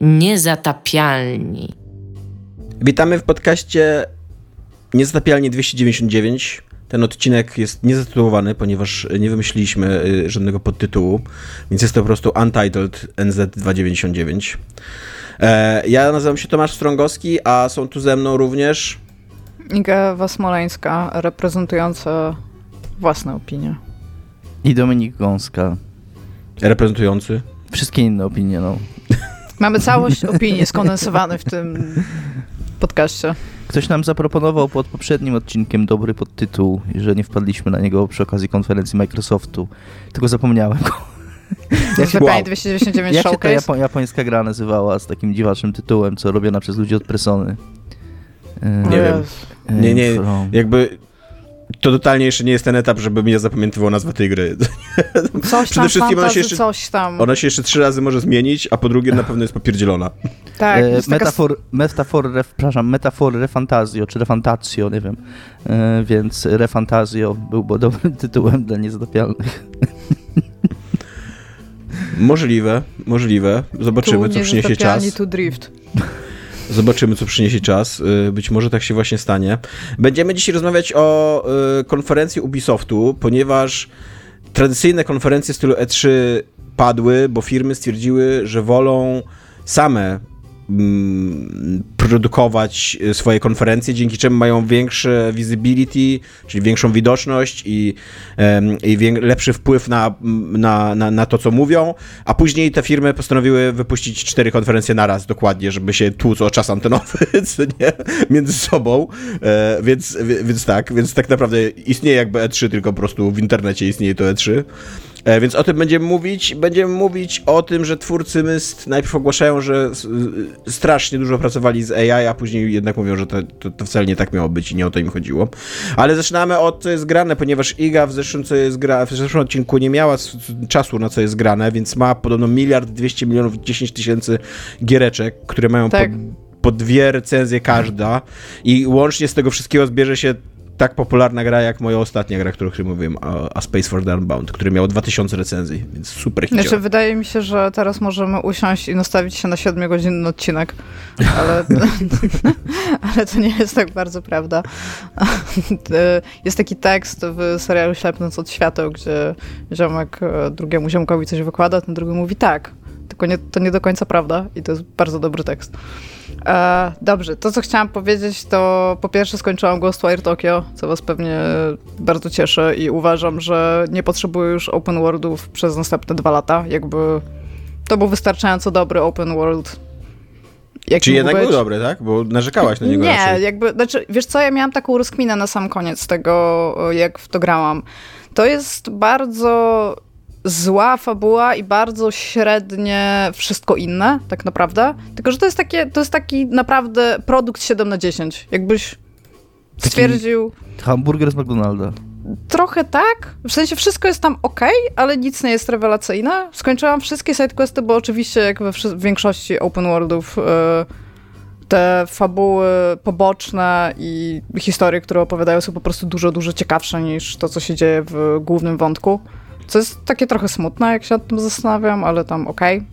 Niezatapialni. Witamy w podcaście Niezatapialni 299. Ten odcinek jest niezatytułowany, ponieważ nie wymyśliliśmy y, żadnego podtytułu, więc jest to po prostu Untitled NZ299. E, ja nazywam się Tomasz Strągowski, a są tu ze mną również Iga Smoleńska, reprezentująca własne opinie. I Dominik Gąska. reprezentujący. Wszystkie inne opinie, no. Mamy całość opinii skondensowanej w tym podcaście. Ktoś nam zaproponował pod poprzednim odcinkiem dobry podtytuł, że nie wpadliśmy na niego przy okazji konferencji Microsoftu. Tylko zapomniałem go. Jak się Wow. 299 Jak się ta Showcase? japo japońska gra nazywała z takim dziwacznym tytułem, co robiona przez ludzi od Persony? E, Nie wiem. Nie, nie, jakby to totalnie jeszcze nie jest ten etap, żebym ja zapamiętywał nazwę tej gry. Coś Przede tam, wszystkim ona się jeszcze- coś tam. Ona się jeszcze trzy razy może zmienić, a po drugie na pewno jest popierdzielona. Tak, E, jest taka metafor, metafor, ref, przepraszam, metafor refantazio, czy refantazio, nie wiem. E, więc refantazio byłby dobrym tytułem dla niezatapialnych. Możliwe, możliwe. Zobaczymy, tu co przyniesie czas. to drift. Zobaczymy, co przyniesie czas. Y, Być może tak się właśnie stanie. Będziemy dzisiaj rozmawiać o y, konferencji Ubisoftu, ponieważ tradycyjne konferencje stylu E3 padły, bo firmy stwierdziły, że wolą same produkować y, swoje konferencje, dzięki czemu mają większe visibility, czyli większą widoczność i, i lepszy wpływ na, na, na, na to, co mówią, a później te firmy postanowiły wypuścić cztery konferencje naraz dokładnie, żeby się tłuc o czas antenowy, nie, między sobą, e, więc, więc tak, więc tak naprawdę istnieje jakby E3, tylko po prostu w internecie istnieje to E3. E, Więc o tym będziemy mówić. Będziemy mówić o tym, że twórcy Myst najpierw ogłaszają, że strasznie dużo pracowali z AI, a później jednak mówią, że to, to, to wcale nie tak miało być i nie o to im chodziło. Ale zaczynamy od co jest grane, ponieważ Iga w zeszłym, co jest gra, w zeszłym odcinku nie miała czasu na co jest grane, więc ma podobno miliard 200 milionów 10 tysięcy giereczek, które mają Tak. po, po dwie recenzje każda i łącznie z tego wszystkiego zbierze się tak popularna gra jak moja ostatnia gra, o której mówiłem, a, a Space for the Unbound, który miał 2000 recenzji, więc super Znaczy, hicior. wydaje mi się, że teraz możemy usiąść i nastawić się na 7-godzinny odcinek, ale, ale to nie jest tak bardzo prawda. Jest taki tekst w serialu Ślepnąc od świateł, gdzie ziomek e, drugiemu ziomkowi coś wykłada, ten drugi mówi tak, tylko nie, to nie do końca prawda i to jest bardzo dobry tekst. E, dobrze, to co chciałam powiedzieć, to po pierwsze skończyłam Ghostwire Tokyo, co was pewnie bardzo cieszy i uważam, że nie potrzebuję już open worldów przez następne dwa lata. Jakby to był wystarczająco dobry open world. jaki Czyli jednak być. był dobry, tak? Bo narzekałaś na niego Nie, raczej. jakby, znaczy, wiesz co, ja miałam taką rozkminę na sam koniec tego, jak w to grałam. To jest bardzo zła fabuła i bardzo średnie wszystko inne, tak naprawdę. Tylko, że to jest, takie, to jest taki naprawdę produkt 7 na 10. Jakbyś stwierdził... Hamburger z McDonalda. Trochę tak. W sensie wszystko jest tam ok, ale nic nie jest rewelacyjne. Skończyłam wszystkie sidequesty, bo oczywiście jak we w większości open worldów y, te fabuły poboczne i historie, które opowiadają są po prostu dużo, dużo ciekawsze niż to, co się dzieje w głównym wątku. Co jest takie trochę smutne, jak się nad tym zastanawiam, ale tam okej.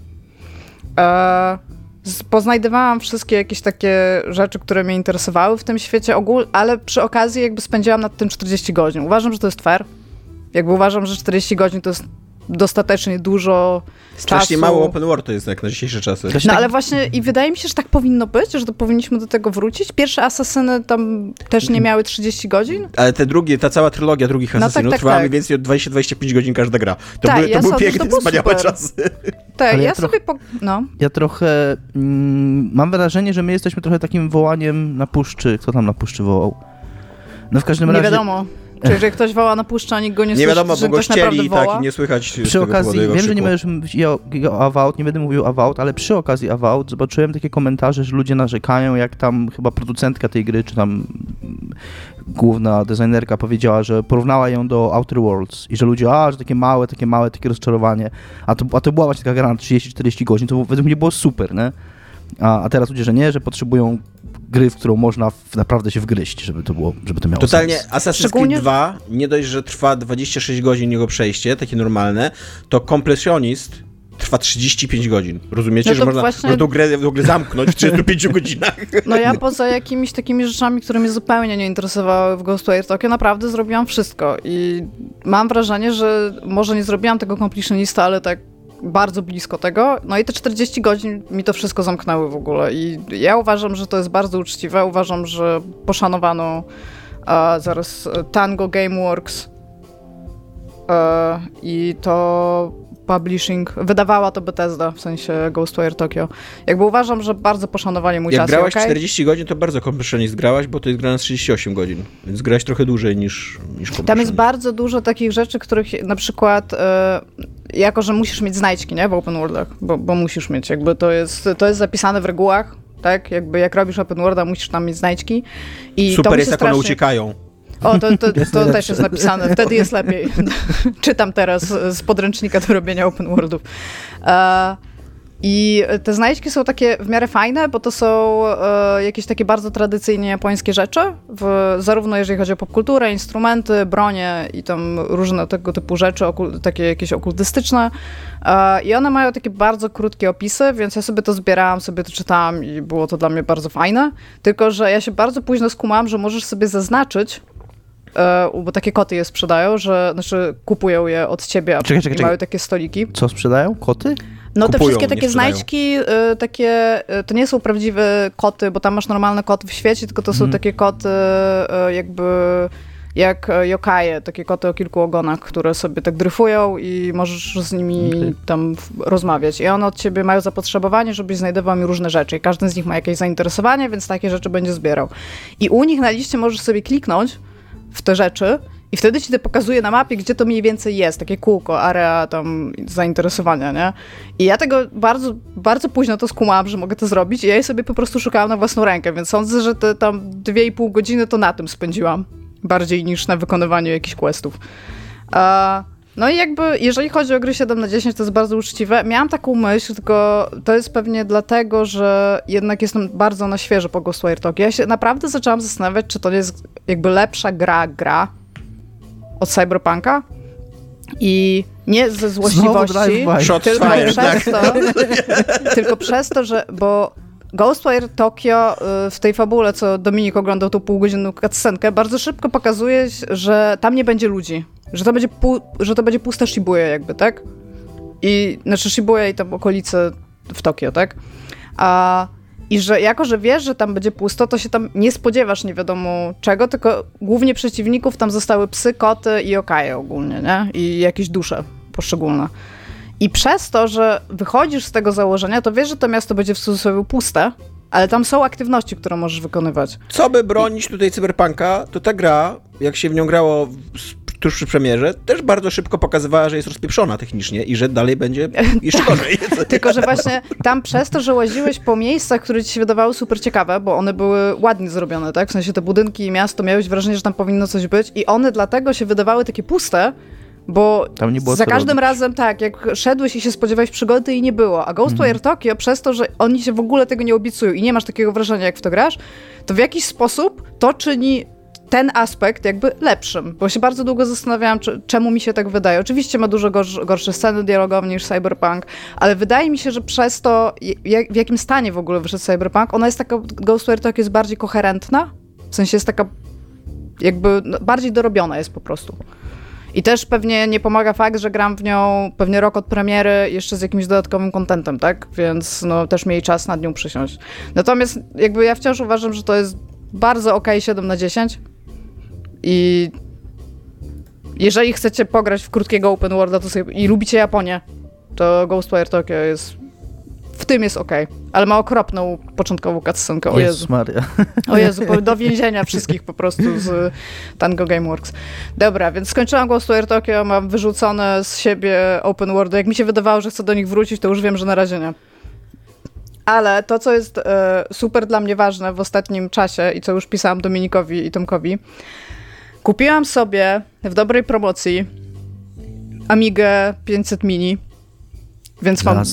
E, z- Poznajdywałam wszystkie jakieś takie rzeczy, które mnie interesowały w tym świecie ogól, ale przy okazji jakby spędziłam nad tym 40 godzin. Uważam, że to jest fair. Jakby uważam, że 40 godzin to jest dostatecznie dużo Strasznie czasu. mało open world to jest jak na dzisiejsze czasy. No tak- ale właśnie i wydaje mi się, że tak powinno być, że to powinniśmy do tego wrócić. Pierwsze Asasyny tam też nie miały 30 godzin. Ale te drugie, ta cała trylogia drugich No tak, Asasynów tak, trwała tak. mniej więcej od 20-25 godzin każda gra. To Tak, były, to ja były sądzę, że to piękne, było wspaniałe super. czasy. Tak, Ale ja ja trochę- sobie po... No. Ja trochę mm, mam wrażenie, że my jesteśmy trochę takim wołaniem na puszczy. Kto tam na puszczy wołał? No w każdym Nie razie. wiadomo. Czy jeżeli ktoś woła na puszcza, a nikt go nie, Nie słyszy, wiadomo, że bo go ktoś naprawdę ścieli tak i nie słychać Przy okazji, wiem, że nie krzyku. możesz mówić o, o Avowed, nie będę mówił Avowed, ale przy okazji Avowed zobaczyłem takie komentarze, że ludzie narzekają, jak tam chyba producentka tej gry, czy tam główna designerka powiedziała, że porównała ją do Outer Worlds i że ludzie, a, że takie małe, takie małe, takie rozczarowanie, a to, a to była właśnie taka gra na 30-40 godzin, to według mnie było super, nie? A, a teraz ludzie, że nie, że potrzebują gry, w którą można w, naprawdę się wgryźć, żeby to było, żeby to miało Totalnie sens. Assassin's Szczególnie- Creed 2, nie dość, że trwa 26 godzin jego przejście, takie normalne, to kompresjonist trwa 35 godzin. Rozumiecie, No że to można, właśnie- tą grę w ogóle zamknąć w 35 godzinach? No ja poza jakimiś takimi rzeczami, które mnie zupełnie nie interesowały w Ghostwire Tokyo, naprawdę zrobiłam wszystko i mam wrażenie, że może nie zrobiłam tego completionista, ale tak bardzo blisko tego. No i te 40 godzin mi to wszystko zamknęły w ogóle i ja uważam, że to jest bardzo uczciwe. Uważam, że poszanowano e, zaraz e, Tango Gameworks e, i to publishing, wydawała to Bethesda, w sensie Ghostwire Tokyo. Jakby uważam, że bardzo poszanowali mój Jak czas. i grałaś okej. 40 godzin, to bardzo completionist grałaś, bo to jest gra na 38 godzin, więc grałaś trochę dłużej niż, niż Tam jest bardzo dużo takich rzeczy, których na przykład e, jako, że musisz mieć znajdźki, nie, w open worldach, bo, bo musisz mieć, jakby to jest, to jest zapisane w regułach, tak, jakby jak robisz open worlda, musisz tam mieć znajdźki i to Super mi jest, się jak one strasznie... uciekają. O, to, to, to też jest napisane, wtedy jest lepiej. Czytam teraz z podręcznika do robienia open worldów. E, I te znajdźki są takie w miarę fajne, bo to są e, jakieś takie bardzo tradycyjnie japońskie rzeczy, w, zarówno jeżeli chodzi o popkulturę, instrumenty, bronie i tam różne tego typu rzeczy, okul, takie jakieś okultystyczne. E, I one mają takie bardzo krótkie opisy, więc ja sobie to zbierałam, sobie to czytałam i było to dla mnie bardzo fajne. Tylko, że ja się bardzo późno skumałam, że możesz sobie zaznaczyć, e, bo takie koty je sprzedają, że znaczy kupują je od ciebie, a Czekaj, czekaj, i czekaj. mają takie stoliki. Co sprzedają? Koty? No te wszystkie takie znajdźki, y, takie, y, to nie są prawdziwe koty, bo tam masz normalne koty w świecie, tylko to są Mhm. takie koty y, jakby jak yokaje, takie koty o kilku ogonach, które sobie tak dryfują i możesz z nimi Okej. tam rozmawiać. I one od ciebie mają zapotrzebowanie, żebyś znajdował mi różne rzeczy. I każdy z nich ma jakieś zainteresowanie, więc takie rzeczy będzie zbierał. I u nich na liście możesz sobie kliknąć w te rzeczy i wtedy ci to pokazuje na mapie, gdzie to mniej więcej jest, takie kółko, area tam zainteresowania, nie? I ja tego bardzo, bardzo późno to skumałam, że mogę to zrobić i ja je sobie po prostu szukałam na własną rękę, więc sądzę, że te tam dwie i pół godziny to na tym spędziłam, bardziej niż na wykonywaniu jakichś questów. A, no i jakby, jeżeli chodzi o gry 7 na 10, to jest bardzo uczciwe. Miałam taką myśl, tylko to jest pewnie dlatego, że jednak jestem bardzo na świeżo po Ghostwire Tokyo. Ja się naprawdę zaczęłam zastanawiać, czy to jest jakby lepsza gra, gra od Cyberpunka i nie ze złośliwości, tylko fired, przez to, tylko przez to, że, bo Ghostwire Tokyo y, w tej fabule, co Dominik oglądał tą półgodzinną cutscenkę, bardzo szybko pokazuje, że tam nie będzie ludzi. Że to będzie, pu- że to będzie pusta Shibuya jakby, tak? I, znaczy Shibuya i tam okolice w Tokio, tak? A, I że jako, że wiesz, że tam będzie pusto, to się tam nie spodziewasz nie wiadomo czego, tylko głównie przeciwników tam zostały psy, koty i okaje ogólnie, nie? I jakieś dusze poszczególne. I przez to, że wychodzisz z tego założenia, to wiesz, że to miasto będzie w cudzysłowie puste, ale tam są aktywności, które możesz wykonywać. Co by bronić tutaj Cyberpunka, to ta gra, jak się w nią grało tuż przy premierze, też bardzo szybko pokazywała, że jest rozpieprzona technicznie i że dalej będzie jeszcze gorzej. Tylko, że właśnie tam przez to, że łaziłeś po miejscach, które ci się wydawały super ciekawe, bo one były ładnie zrobione, tak? W sensie te budynki i miasto, miałeś wrażenie, że tam powinno coś być i one dlatego się wydawały takie puste, bo Tam nie było za każdym robić. razem tak, jak szedłeś i się spodziewałeś przygody i nie było, a Ghostwire Mhm. Tokyo przez to, że oni się w ogóle tego nie obiecują i nie masz takiego wrażenia, jak w to grasz, to w jakiś sposób to czyni ten aspekt jakby lepszym, bo się bardzo długo zastanawiałam, czy, czemu mi się tak wydaje. Oczywiście ma dużo gorsze, gorsze sceny dialogowe niż Cyberpunk, ale wydaje mi się, że przez to, jak, w jakim stanie w ogóle wyszedł Cyberpunk, ona jest taka, Ghostwire Tokyo jest bardziej koherentna, w sensie jest taka jakby no, bardziej dorobiona jest po prostu. I też pewnie nie pomaga fakt, że gram w nią pewnie rok od premiery jeszcze z jakimś dodatkowym kontentem, tak? Więc no też mieli czas nad nią przysiąść. Natomiast jakby ja wciąż uważam, że to jest bardzo ok 7 na 10 i jeżeli chcecie pograć w krótkiego open worlda to sobie, i lubicie Japonię, to Ghostwire Tokyo jest w tym jest ok, ale ma okropną początkową cutscenkę, o Jezu. Maria. O Jezu, do więzienia wszystkich po prostu z Tango Gameworks. Dobra, więc skończyłam Ghostwire Tokyo, mam wyrzucone z siebie open world. Jak mi się wydawało, że chcę do nich wrócić, to już wiem, że na razie nie. Ale to, co jest e, super dla mnie ważne w ostatnim czasie i co już pisałam Dominikowi i Tomkowi, kupiłam sobie w dobrej promocji Amigę 500 Mini, więc mam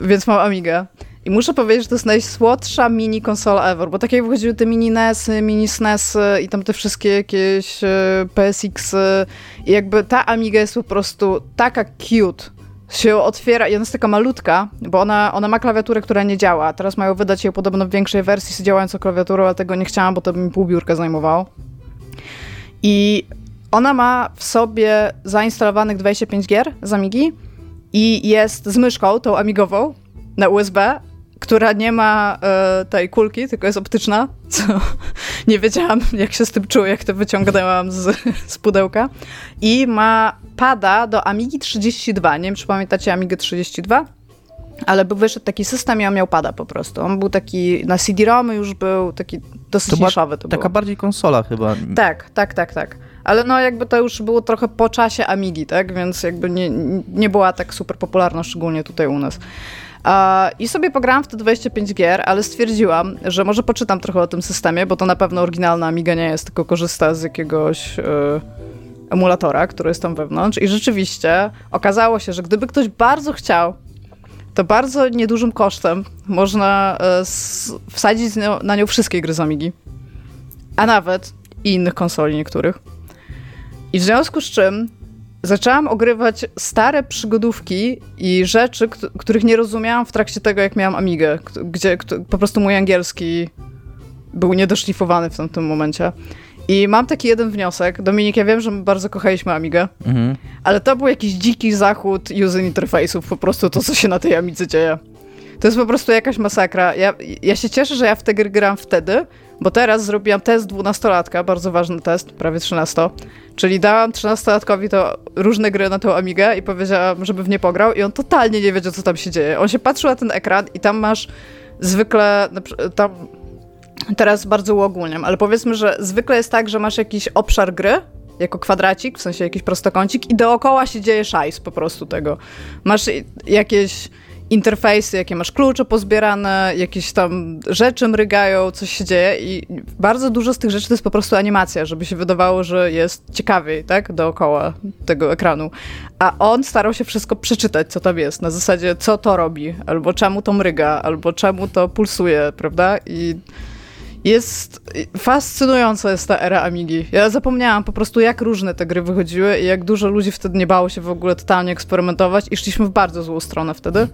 więc mam Amigę. I muszę powiedzieć, że to jest najsłodsza mini konsola ever, bo takie wychodziły te mini NESy, mini SNESy i tam te wszystkie jakieś e, PSX -y. i jakby ta Amiga jest po prostu taka cute, się otwiera i ona jest taka malutka, bo ona, ona ma klawiaturę, która nie działa. Teraz mają wydać ją podobno w większej wersji z działającą klawiaturą, ale tego nie chciałam, bo to by mi pół biurka zajmowało. I ona ma w sobie zainstalowanych 25 gier z Amigi i jest z myszką, tą amigową, na USB, która nie ma e, tej kulki, tylko jest optyczna, co nie wiedziałam, jak się z tym czuję, jak to wyciągnęłam z, z pudełka. I ma pada do Amigi 32. Nie wiem, czy pamiętacie Amigę 32? Ale był wyszedł taki system i on miał pada po prostu. On był taki, na CD-ROMy już był taki dosyć To niszowy. To Taka było. bardziej konsola chyba. Tak, tak, tak, tak. Ale no jakby to już było trochę po czasie Amigi, tak? Więc jakby nie, nie była tak super popularna, szczególnie tutaj u nas. I sobie pograłam w te 25 gier, ale stwierdziłam, że może poczytam trochę o tym systemie, bo to na pewno oryginalna Amiga nie jest, tylko korzysta z jakiegoś e, emulatora, który jest tam wewnątrz. I rzeczywiście okazało się, że gdyby ktoś bardzo chciał, to bardzo niedużym kosztem można e, wsadzić na nią wszystkie gry z Amigi. A nawet i innych konsoli niektórych. I w związku z czym zaczęłam ogrywać stare przygodówki i rzeczy, kt- których nie rozumiałam w trakcie tego, jak miałam Amigę, gdzie po prostu mój angielski był niedoszlifowany w tamtym momencie. I mam taki jeden wniosek. Dominik, ja wiem, że my bardzo kochaliśmy Amigę, Mhm. ale to był jakiś dziki zachód user interface'ów, po prostu to, co się na tej Amidze dzieje. To jest po prostu jakaś masakra. Ja, ja się cieszę, że ja w te gry gram wtedy, bo teraz zrobiłam test dwunastolatka, bardzo ważny test, prawie 13. Czyli dałam 13-latkowi to różne gry na tą Amigę i powiedziałam, żeby w nie pograł i on totalnie nie wiedział, co tam się dzieje. On się patrzył na ten ekran i tam masz zwykle, tam teraz bardzo uogólniam, ale powiedzmy, że zwykle jest tak, że masz jakiś obszar gry, jako kwadracik, w sensie jakiś prostokącik i dookoła się dzieje szajs po prostu tego. Masz jakieś interfejsy, jakie masz klucze pozbierane, jakieś tam rzeczy mrygają, coś się dzieje i bardzo dużo z tych rzeczy to jest po prostu animacja, żeby się wydawało, że jest ciekawiej, tak, dookoła tego ekranu. A on starał się wszystko przeczytać, co tam jest, na zasadzie, co to robi, albo czemu to mryga, albo czemu to pulsuje, prawda? I jest fascynująca jest ta era Amigi. Ja zapomniałam po prostu, jak różne te gry wychodziły i jak dużo ludzi wtedy nie bało się w ogóle totalnie eksperymentować i szliśmy w bardzo złą stronę wtedy.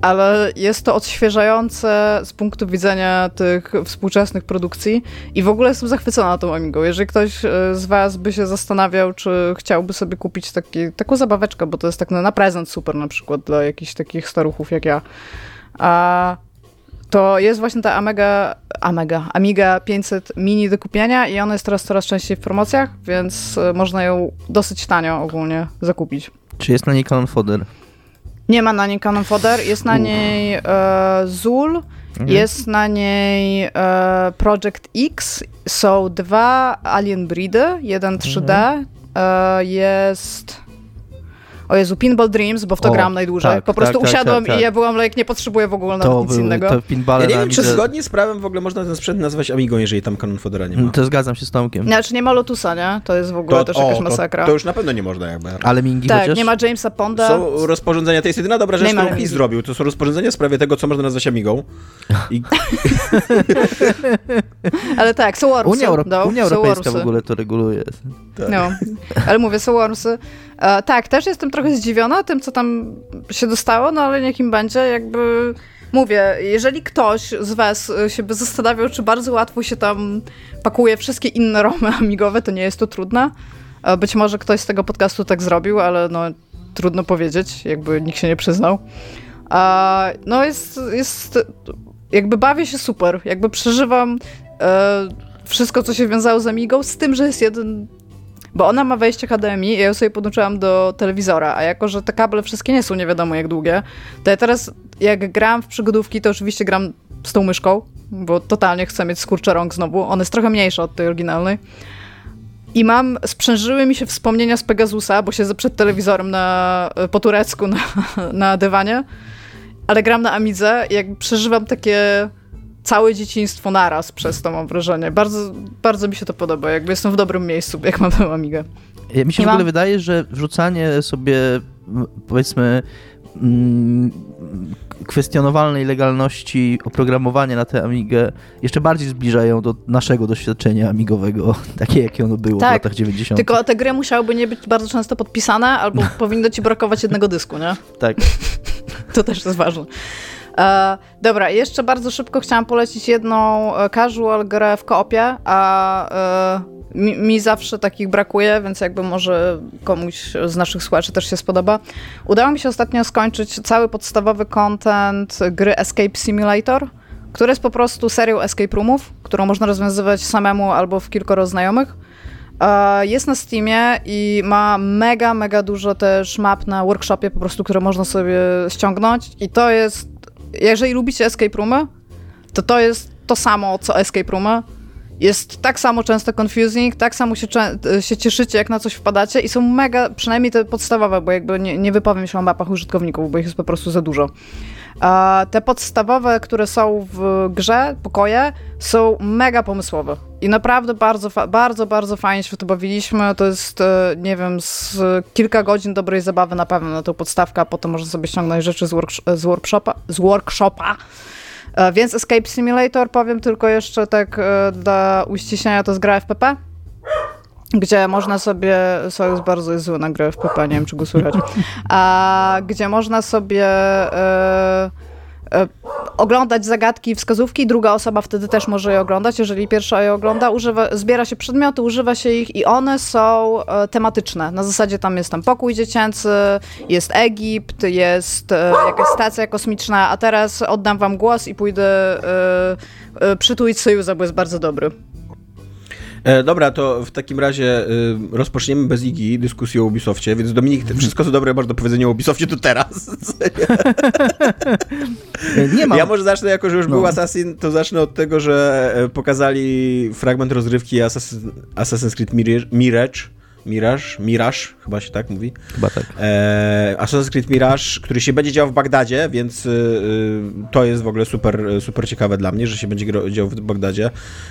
Ale jest to odświeżające z punktu widzenia tych współczesnych produkcji i w ogóle jestem zachwycona tą Amigą. Jeżeli ktoś e, z was by się zastanawiał, czy chciałby sobie kupić taki, taką zabaweczkę, bo to jest tak na, na prezent super na przykład dla jakichś takich staruchów jak ja, a to jest właśnie ta Amiga, Amiga, Amiga 500 mini do kupienia i ona jest teraz coraz częściej w promocjach, więc e, można ją dosyć tanio ogólnie zakupić. Czy jest na niej Canon Fodder? Nie ma na niej Canon Fodder, jest na niej e, Zul, jest na niej e, Project X, są dwa Alien Breedy, jeden 3D, e, jest... O Jezu, Pinball Dreams, bo w to O, gram najdłużej. tak, po prostu tak, tak, usiadłem tak, tak. i ja byłam like, nie potrzebuję w ogóle nawet To nic były innego. te pinbale Ja nie wiem, czy zgodnie z prawem w ogóle można ten sprzęt nazwać Amigą, jeżeli tam Canon Fodera nie ma. To zgadzam się z Tomkiem. Znaczy nie ma Lotusa, nie? To jest w ogóle też jakaś o, masakra. To, to już na pewno nie można jakby. Ale Mingi tak, chociaż? nie ma Jamesa Ponda. Są rozporządzenia, to jest jedyna dobra rzecz, którą PiS zrobił. To są rozporządzenia w sprawie tego, co można nazwać Amigą. I Ale tak, są. Unia, Euro... no, Unia Europejska w ogóle to reguluje. No, ale mówię, są Wormsy. E, tak, też jestem trochę zdziwiona tym, co tam się dostało, no ale niech im będzie, jakby... Mówię, jeżeli ktoś z was e, się by zastanawiał, czy bardzo łatwo się tam pakuje wszystkie inne romy amigowe, to nie jest to trudne. E, Być może ktoś z tego podcastu tak zrobił, ale no trudno powiedzieć, jakby nikt się nie przyznał. A, no jest, jest, jakby bawię się super, jakby przeżywam e, wszystko, co się wiązało z Amigą, z tym, że jest jeden, bo ona ma wejście HDMI ja ją sobie podłączyłam do telewizora, a jako, że te kable wszystkie nie są nie wiadomo jak długie, to ja teraz jak gram w przygodówki, to oczywiście gram z tą myszką, bo totalnie chcę mieć skurcze rąk znowu, ona jest trochę mniejsza od tej oryginalnej. I mam, sprzężyły mi się wspomnienia z Pegasusa, bo siedzę przed telewizorem na, po turecku na, na dywanie, ale gram na Amidze i jakby przeżywam takie całe dzieciństwo naraz przez to, mam wrażenie. Bardzo, bardzo mi się to podoba, jakby jestem w dobrym miejscu, jak mam tę Amigę. Ja- Mi się Nie w ogóle mam- wydaje, że wrzucanie sobie powiedzmy mm, kwestionowalnej legalności oprogramowania na tę Amigę jeszcze bardziej zbliżają do naszego doświadczenia amigowego, takie jakie ono było Tak, w latach 90. Tylko te gry musiałyby nie być bardzo często podpisane, albo powinno ci brakować jednego dysku, nie? Tak. To też jest ważne. E, dobra, jeszcze bardzo szybko chciałam polecić jedną e, casual grę w koopie, a e, mi, mi, zawsze takich brakuje, więc jakby może komuś z naszych słuchaczy też się spodoba. Udało mi się ostatnio skończyć cały podstawowy content gry Escape Simulator, który jest po prostu serią escape roomów, którą można rozwiązywać samemu albo w kilkoro znajomych. E, jest na Steamie i ma mega, mega dużo też map na workshopie po prostu, które można sobie ściągnąć i to jest, jeżeli lubicie escape roomy, to to jest to samo, co escape roomy. Jest tak samo często confusing, tak samo się, się cieszycie, jak na coś wpadacie i są mega, przynajmniej te podstawowe, bo jakby nie, nie wypowiem się o mapach użytkowników, bo ich jest po prostu za dużo. Te podstawowe, które są w grze, pokoje, są mega pomysłowe. I naprawdę bardzo, bardzo, bardzo fajnie się w to bawiliśmy. To jest, e, nie wiem, z kilka godzin dobrej zabawy na pewno na tą podstawkę, a potem można sobie ściągnąć rzeczy z, z workshopa. Z workshopa. E, więc Escape Simulator, powiem tylko jeszcze tak e, dla uściślenia, to jest gra FPP gdzie można sobie, Sojus bardzo jest zły na grę w PP, nie wiem czy go słychać, a gdzie można sobie e, e, oglądać zagadki i wskazówki, druga osoba wtedy też może je oglądać, jeżeli pierwsza je ogląda, używa, zbiera się przedmioty, używa się ich i one są e, tematyczne. Na zasadzie tam jest tam pokój dziecięcy, jest Egipt, jest e, jakaś stacja kosmiczna, a teraz oddam wam głos i pójdę e, e przytulić Sojuza, bo jest bardzo dobry. E, dobra, to w takim razie y, rozpoczniemy bez Igi dyskusję o Ubisoftie, więc Dominik, wszystko co dobre masz do powiedzenia o Ubisoftie, to teraz. nie mam. Ja może zacznę, jako że już no. był Assassin, to zacznę od tego, że e, pokazali fragment rozrywki Assassin, Assassin's Creed Mirage, Mirage, Mirage, chyba się tak mówi. Chyba tak. E, Assassin's Creed Mirage, który się będzie działał w Bagdadzie, więc y, to jest w ogóle super, super ciekawe dla mnie, że się będzie działał w Bagdadzie.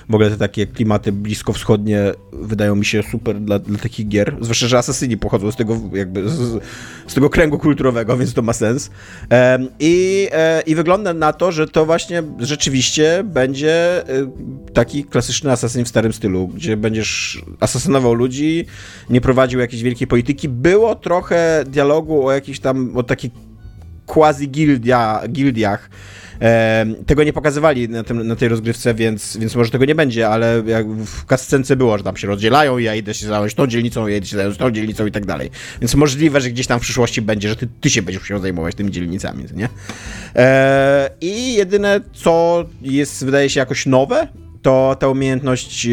W ogóle te takie klimaty bliskowschodnie wydają mi się super dla, dla takich gier. Zwłaszcza, że asasyni pochodzą z tego jakby z, z tego kręgu kulturowego, więc to ma sens. E, i, e, I wygląda na to, że to właśnie rzeczywiście będzie taki klasyczny asasyn w starym stylu, gdzie będziesz asasynował ludzi, nie prowadził jakiejś wielkiej polityki. Było trochę dialogu o jakichś tam, o takich quasi-gildia, gildiach. E, tego nie pokazywali na, tym, na tej rozgrywce, więc, więc może tego nie będzie, ale jak w kascence było, że tam się rozdzielają ja idę się zająć tą dzielnicą, ja idę się zająć tą dzielnicą i tak dalej. Więc możliwe, że gdzieś tam w przyszłości będzie, że ty, ty się będziesz musiał zajmować tymi dzielnicami, nie? E, I jedyne, co jest, wydaje się jakoś nowe, to ta umiejętność e,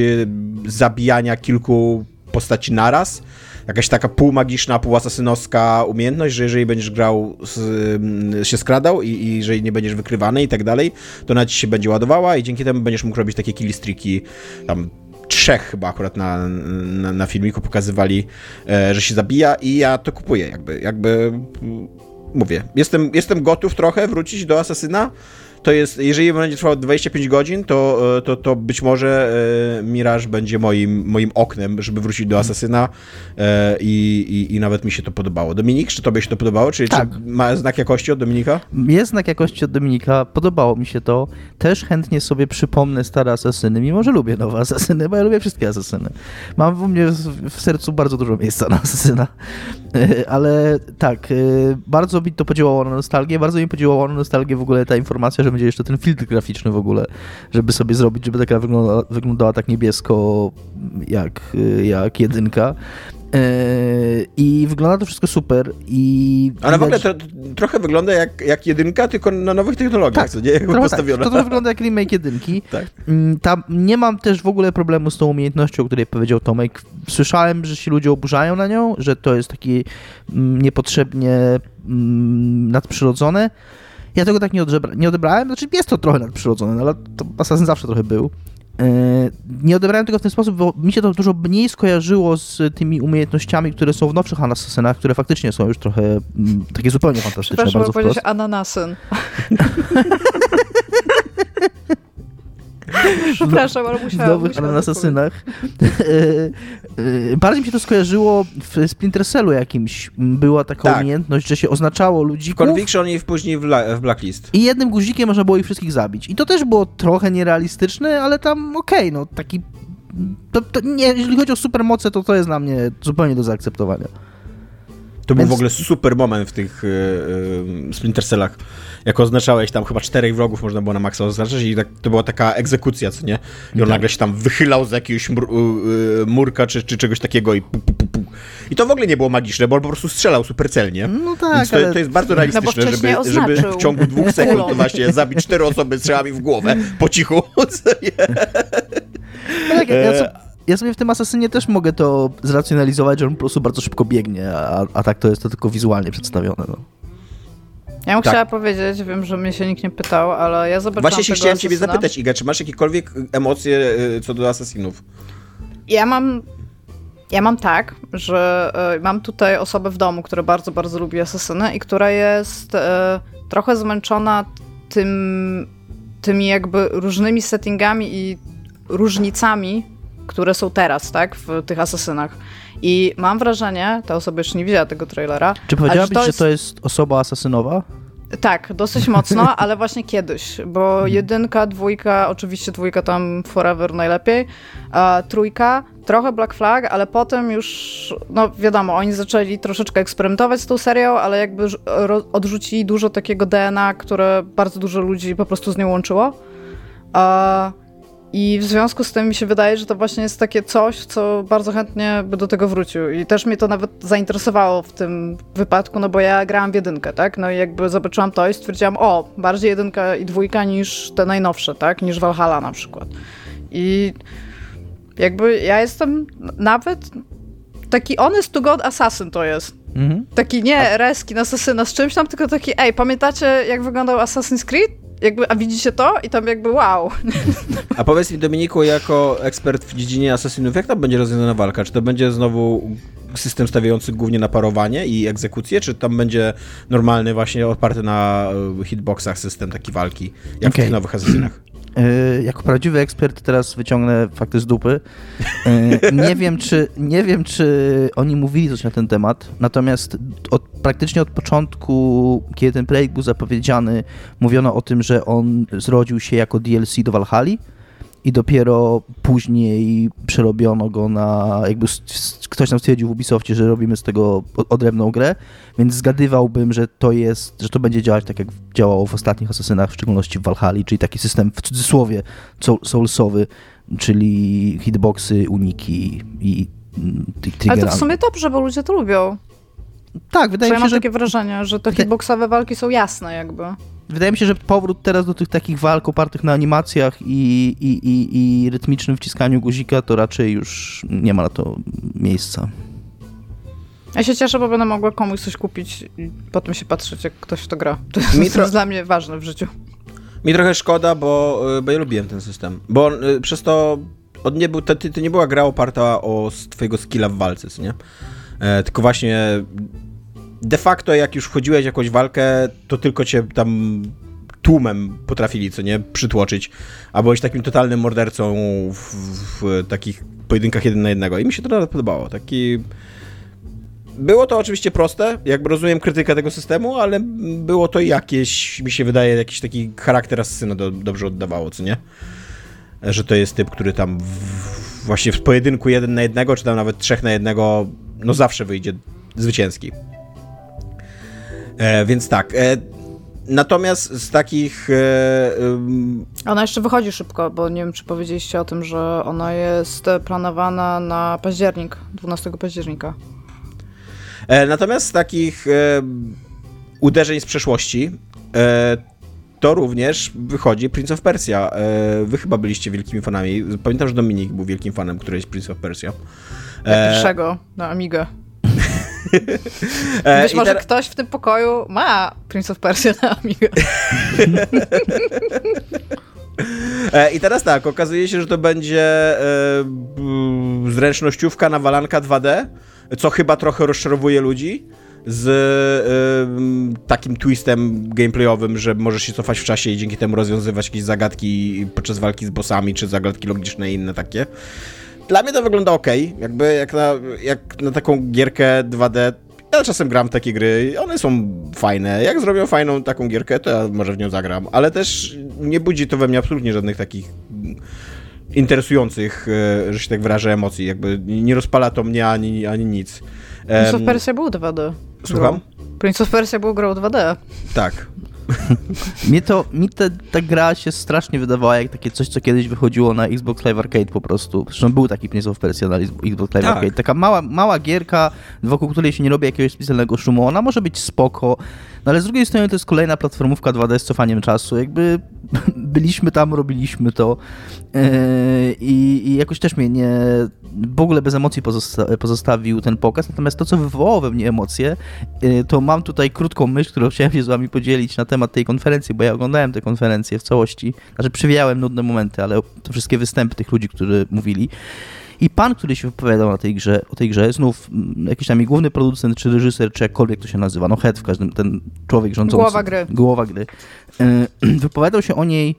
zabijania kilku postaci naraz. Jakaś taka półmagiczna, półasasynowska umiejętność, że jeżeli będziesz grał, z, mm, się skradał i, i jeżeli nie będziesz wykrywany i tak dalej, to ona ci się będzie ładowała i dzięki temu będziesz mógł robić takie killstreaki tam trzech chyba akurat na, na, na filmiku pokazywali, e, że się zabija i ja to kupuję jakby, jakby mm, mówię, jestem, jestem gotów trochę wrócić do Asasyna, to jest, jeżeli będzie trwało 25 godzin, to, e, to, to być może e, Mirage będzie moim, moim oknem, żeby wrócić do Asasyna e, i, i, i nawet mi się to podobało. Dominik, czy tobie się to podobało? Czyli tak. czy ma znak jakości od Dominika? Jest znak jakości od Dominika, podobało mi się to. Też chętnie sobie przypomnę stare Asasyny, mimo że lubię nowe Asasyny, bo ja lubię wszystkie Asasyny. Mam w mnie w sercu bardzo dużo miejsca na Asasyna. Ale tak, bardzo mi to podziałało na nostalgię, bardzo mi podziałało na nostalgię w ogóle ta informacja, że będzie jeszcze ten filtr graficzny w ogóle, żeby sobie zrobić, żeby taka wyglądała, wyglądała tak niebiesko jak, jak jedynka. E, I wygląda to wszystko super. I Ale w ogóle to, trochę wygląda jak, jak jedynka, tylko na nowych technologiach, tak, co nie? Postawiona. Tak. To, to wygląda jak remake jedynki. tak. Mm, tam nie mam też w ogóle problemu z tą umiejętnością, o której powiedział Tomek. Słyszałem, że się ludzie oburzają na nią, że to jest takie mm, niepotrzebnie mm, nadprzyrodzone. Ja tego tak nie, nie odebrałem, znaczy jest to trochę nadprzyrodzone, no ale to Assassin zawsze trochę był. Yy, nie odebrałem tego w ten sposób, bo mi się to dużo mniej skojarzyło z tymi umiejętnościami, które są w nowszych Assassinach, które faktycznie są już trochę m, mm, takie zupełnie fantastyczne. Przepraszam, bardzo powiedzieć ananasyn. Przepraszam, ale w musiałam. nowych to asasynach. E, Bardziej mi się to skojarzyło w Splinter Cellu jakimś. Była taka Tak. umiejętność, że się oznaczało W ludzików Conviction i później w, w Blacklist. i jednym guzikiem można było ich wszystkich zabić. I to też było trochę nierealistyczne, ale tam okej, no taki... To, to nie, jeżeli chodzi o supermoce, to to jest dla mnie zupełnie do zaakceptowania. To był Więc- w ogóle super moment w tych y, y, Splinter Cellach. Jak oznaczałeś tam chyba czterech wrogów można było na maksa oznaczać i tak, to była taka egzekucja, co nie? I on Tak. nagle się tam wychylał z jakiegoś mur, y, y, murka czy, czy czegoś takiego i pu, pu, pu, pu. I to w ogóle nie było magiczne, bo on po prostu strzelał super celnie. No tak, Więc to, ale... to jest bardzo realistyczne, wcześniej żeby, żeby w ciągu dwóch sekund to właśnie zabić cztery osoby strzałami w głowę po cichu. No tak, ja, E, ja sobie w tym Asasynie też mogę to zracjonalizować, że on po prostu bardzo szybko biegnie, a, a tak to jest to tylko wizualnie przedstawione. No. Ja bym Tak. chciała powiedzieć, wiem, że mnie się nikt nie pytał, ale ja zobaczyłam Właśnie się chciałem ciebie zapytać, Iga, czy masz jakiekolwiek emocje y, co do Assassinów? Ja mam. Ja mam tak, że e, mam tutaj osobę w domu, która bardzo, bardzo lubi Asasyny i która jest trochę zmęczona tym, tymi jakby różnymi settingami i różnicami, które są teraz, tak, w tych Asasynach. I mam wrażenie, ta osoba jeszcze nie widziała tego trailera. Czy powiedziałabyś, że jest- to jest osoba asasynowa? Tak, dosyć mocno, ale właśnie kiedyś, bo jedynka, dwójka, oczywiście dwójka tam forever najlepiej, a trójka, trochę Black Flag, ale potem już, no wiadomo, oni zaczęli troszeczkę eksperymentować z tą serią, ale jakby odrzucili dużo takiego DNA, które bardzo dużo ludzi po prostu z nią łączyło. A, I w związku z tym mi się wydaje, że to właśnie jest takie coś, co bardzo chętnie by do tego wrócił. I też mnie to nawet zainteresowało w tym wypadku, no bo ja grałam w jedynkę, tak? No i jakby zobaczyłam to i stwierdziłam, o, bardziej jedynka i dwójka niż te najnowsze, tak? Niż Valhalla na przykład. I jakby ja jestem nawet taki honest to god assassin to jest. Mhm. Taki nie reskin asasyna z czymś tam, tylko taki, ej, pamiętacie jak wyglądał Assassin's Creed? Jakby, a widzicie to? I tam jakby wow. A powiedz mi, Dominiku, jako ekspert w dziedzinie asasynów, jak tam będzie rozwiązana walka? Czy to będzie znowu system stawiający głównie na parowanie i egzekucję, czy tam będzie normalny, właśnie oparty na e, hitboxach system taki walki, jak w Okej. tych nowych asasynach? Yy, jako prawdziwy ekspert teraz wyciągnę fakty z dupy. Yy, nie, wiem, czy, nie wiem, czy oni mówili coś na ten temat, natomiast od, praktycznie od początku, kiedy ten projekt był zapowiedziany, mówiono o tym, że on zrodził się jako DLC do Valhalla i dopiero później przerobiono go na, jakby ktoś tam stwierdził w Ubisoftie, że robimy z tego odrębną grę, więc zgadywałbym, że to jest, że to będzie działać tak jak działało w ostatnich Asasynach, w szczególności w Valhalla, czyli taki system w cudzysłowie soul- soulsowy, czyli hitboxy, uniki i ty- Ale to w sumie dobrze, bo ludzie to lubią. Tak, wydaje ja mi się, mam że takie wrażenie, że te hitboxowe walki są jasne jakby. Wydaje mi się, że powrót teraz do tych takich walk opartych na animacjach i, i, i, i rytmicznym wciskaniu guzika to raczej już nie ma na to miejsca. Ja się cieszę, bo będę mogła komuś coś kupić i potem się patrzeć, jak ktoś w to gra. To jest, Mi tro- dla mnie ważne w życiu. Mi trochę szkoda, bo, y, bo ja lubiłem ten system. Bo y, przez to on nie był, to, to nie była gra oparta o twojego skilla w walce, co nie? E, tylko właśnie de facto jak już wchodziłeś w jakąś walkę, to tylko cię tam tłumem potrafili, co nie, przytłoczyć, a byłeś takim totalnym mordercą w, w takich pojedynkach jeden na jednego i mi się to nawet podobało, taki... Było to oczywiście proste, jakby rozumiem krytykę tego systemu, ale było to jakieś, mi się wydaje, jakiś taki charakter asesyna do, dobrze oddawało, co nie? Że to jest typ, który tam w, właśnie w pojedynku jeden na jednego, czy tam nawet trzech na jednego, no zawsze wyjdzie zwycięski. E, więc tak. E, natomiast z takich. E, Ona jeszcze wychodzi szybko, bo nie wiem, czy powiedzieliście o tym, że ona jest planowana na październik, 12 października. E, natomiast z takich e, uderzeń z przeszłości e, to również wychodzi Prince of Persia. Wy chyba byliście wielkimi fanami. Pamiętam, że Dominik był wielkim fanem którejś Prince of Persia. Pierwszego na Amigę. E, Być może ktoś w tym pokoju ma Prince of Persia na Amigę. E, I teraz tak, okazuje się, że to będzie e, zręcznościówka nawalanka 2D, co chyba trochę rozczarowuje ludzi, z y, takim twistem gameplayowym, że możesz się cofać w czasie i dzięki temu rozwiązywać jakieś zagadki podczas walki z bossami, czy zagadki logiczne i inne takie. Dla mnie to wygląda ok, jakby jak na, jak na taką gierkę 2D. Ja czasem gram w takie gry, one są fajne. Jak zrobią fajną taką gierkę, to ja może w nią zagram, ale też nie budzi to we mnie absolutnie żadnych takich interesujących, e, że się tak wyrażę, emocji. Jakby nie rozpala to mnie ani, ani nic. Prince of Persia był 2D. Słucham? Prince of Persia był grą 2D. Tak. Mnie to, mi te, ta gra się strasznie wydawała jak takie coś, co kiedyś wychodziło na Xbox Live Arcade po prostu. Zresztą był taki Prince of Persia na Xbox Live Tak. Arcade. Taka mała, mała gierka, wokół której się nie robi jakiegoś specjalnego szumu. Ona może być spoko, no ale z drugiej strony to jest kolejna platformówka 2D z cofaniem czasu. Jakby byliśmy tam, robiliśmy to yy, i, i jakoś też mnie nie, w ogóle bez emocji pozosta- pozostawił ten pokaz. Natomiast to, co wywołało we mnie emocje, yy, to mam tutaj krótką myśl, którą chciałem się z wami podzielić na temat tej konferencji, bo ja oglądałem tę konferencję w całości. Znaczy przewijałem nudne momenty, ale to wszystkie występy tych ludzi, którzy mówili. I pan, który się wypowiadał na tej grze, o tej grze, znów jakiś tam główny producent, czy reżyser, czy jakkolwiek to się nazywa, no head w każdym, ten człowiek rządzący. Głowa gry. Głowa gry. E, Wypowiadał się o niej,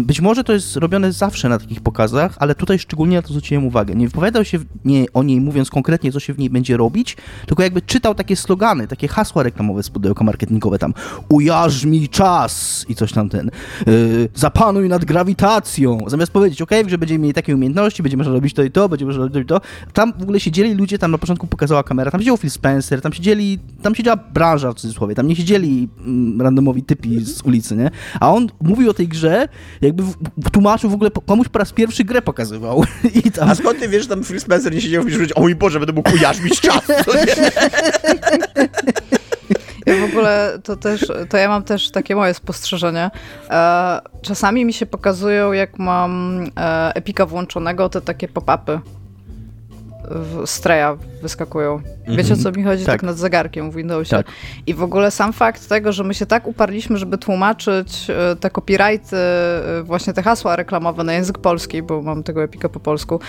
być może to jest robione zawsze na takich pokazach, ale tutaj szczególnie na to zwróciłem uwagę. Nie wypowiadał się nie, o niej mówiąc konkretnie, co się w niej będzie robić, tylko jakby czytał takie slogany, takie hasła reklamowe z pudełka marketingowe tam ujarzmij czas i coś tam ten, yy, zapanuj nad grawitacją. Zamiast powiedzieć, okej, że będziemy mieli takie umiejętności, będziemy można robić to i to, będziemy można robić to i to. Tam w ogóle siedzieli ludzie, tam na początku pokazała kamera, tam siedział Phil Spencer, tam siedzieli, tam siedziała branża w cudzysłowie, tam nie siedzieli mm, randomowi typi z ulicy, nie? A on mówił o tej grze, jakby w, w tłumaczył w ogóle komuś po raz pierwszy grę pokazywał. I tam... A skąd ty wiesz, że tam Phil Spencer nie siedział w powiedzieć, o mój Boże, będę mógł ujarzmić czas. Ja w ogóle to też, to ja mam też takie moje spostrzeżenie. E, czasami mi się pokazują, jak mam e, Epika włączonego, te takie pop-upy w Streja wyskakują. Wiecie o co mi chodzi? Tak, Tak. nad zegarkiem w Windowsie. Tak. I w ogóle sam fakt tego, że my się tak uparliśmy, żeby tłumaczyć e, te copyrighty, e, właśnie te hasła reklamowe na język polski, bo mam tego Epika po polsku,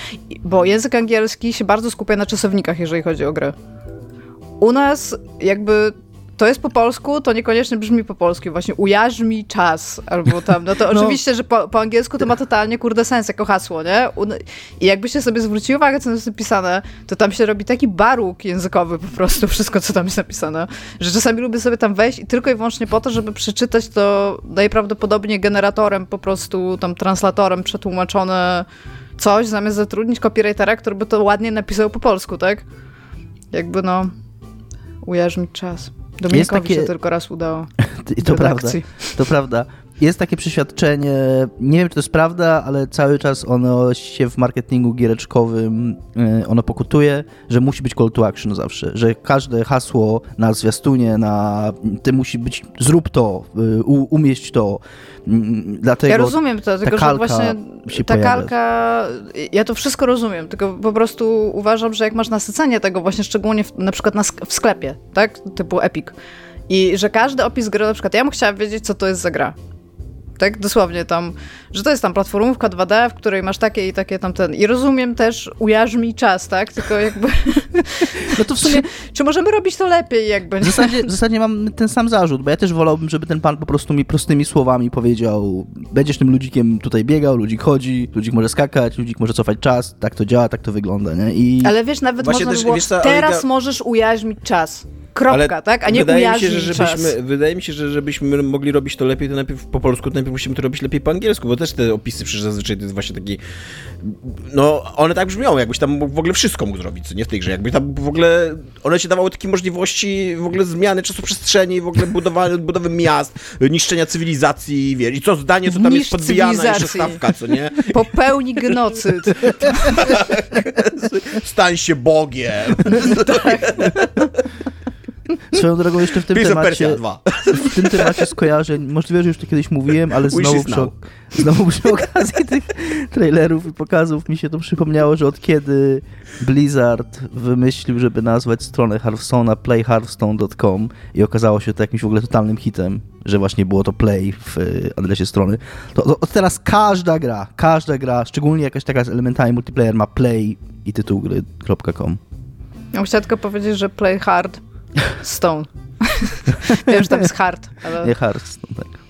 bo język angielski się bardzo skupia na czasownikach, jeżeli chodzi o gry. U nas jakby to jest po polsku, to niekoniecznie brzmi po polsku. Właśnie ujarzmi czas, albo tam, no to No. oczywiście, że po, po angielsku to ma totalnie kurde sens jako hasło, nie? I jakbyście sobie zwrócili uwagę, co jest napisane, to tam się robi taki baruk językowy po prostu, wszystko, co tam jest napisane, że czasami lubię sobie tam wejść i tylko i wyłącznie po to, żeby przeczytać to najprawdopodobniej generatorem, po prostu tam translatorem przetłumaczone coś, zamiast zatrudnić copywritera, który by to ładnie napisał po polsku, tak? Jakby no, ujarzmić czas. Dominikowi takie- się tylko raz udało. To prawda. To prawda. Jest takie przeświadczenie, nie wiem czy to jest prawda, ale cały czas ono się w marketingu giereczkowym y, ono pokutuje, że musi być call to action zawsze, że każde hasło na zwiastunie, na ty musi być zrób to, u, umieść to. Mm, Dlatego Ja rozumiem to, tylko że właśnie ta kalka, ja to wszystko rozumiem, tylko po prostu uważam, że jak masz nasycenie tego właśnie szczególnie w, na przykład na, sk- w sklepie, tak, typu Epic i że każdy opis gry, na przykład ja bym chciała wiedzieć, co to jest za gra. Tak, dosłownie tam, że to jest tam platformówka 2D, w której masz takie i takie tam ten. I rozumiem też, ujarzmi czas, tak? Tylko jakby. no to w sumie czy, czy możemy robić to lepiej, jakby? W zasadzie, w zasadzie mam ten sam zarzut, bo ja też wolałbym, żeby ten pan po prostu mi prostymi słowami powiedział będziesz tym ludzikiem tutaj biegał, ludzik chodzi, ludzik może skakać, ludzik może cofać czas, tak to działa, tak to wygląda, nie? I Ale wiesz, nawet Właśnie można też, by było, wiesz co, teraz Oliga- możesz ujarzmić czas. Kropka, tak? A nie wydaje mi się, że czas. żebyśmy, Wydaje mi się, że żebyśmy mogli robić to lepiej, to najpierw po polsku, to najpierw musimy to robić lepiej po angielsku, bo też te opisy przecież zazwyczaj to jest właśnie taki... No, one tak brzmią, jakbyś tam w ogóle wszystko mógł zrobić, co nie w tej grze. Jakby tam w ogóle... One ci dawały takie możliwości w ogóle zmiany czasoprzestrzeni, w ogóle budowy, budowy miast, niszczenia cywilizacji, wiesz, i co zdanie, co tam jest Niszcz podbijana, jeszcze cywilizację. stawka, co nie? Popełni genocyd. Stań się Bogiem! Swoją drogą jeszcze w tym Persia temacie, 2. w tym temacie skojarzeń, możliwe, że już to kiedyś mówiłem, ale znowu przy, now. znowu przy okazji tych trailerów i pokazów mi się to przypomniało, że od kiedy Blizzard wymyślił, żeby nazwać stronę Hearthstone'a playhearthstone.com i okazało się to jakimś w ogóle totalnym hitem, że właśnie było to play w y, adresie strony, to, to od teraz każda gra, każda gra, szczególnie jakaś taka z elementami multiplayer ma play i tytuł gry.com. Ja chciałam tylko powiedzieć, że play hard Stone. Wiem, że tam jest hard, ale... Nie Hearthstone, tak.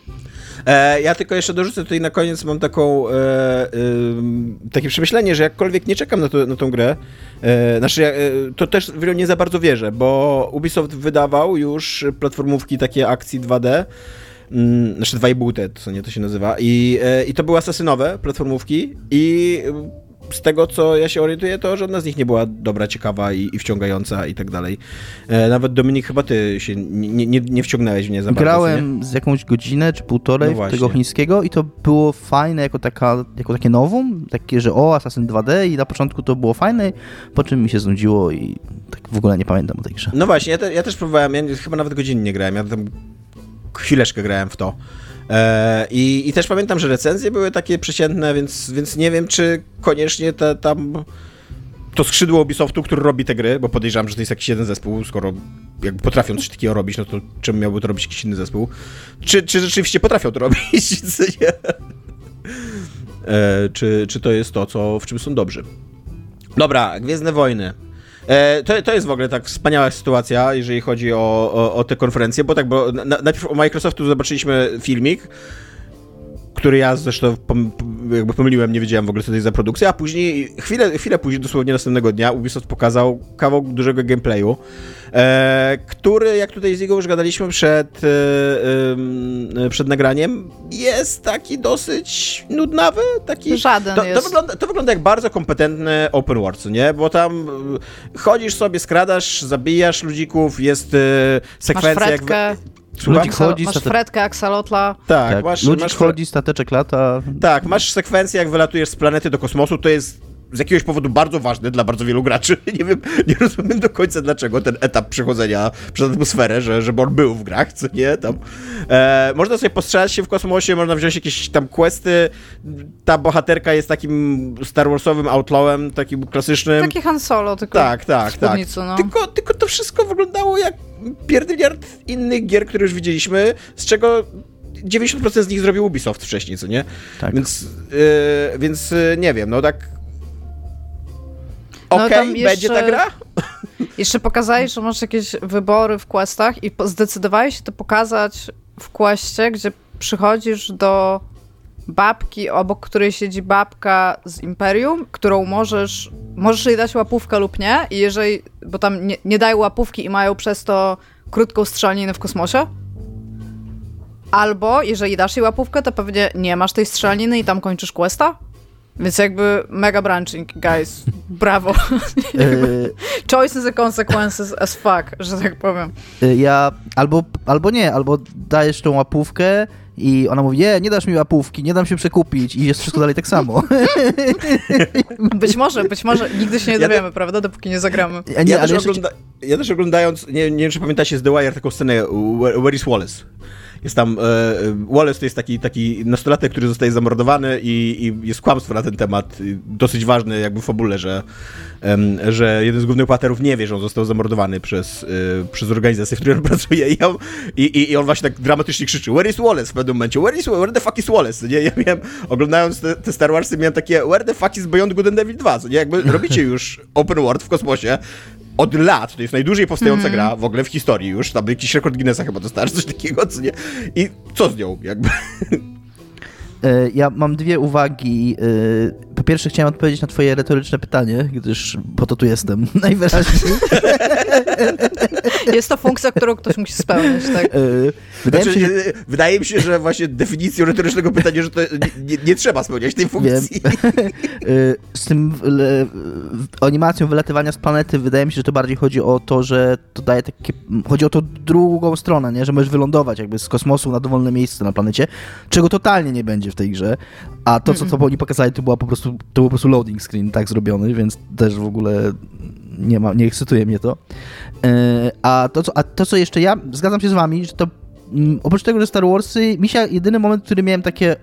E, ja tylko jeszcze dorzucę tutaj na koniec, mam taką, e, e, takie przemyślenie, że jakkolwiek nie czekam na, to, na tą grę, e, znaczy e, to też w nią nie za bardzo wierzę, bo Ubisoft wydawał już platformówki takie akcji 2D, mm, znaczy 2,5D, co nie to się nazywa, i, e, i to były asasynowe platformówki i z tego, co ja się orientuję, to żadna z nich nie była dobra, ciekawa i, i wciągająca i tak dalej. E, nawet Dominik, chyba ty się nie, nie, nie wciągnąłeś w nie za bardzo, co nie? Grałem z jakąś godzinę czy półtorej No tego chińskiego i to było fajne jako, taka, jako takie nowum, takie, że o, Assassin 2D i na początku to było fajne, po czym mi się znudziło i tak w ogóle nie pamiętam o tej grze. No właśnie, ja, te, ja też próbowałem, ja chyba nawet godzinnie grałem, ja tam chwileczkę grałem w to. E, i, I też pamiętam, że recenzje były takie przeciętne, więc, więc nie wiem, czy koniecznie te, tam to skrzydło Ubisoftu, który robi te gry, bo podejrzewam, że to jest jakiś jeden zespół, skoro jakby potrafią coś takiego robić, no to czemu miałby to robić jakiś inny zespół? Czy, czy rzeczywiście potrafią to robić? E, czy, czy to jest to, co, w czym są dobrzy? Dobra, Gwiezdne Wojny. E, to, to jest w ogóle tak wspaniała sytuacja, jeżeli chodzi o, o, o te konferencje, bo tak, bo na, najpierw o Microsoftu zobaczyliśmy filmik, który ja zresztą pom, jakby pomyliłem, nie wiedziałem w ogóle co to jest za produkcja, a później, chwilę, chwilę później, dosłownie następnego dnia, Ubisoft pokazał kawał dużego gameplayu, który, jak tutaj z Igą już gadaliśmy przed, e, przed nagraniem, jest taki dosyć nudnawy, taki... Żaden To, to, jest. wygląda, to wygląda jak bardzo kompetentny open world, nie? Bo tam y, chodzisz sobie, skradasz, zabijasz ludzików, jest y, Masz sekwencja jak... fretkę, Słucham? Ludzik chodzi, masz state- fretkę, aksalotla. Tak, tak, masz, ludzik masz, chodzi, stateczek lata. tak, masz sekwencję jak wylatujesz z planety do kosmosu, to jest z jakiegoś powodu bardzo ważny dla bardzo wielu graczy. Nie wiem, nie rozumiem do końca dlaczego ten etap przechodzenia przez atmosferę, że, żeby on był w grach, co nie, tam. E, można sobie postrzelać się w kosmosie, można wziąć jakieś tam questy. Ta bohaterka jest takim Star Warsowym outlawem, takim klasycznym. Taki Han Solo, tylko Tak, tak, w tak. no. Tylko, tylko to wszystko wyglądało jak pierdyliard innych gier, które już widzieliśmy, z czego 90% z nich zrobił Ubisoft wcześniej, co nie? Tak. Więc, yy, więc yy, nie wiem, no tak... No, Okej, tam będzie jeszcze- ta gra? Jeszcze pokazałeś, że masz jakieś wybory w questach i zdecydowałeś się to pokazać w questie, gdzie przychodzisz do babki, obok której siedzi babka z Imperium, którą możesz, możesz jej dać łapówkę lub nie i jeżeli, bo tam nie, nie dają łapówki i mają przez to krótką strzelninę w kosmosie, albo jeżeli dasz jej łapówkę, to pewnie nie masz tej strzelniny i tam kończysz questa. Więc jakby mega branching, guys. Brawo. E, Choices and consequences as fuck, że tak powiem. e, ja albo, albo nie, albo dajesz tą łapówkę i ona mówi, nie, nie dasz mi łapówki, nie dam się przekupić i jest wszystko dalej tak samo. Być może, być może nigdy się nie Ja dowiemy, prawda, dopóki nie zagramy. A nie, ja, ale też ogląda... ja też oglądając, nie, nie wiem czy pamiętacie z The Wire taką scenę Where, Where is Wallace? Jest tam, e, Wallace to jest taki, taki nastolatek, który zostaje zamordowany i, i jest kłamstwo na ten temat, dosyć ważny jakby w fabule, że, że jeden z głównych bohaterów nie wie, że on został zamordowany przez, e, przez organizację, w której on pracuje i on, i, i, on właśnie tak dramatycznie krzyczy Where is Wallace w pewnym momencie? Where, is, where the fuck is Wallace? Nie? Ja miałem, oglądając te, te Star Warsy, miałem takie Where the fuck is Beyond Good and Evil 2? Co nie? Jakby robicie już open world w kosmosie, od lat, to jest najdłużej powstająca gra w ogóle w historii już, tam jakiś rekord Guinnessa chyba dostarcz, coś takiego, co nie? I co z nią, jakby? E, Ja mam dwie uwagi. E, Po pierwsze chciałem odpowiedzieć na twoje retoryczne pytanie, gdyż po to tu jestem najwyraźniej. Jest to funkcja, którą ktoś musi spełnić, tak? E, Wydaje mi Znaczy, się, że wydaje mi się, że właśnie definicją retorycznego pytania, że to nie, nie, trzeba spełniać tej funkcji. Y, z tym le, animacją wylatywania z planety wydaje mi się, że to bardziej chodzi o to, że to daje takie, chodzi o to drugą stronę, nie? że możesz wylądować jakby z kosmosu na dowolne miejsce na planecie, czego totalnie nie będzie w tej grze, a to, co, co oni pokazali, to była po prostu, to był po prostu loading screen tak zrobiony, więc też w ogóle nie ma, nie ekscytuje mnie to. Y, a, to co, a to, co jeszcze ja, zgadzam się z wami, że to mm, oprócz tego, że Star Warsy, mi się jedyny moment, w którym miałem takie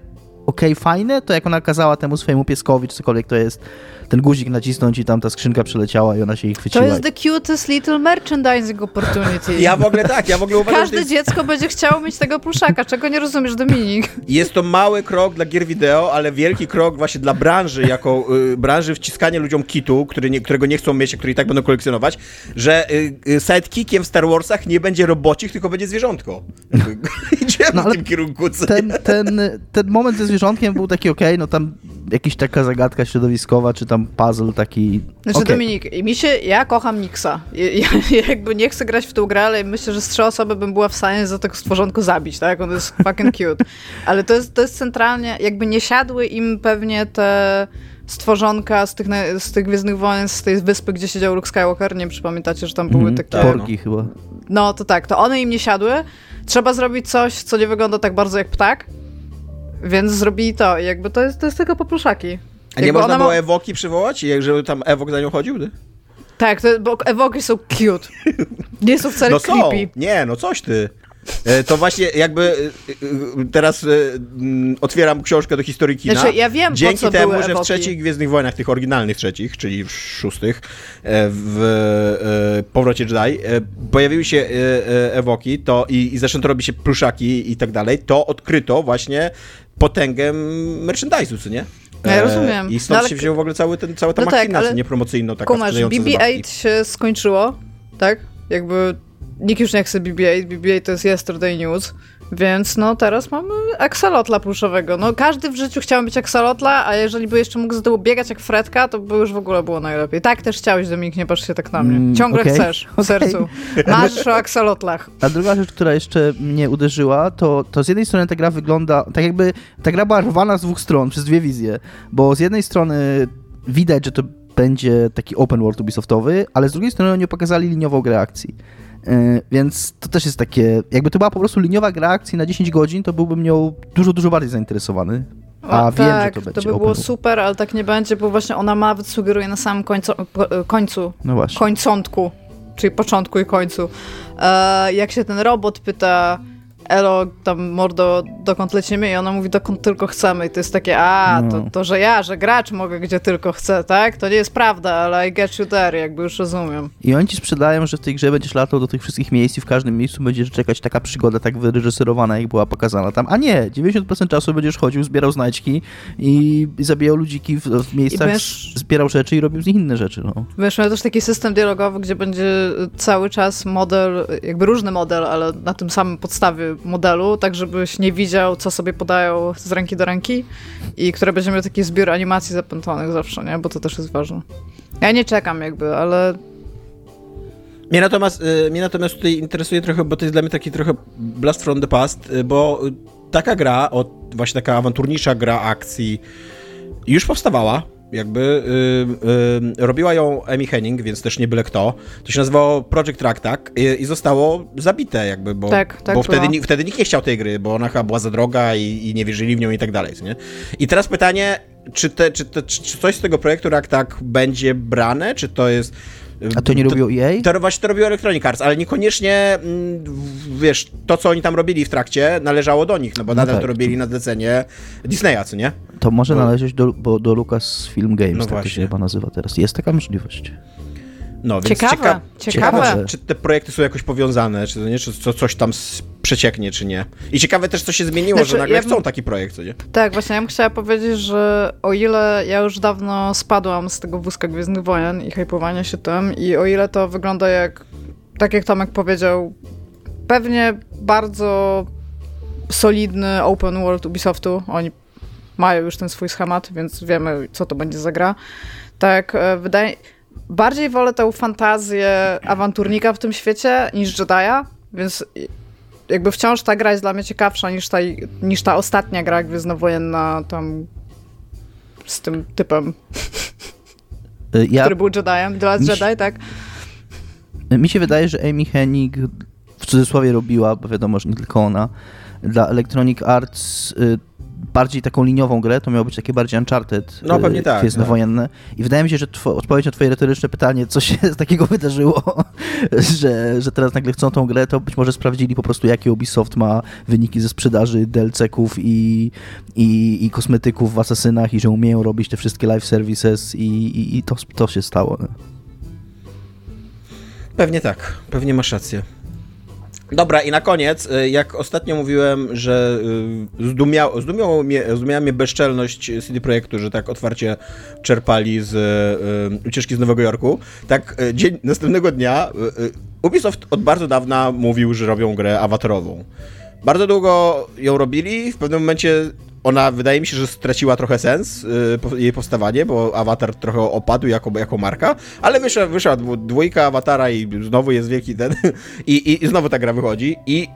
okej, fajne, to jak ona kazała temu swojemu pieskowi, czy cokolwiek to jest, ten guzik nacisnąć i tam ta skrzynka przeleciała i ona się ich To chwyciła. jest the cutest little merchandising opportunity. Ja w ogóle tak, ja w ogóle uważam, że to Każde jest, dziecko będzie chciało mieć tego pluszaka. Czego nie rozumiesz, Dominik? jest to mały krok dla gier wideo, ale wielki krok właśnie dla branży, jako y, branży wciskania ludziom kitu, który nie, którego nie chcą mieć, a który i tak będą kolekcjonować, że y, y, sidekickiem w Star Warsach nie będzie robocik, tylko będzie zwierzątko. Idziemy No, w tym kierunku. co ten, ten, ten moment ze zwierzątkiem był taki okej, no tam jakaś taka zagadka środowiskowa, czy tam puzzle taki... Znaczy, okej. Dominik, i mi się, ja kocham Nixa. Ja, ja jakby nie chcę grać w tą grę, ale myślę, że z trzy osoby bym była w stanie za tego stworzonko zabić, tak? On jest fucking cute. Ale to jest, to jest centralnie, jakby nie siadły im pewnie te stworzonka z tych, z tych Gwiezdnych Wojen, z tej wyspy, gdzie siedział Luke Skywalker, nie wiem, czy pamiętacie, że tam były Mhm, takie... tak. Porki chyba. No to tak, to one im nie siadły. Trzeba zrobić coś, co nie wygląda tak bardzo jak ptak. Więc zrobili to. I jakby to jest, to jest tylko popluszaki. A nie Jakby można było ma- Ewoki przywołać? I żeby tam Ewok za nią chodził? Nie? Tak, to, bo ewoki są cute. Nie są wcale No są. creepy. Nie, no coś ty. E, To właśnie jakby e, e, teraz mm, otwieram książkę do historii kina. Znaczy, ja wiem, po Dzięki co temu, były że w trzecich Gwiezdnych Wojnach, tych oryginalnych trzecich, czyli w szóstych, w Powrocie Jedi, pojawiły się ewoki to, i, i zaczęto robić się pluszaki i tak dalej, to odkryto właśnie potęgę merchandise'u, co nie? No ja rozumiem. I stąd No ale- się wziął w ogóle cały ten, cała ta No tak, machina ale niepromocyjno taka Kumasz, sprzedająca zabawki. BB-8 się skończyło, tak? Jakby nikt już nie chce BB-8, BB-8 to jest yesterday news, więc no teraz mamy aksalotla pluszowego. No każdy w życiu chciał mieć aksalotla, a jeżeli by jeszcze mógł z tyłu biegać jak Fredka, to by już w ogóle było najlepiej. Tak też chciałeś, Dominik, nie patrz się tak na mnie. Mm, Ciągle okej, chcesz w okej. sercu. Marzysz o aksalotlach. A druga rzecz, która jeszcze mnie uderzyła, to, to z jednej strony ta gra wygląda, tak jakby ta gra była rwana z dwóch stron, przez dwie wizje, bo z jednej strony widać, że to będzie taki open world Ubisoftowy, ale z drugiej strony oni pokazali liniową grę akcji. Yy, więc to też jest takie, jakby to była po prostu liniowa gra akcji na 10 godzin, to byłbym nią dużo, dużo bardziej zainteresowany. A O, wiem, tak, że to będzie by open było world. super, ale tak nie będzie, bo właśnie ona nawet sugeruje na samym końcu, po- końcu No właśnie. końcątku, czyli początku i końcu. E, jak się ten robot pyta Elo, tam mordo, dokąd lecimy? I ona mówi, dokąd tylko chcemy. I to jest takie, a, No. to, to, że ja, że gracz mogę gdzie tylko chcę, tak? To nie jest prawda, ale I get you there, jakby już rozumiem. I oni ci sprzedają, że w tej grze będziesz latał do tych wszystkich miejsc i w każdym miejscu będziesz czekać taka przygoda tak wyreżyserowana, jak była pokazana tam. A nie, 90% czasu będziesz chodził, zbierał znajdźki i zabijał ludziki w, w miejscach, będziesz- zbierał rzeczy i robił z nich inne rzeczy. No. Wiesz, mamy też taki system dialogowy, gdzie będzie cały czas model, jakby różny model, ale na tym samym podstawie modelu, tak żebyś nie widział, co sobie podają z ręki do ręki i które będzie miał taki zbiór animacji zapętlonych zawsze, nie? Bo to też jest ważne. Ja nie czekam jakby, ale Mnie natomiast, y, mnie natomiast tutaj interesuje trochę, bo to jest dla mnie taki trochę blast from the past, y, bo taka gra, właśnie taka awanturnicza gra akcji już powstawała. Jakby y, y, robiła ją Amy Henning, więc też nie byle kto. To się nazywało Project Raktak i, i zostało zabite, jakby, bo, Tak, tak bo wtedy, wtedy nikt nie chciał tej gry, bo ona chyba była za droga i, i nie wierzyli w nią i tak dalej. Nie? I teraz pytanie, czy, te, czy, te, czy coś z tego projektu Raktak będzie brane, czy to jest. A to nie robiło EA? To właśnie to robiło Electronic Arts, ale niekoniecznie, mm, wiesz, to co oni tam robili w trakcie należało do nich, no bo No nadal tak. to robili na zlecenie Disneya, co nie? To może Bo- należeć do, bo do Lucasfilm Games, No tak to właśnie. się chyba nazywa teraz. Jest taka możliwość. No, więc Ciekawe, cieka- ciekawe. czy, czy te projekty są jakoś powiązane, czy, to nie, czy co, coś tam przecieknie, czy nie. I ciekawe też, co się zmieniło, Znaczy, że nagle ja chcą bym- taki projekt, co nie? tak, właśnie ja bym chciała powiedzieć, że o ile ja już dawno spadłam z tego wózka Gwiezdnych Wojen i hypowania się tym i o ile to wygląda jak, tak jak Tomek powiedział, pewnie bardzo solidny open world Ubisoftu, oni mają już ten swój schemat, więc wiemy, co to będzie za gra. Tak, e, wydaje... Bardziej wolę tę fantazję awanturnika w tym świecie niż Jedi'a, więc jakby wciąż ta gra jest dla mnie ciekawsza niż ta, niż ta ostatnia gra gwiezdnowojenna tam z tym typem, Y, Ja, który był Jedi'em. Mi się- Jedi, tak? Mi się wydaje, że Amy Hennig w cudzysłowie robiła, bo wiadomo, że nie tylko ona, dla Electronic Arts y, bardziej taką liniową grę, to miało być takie bardziej Uncharted, No, pewnie e, tak, gwiezdnowojenne. I wydaje mi się, że two, odpowiedź na twoje retoryczne pytanie, co się takiego wydarzyło, że, że teraz nagle chcą tą grę, to być może sprawdzili po prostu, jakie Ubisoft ma wyniki ze sprzedaży DLC-ków i, i, i kosmetyków w Asasynach i że umieją robić te wszystkie live services i, i, i to, to się stało. Pewnie tak, pewnie masz rację. Dobra, i na koniec, y, jak ostatnio mówiłem, że y, zdumiał, mnie, zdumiała mnie bezczelność CD Projektu, że tak otwarcie czerpali z y, ucieczki z Nowego Jorku, tak dzień następnego dnia Ubisoft od bardzo dawna mówił, że robią grę awatarową. Bardzo długo ją robili, w pewnym momencie ona wydaje mi się, że straciła trochę sens y, po- jej powstawanie, bo awatar trochę opadł jako, jako marka, ale wyszła, wyszła dwójka awatara i znowu jest wielki ten i, i, i znowu ta gra wychodzi i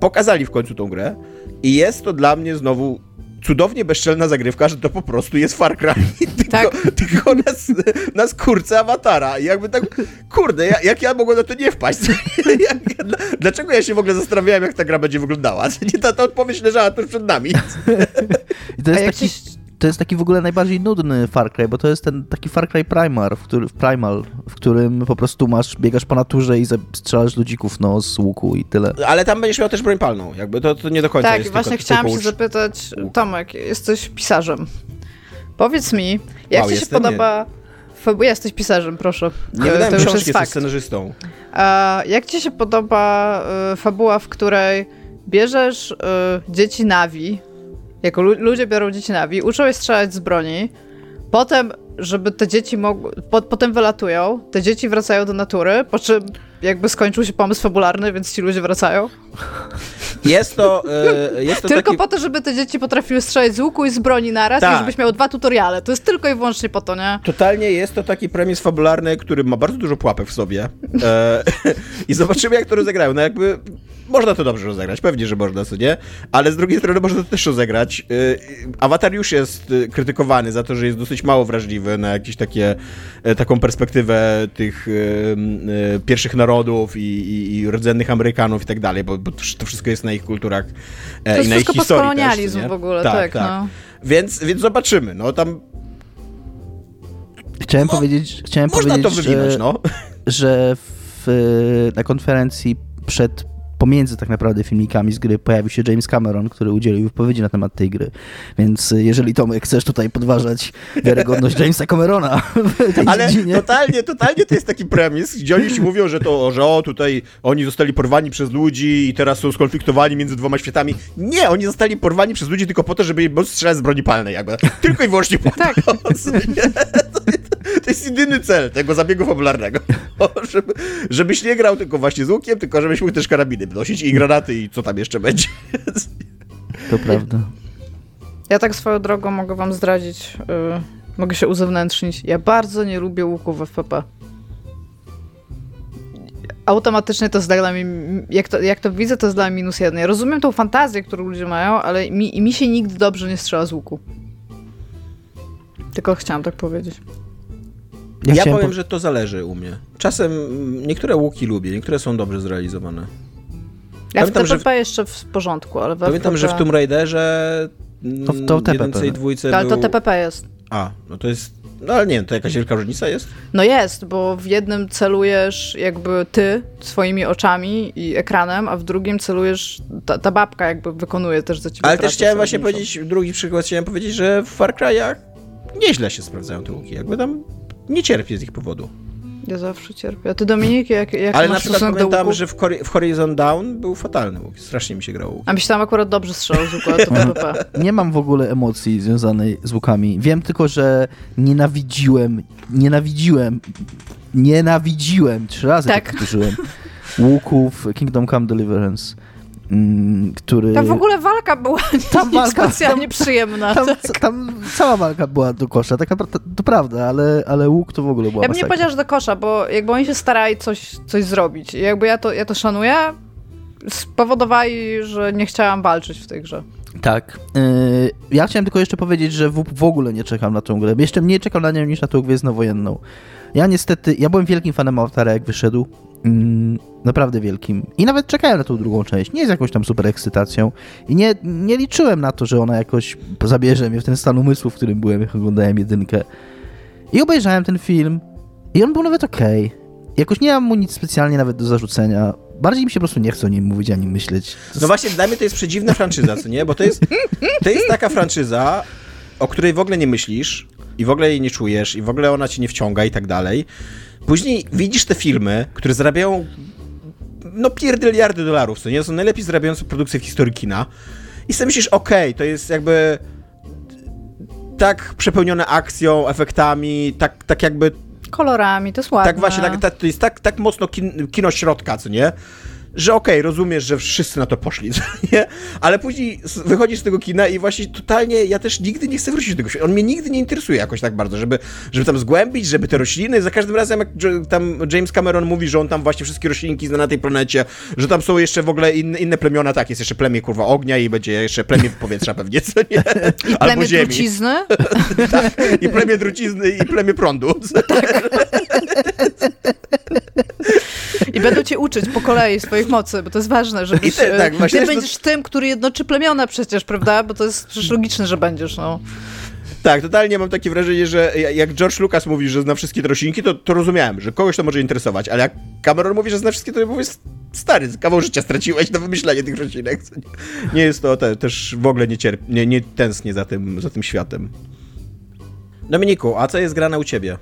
pokazali w końcu tą grę i jest to dla mnie znowu cudownie bezczelna zagrywka, że to po prostu jest Far Cry, tylko, Tak. tylko na, s- na skórce awatara i jakby tak, kurde, ja, jak ja mogłem na to nie wpaść? dlaczego ja się w ogóle zastanawiałem, jak ta gra będzie wyglądała? Nie, ta, ta odpowiedź leżała tuż przed nami. I to A jest jak taki... się- To jest taki w ogóle najbardziej nudny Far Cry, bo to jest ten taki Far Cry Primal, w, który, Primal, w którym po prostu masz, biegasz po naturze i strzelasz ludzików no, z łuku i tyle. Ale tam będziesz miał też broń palną, jakby to, to nie do końca Tak, jest właśnie tylko, chciałam tylko się zapytać, Tomek, jesteś pisarzem. Powiedz mi, jak Wow, ci się jestem? podoba... Fabu- Jesteś pisarzem, proszę. Nie To- wydałem to już książki, jest jestem fakt. scenarzystą. A jak ci się podoba y, fabuła, w której bierzesz y, dzieci Navi, jako lu- ludzie biorą dzieci Navi, uczą je strzelać z broni, potem, żeby te dzieci mogły, po, potem wylatują, te dzieci wracają do natury, po czym jakby skończył się pomysł fabularny, więc ci ludzie wracają. Jest to, e, jest to Tylko taki... po to, żeby te dzieci potrafiły strzelać z łuku i z broni naraz Tak. i żebyś miał dwa tutoriale. To jest tylko i wyłącznie po to, nie? Totalnie jest to taki premis fabularny, który ma bardzo dużo pułapek w sobie. E, I zobaczymy, jak to rozegrają. No jakby można to dobrze rozegrać, pewnie, że można, co nie? Ale z drugiej strony można to też rozegrać. E, Awatar już jest e, krytykowany za to, że jest dosyć mało wrażliwy na jakieś takie, e, taką perspektywę tych e, pierwszych narodów i, i, i rdzennych Amerykanów i tak dalej, bo, bo to wszystko jest na ich kulturach e, To jest i na ich wszystko historii też, nie? w ogóle, tak, no. Więc, więc zobaczymy, no tam Chciałem powiedzieć, chciałem można to powiedzieć, wywinąć, że, no. że w, na konferencji przed pomiędzy tak naprawdę filmikami z gry pojawił się James Cameron, który udzielił wypowiedzi na temat tej gry. Więc y, jeżeli Tomek chcesz tutaj podważać wiarygodność Jamesa Camerona w tej Ale dziedzinie, totalnie, totalnie to jest taki premis, gdzie oni ci mówią, że to, że o, tutaj oni zostali porwani przez ludzi i teraz są skonfliktowani między dwoma światami. Nie, oni zostali porwani przez ludzi tylko po to, żeby móc strzelać z broni palnej, jakby. Tylko i wyłącznie po Tak. to. To jest jedyny cel tego zabiegu fabularnego. Żeby, żebyś nie grał tylko właśnie z łukiem, tylko żebyś mógł też karabiny wnosić i granaty i co tam jeszcze będzie. to prawda. Ja tak swoją drogą mogę wam zdradzić, yy, mogę się uzewnętrznić. Ja bardzo nie lubię łuków w FPP. Automatycznie to jest dla mnie, jak to, jak to widzę, to jest dla mnie minus jeden. Ja rozumiem tą fantazję, którą ludzie mają, ale mi, mi się nigdy dobrze nie strzela z łuku. Tylko chciałam tak powiedzieć. Ja, chciałem powiem, po- że to zależy u mnie. Czasem mm, niektóre łuki lubię, niektóre są dobrze zrealizowane. Ja Pamiętam, w że TPP jeszcze w porządku, ale w Pamiętam, że w Tomb Raiderze To w- to w TPP. jedynce i dwójce Ale to był... TPP jest. A, no to jest... No ale nie, to jakaś wielka różnica jest? No jest, bo w jednym celujesz jakby ty swoimi oczami i ekranem, a w drugim celujesz, ta, ta babka jakby wykonuje też za ciebie Ale też chciałem właśnie powiedzieć, drugi przykład chciałem powiedzieć, że w Far Cry'ach nieźle się sprawdzają te łuki. Jakby tam nie cierpię z ich powodu. Ja zawsze cierpię. A ty Dominik, jak, jak Ale masz na przykład pamiętam, że w, w Horizon Down był fatalny łuk. Strasznie mi się grało łuk. A myślałam akurat dobrze strzelał z łuku, to. Nie mam w ogóle emocji związanej z łukami. Wiem tylko, że nienawidziłem, nienawidziłem, nienawidziłem, trzy razy Tak. tak powtórzyłem, łuków Kingdom Come Deliverance, który... Tam w ogóle walka była Tam nie walka, specjalnie przyjemna. Tam, tak. tam cała walka była do kosza, tak naprawdę, to prawda, ale, ale łuk to w ogóle była Ja bym nie masakra. powiedziała, że do kosza, bo jakby oni się starali coś, coś zrobić. I jakby ja to, ja to szanuję, spowodowali, że nie chciałam walczyć w tej grze. Tak. Yy, ja chciałem tylko jeszcze powiedzieć, że w, w ogóle nie czekam na tą grę. Jeszcze mniej czekam na nią niż na tą gwiezdnowojenną. Ja niestety, ja byłem wielkim fanem Awatara jak wyszedł Mm, naprawdę wielkim. I nawet czekałem na tą drugą część. Nie z jakąś tam super ekscytacją. I nie, nie liczyłem na to, że ona jakoś zabierze mnie w ten stan umysłu, w którym byłem, jak oglądałem jedynkę. I obejrzałem ten film. I on był nawet okej. Jakoś nie mam mu nic specjalnie nawet do zarzucenia. Bardziej mi się po prostu nie chce o nim mówić ani myśleć. No właśnie, dla mnie to jest przedziwna franczyza, co nie? Bo to jest, to jest taka franczyza, o której w ogóle nie myślisz i w ogóle jej nie czujesz i w ogóle ona cię nie wciąga i tak dalej. Później widzisz te filmy, które zarabiają no pierdyliardy dolarów, co nie? Są najlepiej zarabiające produkcje w historii kina i sobie myślisz, okej, to jest jakby tak przepełnione akcją, efektami, tak, tak jakby Kolorami, to jest ładne. tak właśnie, tak, tak, to jest tak, tak mocno kin, kino środka, co nie? Że okej, rozumiesz, że wszyscy na to poszli, nie? Ale później wychodzisz z tego kina i właśnie totalnie, ja też nigdy nie chcę wrócić do tego. On mnie nigdy nie interesuje jakoś tak bardzo, żeby, żeby tam zgłębić, żeby te rośliny, za każdym razem jak tam James Cameron mówi, że on tam właśnie wszystkie roślinki zna na tej planecie, że tam są jeszcze w ogóle inne, inne plemiona, tak, jest jeszcze plemię kurwa ognia i będzie jeszcze plemię powietrza pewnie, co nie? Albo Plemię ziemi. trucizny. I plemię trucizny i plemię prądu. I będą cię uczyć po kolei swoich mocy, bo to jest ważne, żebyś... I te- tak, e, właśnie ty to- będziesz tym, który jednoczy plemiona przecież, prawda? Bo to jest przecież logiczne, że będziesz, no. Tak, totalnie mam takie wrażenie, że jak George Lucas mówi, że zna wszystkie te roślinki, to, to rozumiałem, że kogoś to może interesować, ale jak Cameron mówi, że zna wszystkie, to mówię, stary, kawał życia straciłeś na wymyślanie tych roślinek. Nie jest to te, też w ogóle nie, cierp, nie, nie tęsknię za tym, za tym światem. Dominiku, a co jest grane u ciebie?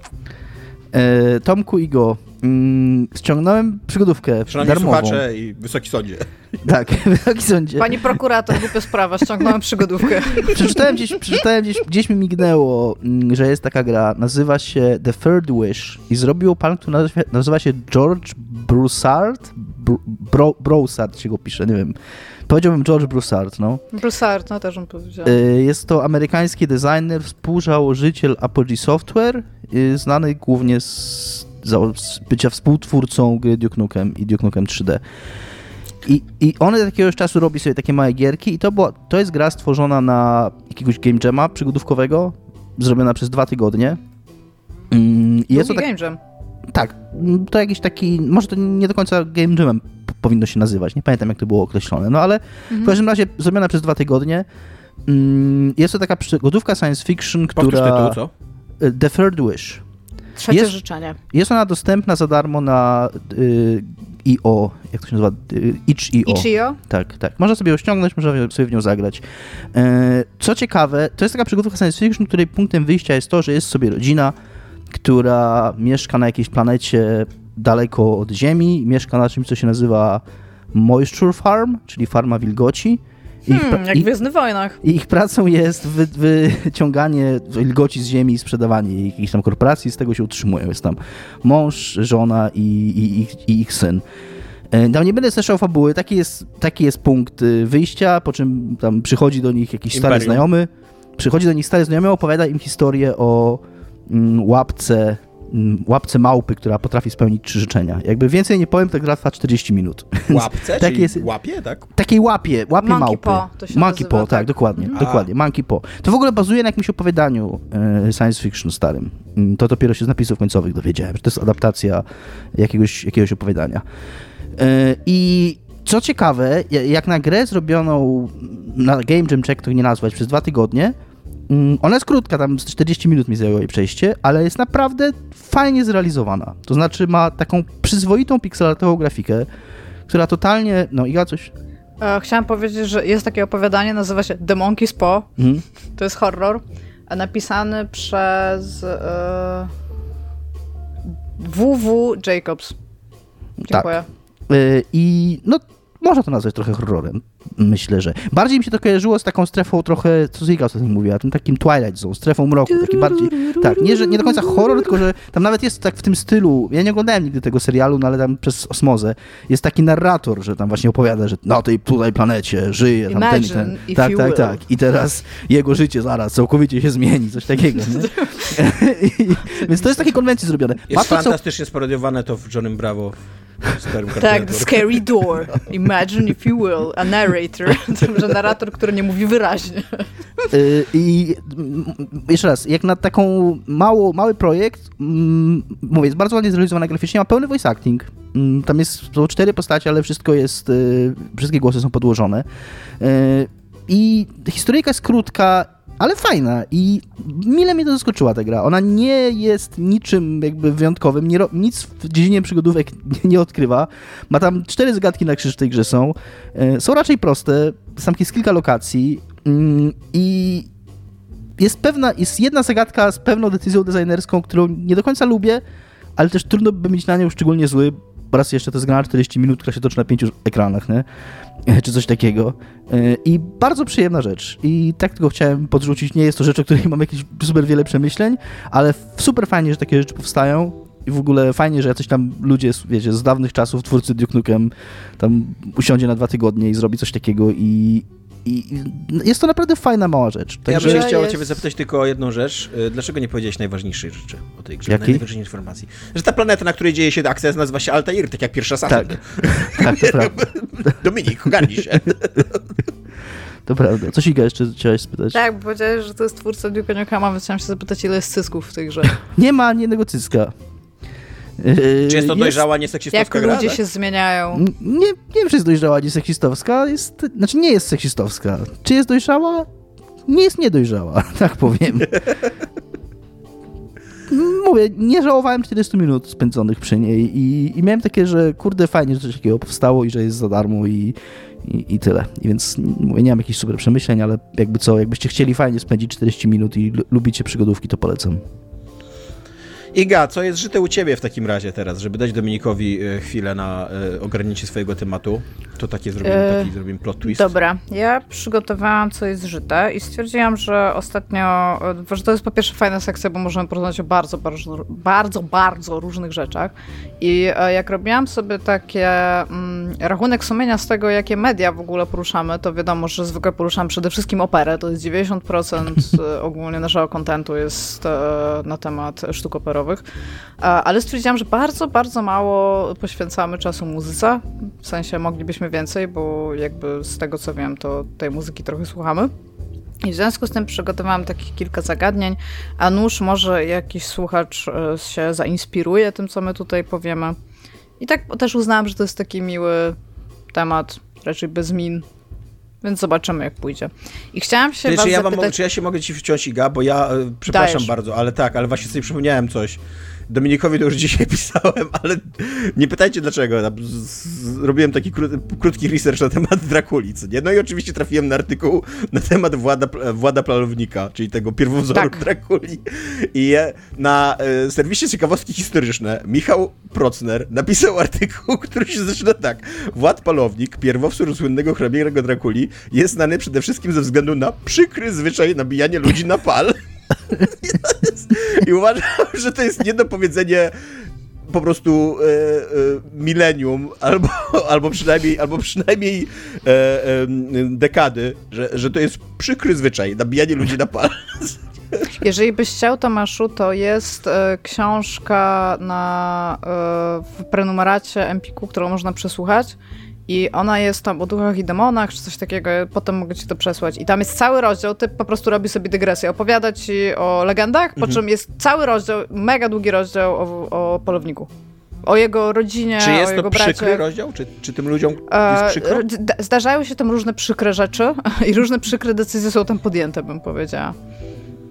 E, Tomku i Go, mm, ściągnąłem przygodówkę Szanowni darmową. słuchacze i Wysoki Sądzie. Tak, w Wysokim Sądzie. Pani prokurator, głupia sprawa, ściągnąłem przygodówkę. Przeczytałem gdzieś, przeczytałem gdzieś, gdzieś mi mignęło, mm, że jest taka gra, nazywa się The Third Wish i zrobił pan, który nazywa, nazywa się George Broussard? Br- Bro, Broussard się go pisze, nie wiem. Powiedziałbym George Broussard, no. Broussard, no też bym powiedziała. Y, Jest to amerykański designer, współzałożyciel Apogee Software, y, znany głównie z, z bycia współtwórcą gry Duke Nukem i Duke Nukem 3D. I, I on od jakiegoś czasu robi sobie takie małe gierki i to, była, to jest gra stworzona na jakiegoś game jama przygodówkowego, zrobiona przez dwa tygodnie. Mm, I jest to tak, game jam. Tak, to jakiś taki, może to nie do końca game jamem powinno się nazywać, nie pamiętam jak to było określone, no ale Mhm. w każdym razie zrobiona przez dwa tygodnie. Mm, Jest to taka przygodówka science fiction, Powtórz która... tytuł, co? Y, The Third Wish. Trzecie Jest- życzenie. Jest ona dostępna za darmo na y, IO, jak to się nazywa? Y, itch.io. Ichio? Tak, tak. Można sobie ją ściągnąć, można sobie w nią zagrać. E, Co ciekawe, to jest taka przygodówka science fiction, której punktem wyjścia jest to, że jest sobie rodzina, która mieszka na jakiejś planecie daleko od Ziemi, mieszka na czymś, co się nazywa Moisture Farm, czyli farma wilgoci. I ich Hmm, jak w Gwiezdnych Wojnach. i ich pracą jest wy, wyciąganie wilgoci z ziemi i sprzedawanie jej jakiejś tam korporacji, z tego się utrzymują. Jest tam mąż, żona i, i, i, i ich syn. E, Tam nie będę streszczał fabuły, taki jest, taki jest punkt y, wyjścia, po czym tam przychodzi do nich jakiś stary Imperium. znajomy, przychodzi do nich stary znajomy, opowiada im historię o łapce, mm, łapce małpy, która potrafi spełnić trzy życzenia. Jakby więcej nie powiem, to gra trwa 40 minut. Łapce? Tak czyli jest- łapie, tak? Takiej łapie, łapie Monkey małpy. paw to się Monkey nazywa, paw, tak, tak. dokładnie, Mhm. dokładnie, Monkey paw. To w ogóle bazuje na jakimś opowiadaniu e, science fiction starym. Mm, To dopiero się z napisów końcowych dowiedziałem, że to jest adaptacja jakiegoś, jakiegoś opowiadania. E, I co ciekawe, ja- jak na grę zrobioną na Game Jam, jak to nie nazwać, przez dwa tygodnie, mm, ona jest krótka, tam z 40 minut mi zajęło jej przejście, ale jest naprawdę fajnie zrealizowana. To znaczy ma taką przyzwoitą pixelartową grafikę, która totalnie, no i ja coś... E, chciałam powiedzieć, że jest takie opowiadanie, nazywa się The Monkey's Paw. Mhm. To jest horror, napisany przez e, WW Jacobs. Dziękuję. Y, I no, można to nazwać trochę horrorem. Myślę, że. Bardziej mi się to kojarzyło z taką strefą trochę, co Zika ostatnio mówiła, tym takim Twilight Zone, strefą mroku, taki bardziej, tak, nie, że nie do końca horror, tylko że tam nawet jest tak w tym stylu, ja nie oglądałem nigdy tego serialu, no ale tam przez osmozę jest taki narrator, że tam właśnie opowiada, że na tej tutaj planecie żyje tam ten i Imagine ten. Tak, tak, tak. I teraz jego życie zaraz całkowicie się zmieni, coś takiego. I, więc to jest takiej konwencji zrobione. Ma Jest co fantastycznie sparodiowane to w Johnnym Bravo. w Tak. Scary Door. Imagine if you will. A narrator. To, że narrator, który nie mówi wyraźnie. Y, I jeszcze raz, jak na taką mało, mały projekt, mm, mówię, jest bardzo ładnie zrealizowany graficznie, ma pełny voice acting. Mm, Tam jest, są cztery postacie, ale wszystko jest, y, wszystkie głosy są podłożone. Y, I historyjka jest krótka, ale fajna i mile mnie to zaskoczyła ta gra. Ona nie jest niczym jakby wyjątkowym, nie nic w dziedzinie przygodówek nie, nie odkrywa. Ma tam cztery zagadki na krzyż w tej grze są. Y, Są raczej proste, tam jest kilka lokacji mm, i jest pewna, jest jedna zagadka z pewną decyzją designerską, którą nie do końca lubię, ale też trudno by mieć na nią szczególnie zły, raz jeszcze to jest gra na 40 minut, która się toczy na pięciu ekranach, nie? czy coś takiego. Yy, I bardzo przyjemna rzecz. I tak tylko chciałem podrzucić. Nie jest to rzecz, o której mam jakieś super wiele przemyśleń, ale super fajnie, że takie rzeczy powstają. I w ogóle fajnie, że jacyś tam ludzie, wiecie, z dawnych czasów, twórcy Duke Nukem, tam usiądzie na dwa tygodnie i zrobi coś takiego i, i i jest to naprawdę fajna, mała rzecz. Ja bym się chciał jest- ciebie zapytać tylko o jedną rzecz. Y, Dlaczego nie powiedziałeś najważniejszej rzeczy o tej grze? Jakiej? Najważniejszej informacji. Że ta planeta, na której dzieje się akcja, nazywa się Altair, tak jak pierwsza Assassin. tak, tak, to prawda. Dominik, ogarnij się. To prawda. Coś Iga jeszcze chciałeś spytać? Tak, bo powiedziałeś, że to jest twórca Duke'a Nukema, więc chciałam się zapytać, ile jest cysków w tej grze. Nie ma ani jednego cycka. Yy, Czy jest to dojrzała, nieseksistowska Jak gra? ludzie tak? się zmieniają. Nie, nie wiem, czy jest dojrzała, nie seksistowska. Jest, znaczy nie jest seksistowska. Czy jest dojrzała? Nie jest niedojrzała, tak powiem. Mówię, nie żałowałem 40 minut spędzonych przy niej i, i miałem takie, że kurde, fajnie, że coś takiego powstało i że jest za darmo i, i, i tyle. I więc mówię, nie mam jakichś super przemyśleń, ale jakby co, jakbyście chcieli fajnie spędzić 40 minut i lu- lubicie przygodówki, to polecam. Iga, co jest żyte u ciebie w takim razie teraz, żeby dać Dominikowi e, chwilę na e, ogarnięcie swojego tematu? To takie zrobimy, E, taki zrobimy plot twist. Dobra, ja przygotowałam co jest żyte i stwierdziłam, że ostatnio, że to jest po pierwsze fajna sekcja, bo możemy porozmawiać o bardzo, bardzo, bardzo, bardzo różnych rzeczach. I jak robiłam sobie takie mm, rachunek sumienia z tego, jakie media w ogóle poruszamy, to wiadomo, że zwykle poruszamy przede wszystkim operę, to jest 90% e, ogólnie naszego kontentu jest na temat sztuk operowych. Ale stwierdziłam, że bardzo, bardzo mało poświęcamy czasu muzyce. W sensie moglibyśmy więcej, bo jakby z tego co wiem, to tej muzyki trochę słuchamy. I w związku z tym przygotowałam takich kilka zagadnień, a nuż może jakiś słuchacz e, się zainspiruje tym, co my tutaj powiemy. I tak też uznałam, że to jest taki miły temat, raczej bez min, więc zobaczymy jak pójdzie. I chciałam się Ty, was czy, ja zapytać... czy ja się mogę ci wciąć, Iga, bo ja, e, przepraszam Dajesz. bardzo, ale tak, ale właśnie sobie przypomniałem coś. Dominikowi to już dzisiaj pisałem, ale nie pytajcie dlaczego. Tam z- z- Robiłem taki kró, krótki research na temat Drakuli, nie? No i oczywiście trafiłem na artykuł na temat Włada, Włada Planownika, czyli tego pierwowzoru Tak. Drakuli. I na e, serwisie Ciekawostki Historyczne Michał Procner napisał artykuł, który się zaczyna tak. Wład Palownik, pierwowzór słynnego hrabiego Drakuli, jest znany przede wszystkim ze względu na przykry zwyczaj nabijania ludzi na pal. I uważam, że to jest niedopowiedzenie po prostu e, e, milenium, albo, albo przynajmniej, albo przynajmniej e, e, dekady, że, że to jest przykry zwyczaj, nabijanie ludzi na pal. Jeżeli byś chciał, Tomaszu, to jest e, książka na, e, w prenumeracie Empiku, którą można przesłuchać. I ona jest tam o duchach i demonach, czy coś takiego. Potem mogę ci to przesłać. I tam jest cały rozdział. Ty po prostu robi sobie dygresję. Opowiada ci o legendach, po czym jest cały rozdział, mega długi rozdział o, o polowniku. O jego rodzinie, Czy o jest jego to przykry braciach. rozdział? Czy, czy tym ludziom E, jest przykro? Zdarzają się tam różne przykre rzeczy i różne przykre decyzje są tam podjęte, bym powiedziała.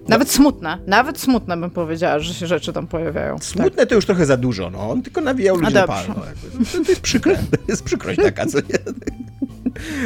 Nawet smutne, nawet smutne bym powiedziała, że się rzeczy tam pojawiają. Smutne to już trochę za dużo, no. On tylko nawijał ludzi na dobrze. pal. No, to jest przykre. To jest przykrość taka, co nie?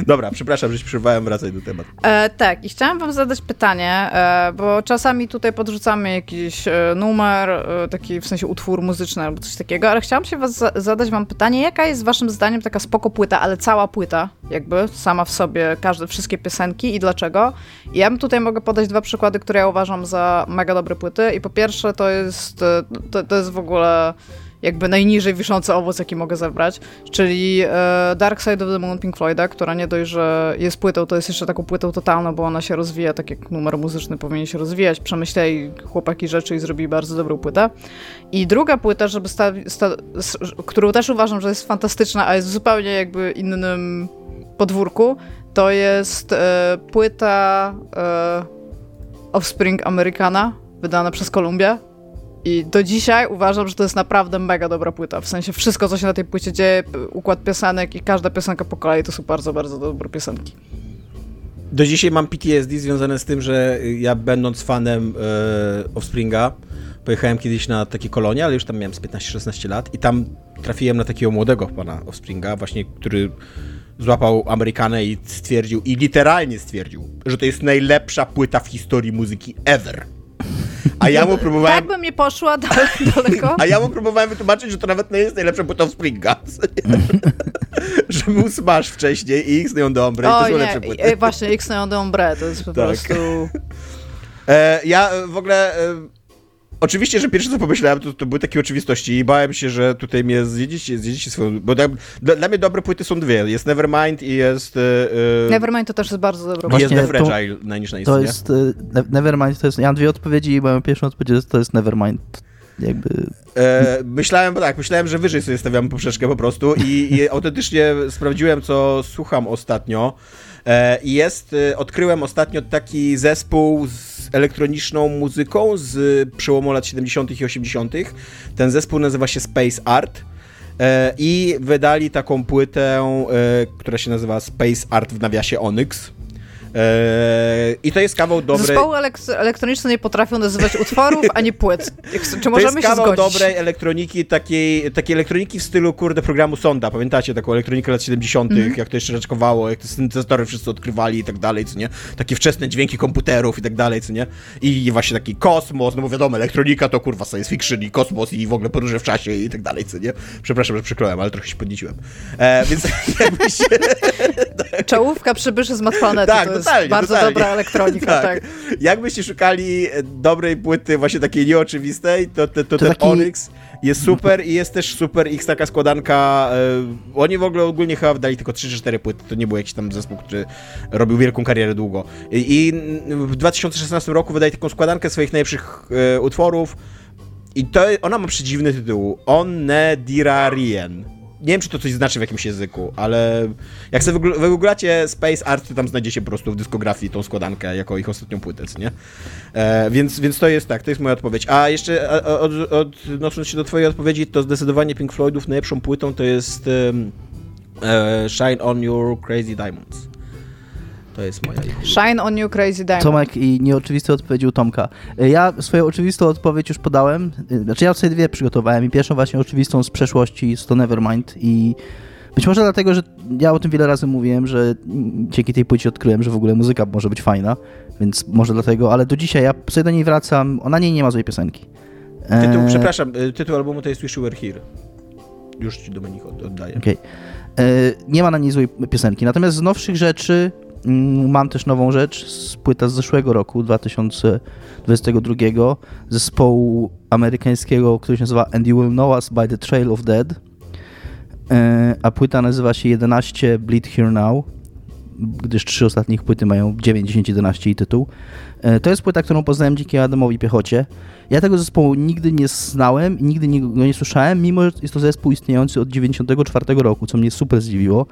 Dobra, przepraszam, że się przerwałem, wracaj do tematu. E, tak, i chciałam wam zadać pytanie, e, bo czasami tutaj podrzucamy jakiś e, numer, e, taki w sensie utwór muzyczny albo coś takiego, ale chciałam się was za zadać wam pytanie, jaka jest waszym zdaniem taka spoko płyta, ale cała płyta, jakby sama w sobie, każde, wszystkie piosenki i dlaczego? I ja bym tutaj mogę podać dwa przykłady, które ja uważam za mega dobre płyty i po pierwsze to jest, e, to, to jest w ogóle jakby najniżej wiszący owoc, jaki mogę zebrać, czyli e, Dark Side of the Moon Pink Floyda, która nie dość, że jest płytą, to jest jeszcze taką płytą totalną, bo ona się rozwija tak jak numer muzyczny powinien się rozwijać. Przemyśleli chłopaki rzeczy i zrobili bardzo dobrą płytę. I druga płyta, żeby sta, sta, którą też uważam, że jest fantastyczna, a jest w zupełnie jakby innym podwórku, to jest e, płyta e, Offspring Americana, wydana przez Columbię. I do dzisiaj uważam, że to jest naprawdę mega dobra płyta. W sensie wszystko, co się na tej płycie dzieje, układ piosenek i każda piosenka po kolei to są bardzo, bardzo dobre piosenki. Do dzisiaj mam PTSD związane z tym, że ja będąc fanem e, Offspringa, pojechałem kiedyś na takie kolonie, ale już tam miałem z 15-16 lat i tam trafiłem na takiego młodego pana Offspringa, właśnie, który złapał Amerykanę i stwierdził, i literalnie stwierdził, że to jest najlepsza płyta w historii muzyki ever. A ja mu próbowałem... Tak bym nie poszła daleko. A ja mu próbowałem wytłumaczyć, że to nawet nie jest najlepsza płyta w Springa. że był Smash wcześniej i X Neon Ombre i to są lepsze płyty. E, właśnie, X Neon Ombre to jest po tak. prostu... E, ja w ogóle... Oczywiście, że pierwsze co pomyślałem, to, to były takie oczywistości i bałem się, że tutaj mnie zjedziecie, zjedziecie swoją... Bo dla, dla, mnie dobre płyty są dwie. Jest Nevermind i jest... Yy, Nevermind to też jest bardzo dobre. Właśnie jest The Fragile to, To jest... Yy, Nevermind to jest... Ja mam dwie odpowiedzi i moją pierwszą odpowiedź to jest Nevermind. Jakby... E, myślałem, tak, myślałem, że wyżej sobie stawiamy poprzeczkę po prostu i, i autentycznie sprawdziłem, co słucham ostatnio. E, jest, e, odkryłem ostatnio taki zespół z elektroniczną muzyką z przełomu lat 70. i 80. Ten zespół nazywa się Space Art. E, I wydali taką płytę, która się nazywa Space Art w nawiasie Onyx. Eee, I to jest kawał dobrej... Zespoły elek- elektroniczne nie potrafią nazywać utworów ani płyt. Czy możemy to jest kawał dobrej elektroniki, takiej, takiej elektroniki w stylu, kurde, programu Sonda. Pamiętacie taką elektronikę lat 70., mm. jak to jeszcze raczkowało, jak te syntezatory wszyscy odkrywali i tak dalej, co nie? Takie wczesne dźwięki komputerów i tak dalej, co nie? I właśnie taki kosmos, no bo wiadomo, elektronika to kurwa science fiction i kosmos i w ogóle podróże w czasie i tak dalej, co nie? Przepraszam, że przykrołem, ale trochę się podnieciłem. E, więc jakbyś... Czołówka przybyszy z Mat Planety. Tak, totalnie, bardzo totalnie. dobra elektronika, tak. tak. Jakbyście szukali dobrej płyty, właśnie takiej nieoczywistej, to, to, to, to ten taki... Onyx jest super i jest też super X taka składanka. Yy, oni w ogóle ogólnie chyba dali tylko 3 czy 4 płyty, to nie był jakiś tam zespół, który robił wielką karierę długo. I, w 2016 roku wydali taką składankę swoich najlepszych yy, utworów i to ona ma przedziwny tytuł. Onne Dirarien nie wiem, czy to coś znaczy w jakimś języku, ale jak sobie wygooglacie Space Art, to tam znajdziecie po prostu w dyskografii tą składankę jako ich ostatnią płytę, nie? E, więc, więc to jest tak, to jest moja odpowiedź. A jeszcze od, odnosząc się do twojej odpowiedzi, to zdecydowanie Pink Floydów najlepszą płytą to jest um, e, Shine On Your Crazy Diamonds. To jest moja Shine on you crazy diamond. Tomek i nieoczywiste odpowiedź u Tomka. Ja swoją oczywistą odpowiedź już podałem. Znaczy ja sobie dwie przygotowałem i pierwszą właśnie oczywistą z przeszłości jest to Nevermind i być może dlatego, że ja o tym wiele razy mówiłem, że dzięki tej płycie odkryłem, że w ogóle muzyka może być fajna, więc może dlatego, ale do dzisiaj ja sobie do niej wracam, ona nie, nie ma złej piosenki. Tytuł, e... przepraszam, y, tytuł albumu to jest Wish You Were Here. Już ci Dominik oddaję. Okay. E, nie ma na niej złej piosenki, natomiast z nowszych rzeczy mam też nową rzecz z płyta z zeszłego roku, 2022, zespołu amerykańskiego, który się nazywa And You Will Know Us by the Trail of Dead. E, a płyta nazywa się 11 Bleed Here Now, gdyż trzy ostatnich płyty mają 9, 10, 11 i tytuł. E, to jest płyta, którą poznałem dzięki Adamowi Piechocie. Ja tego zespołu nigdy nie znałem nigdy go nie słyszałem, mimo że jest to zespół istniejący od 94 roku, co mnie super zdziwiło.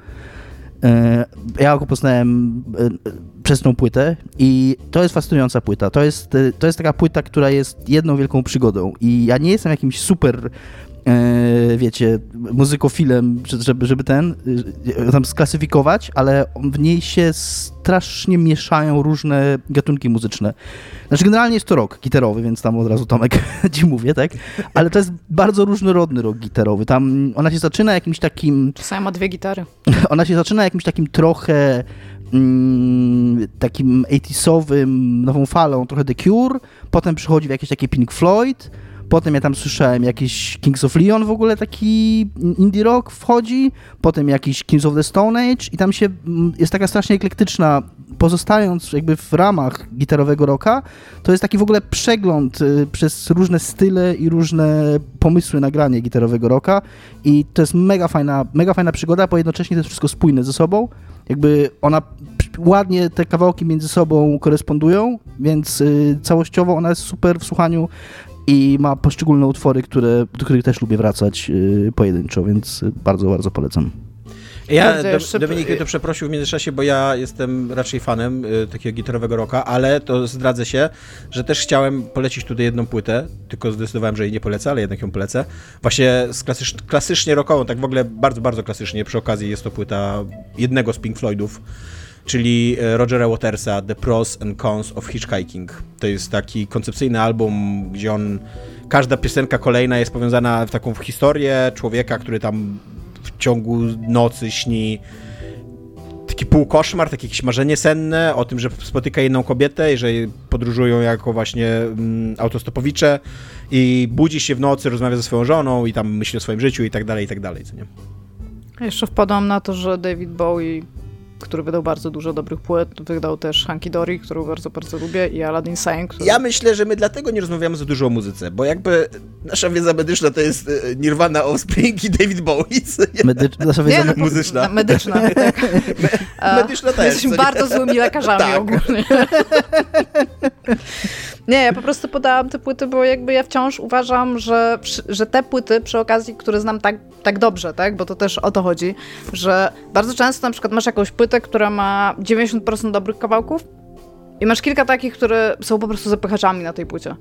E, ja go poznałem e, przez tą płytę i to jest fascynująca płyta. To jest, e, to jest taka płyta, która jest jedną wielką przygodą i ja nie jestem jakimś super wiecie, muzykofilem, żeby, żeby ten tam sklasyfikować, ale w niej się strasznie mieszają różne gatunki muzyczne. Znaczy generalnie jest to rock gitarowy, więc tam od razu Tomek ci mówię, tak? Ale to jest bardzo różnorodny rock gitarowy. Tam ona się zaczyna jakimś takim... Czasami ma dwie gitary. Ona się zaczyna jakimś takim trochę mm, takim 80 nową falą, trochę The Cure, potem przychodzi w jakieś takie Pink Floyd, Potem ja tam słyszałem jakiś Kings of Leon w ogóle taki indie rock wchodzi, potem jakiś Kings of the Stone Age i tam się mm, jest taka strasznie eklektyczna, pozostając jakby w ramach gitarowego rocka, to jest taki w ogóle przegląd y, przez różne style i różne pomysły nagrania gitarowego rocka i to jest mega fajna, mega fajna przygoda, bo jednocześnie to jest wszystko spójne ze sobą, jakby ona ładnie te kawałki między sobą korespondują, więc y, całościowo ona jest super w słuchaniu i ma poszczególne utwory, które, do których też lubię wracać yy, pojedynczo, więc bardzo, bardzo polecam. Ja, do, jeszcze- Dominik mnie to przeprosił w międzyczasie, bo ja jestem raczej fanem y, takiego gitarowego rocka, ale to zdradzę się, że też chciałem polecić tutaj jedną płytę, tylko zdecydowałem, że jej nie polecę, ale jednak ją polecę. Właśnie z klasycz, klasycznie rockową, tak w ogóle bardzo, bardzo klasycznie. Przy okazji jest to płyta jednego z Pink Floydów, czyli e, Rogera Watersa The Pros and Cons of Hitchhiking. To jest taki koncepcyjny album, gdzie on każda piosenka kolejna jest powiązana w taką historię człowieka, który tam w ciągu nocy śni taki półkoszmar, takie jakieś marzenie senne o tym, że spotyka jedną kobietę i że podróżują jako właśnie mm, autostopowicze i budzi się w nocy, rozmawia ze swoją żoną i tam myśli o swoim życiu i tak dalej, i tak dalej, co nie? Jeszcze wpadłam na to, że David Bowie, który wydał bardzo dużo dobrych płyt, wydał też Hunky Dory, którą bardzo, bardzo lubię i Aladdin Sane, który... Ja myślę, że my dlatego nie rozmawiamy za dużo o muzyce, bo jakby nasza wiedza medyczna to jest e, Nirvana, Offspring i David Bowie. Medycz... Nasza wiedza Nie, no, me- muzyczna. na- Medyczna, tak. A, medyczna też, Jesteśmy bardzo złymi lekarzami Tak. ogólnie. Nie, ja po prostu podałam te płyty, bo jakby ja wciąż uważam, że, że te płyty przy okazji, które znam tak, tak dobrze, tak, bo to też o to chodzi, że bardzo często na przykład masz jakąś płytę, która ma 90% dobrych kawałków i masz kilka takich, które są po prostu zapychaczami na tej płycie.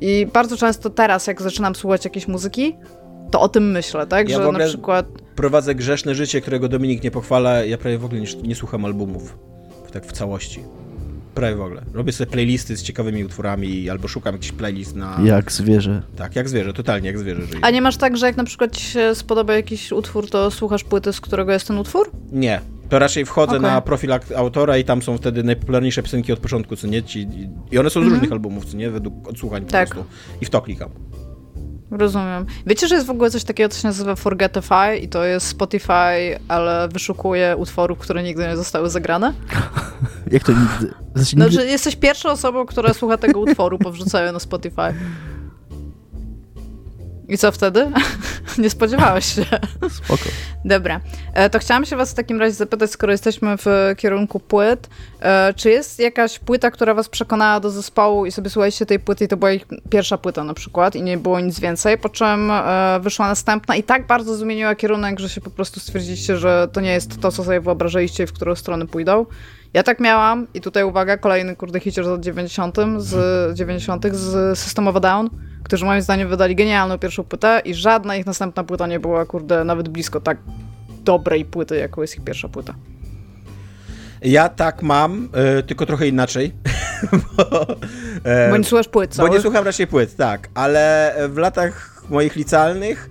I bardzo często teraz, jak zaczynam słuchać jakiejś muzyki, to o tym myślę, tak, Ja że w ogóle- na przykład Prowadzę grzeszne życie, którego Dominik nie pochwala. Ja prawie w ogóle nie, nie słucham albumów. Tak w całości. Prawie w ogóle. Robię sobie playlisty z ciekawymi utworami albo szukam jakichś playlist na... Jak zwierzę. Tak, jak zwierzę, totalnie jak zwierzę żyje. A nie masz tak, że jak na przykład ci się spodoba jakiś utwór, to słuchasz płyty, z którego jest ten utwór? Nie. To raczej wchodzę Okej. na profil autora i tam są wtedy najpopularniejsze piosenki od początku, co nie? Ci, I one są z różnych albumów, co nie? Według odsłuchań po Tak. prostu. I w to klikam. Rozumiem. Wiecie, że jest w ogóle coś takiego, co się nazywa Forgetify i to jest Spotify, ale wyszukuje utworów, które nigdy nie zostały zagrane? Jak to nigdy? Znaczy, No, nigdy... że jesteś pierwszą osobą, która słucha tego utworu, wrzucają na Spotify. I co wtedy? nie spodziewałeś się. Spoko. Dobra, e, to chciałam się was w takim razie zapytać, skoro jesteśmy w kierunku płyt, e, czy jest jakaś płyta, która was przekonała do zespołu i sobie słuchaliście tej płyty i to była ich pierwsza płyta na przykład i nie było nic więcej, po czym e, wyszła następna i tak bardzo zmieniła kierunek, że się po prostu stwierdziliście, że to nie jest to, co sobie wyobrażaliście i w którą stronę pójdą. Ja tak miałam i tutaj uwaga, kolejny kurde hicior z lat 90 z 90 z System of Down, którzy moim zdaniem wydali genialną pierwszą płytę i żadna ich następna płyta nie była kurde nawet blisko tak dobrej płyty, jaką jest ich pierwsza płyta. Ja tak mam, e, tylko trochę inaczej. bo, e, Bo nie słuchasz płyt Bo całych. nie słucham raczej płyt, tak, ale w latach moich licealnych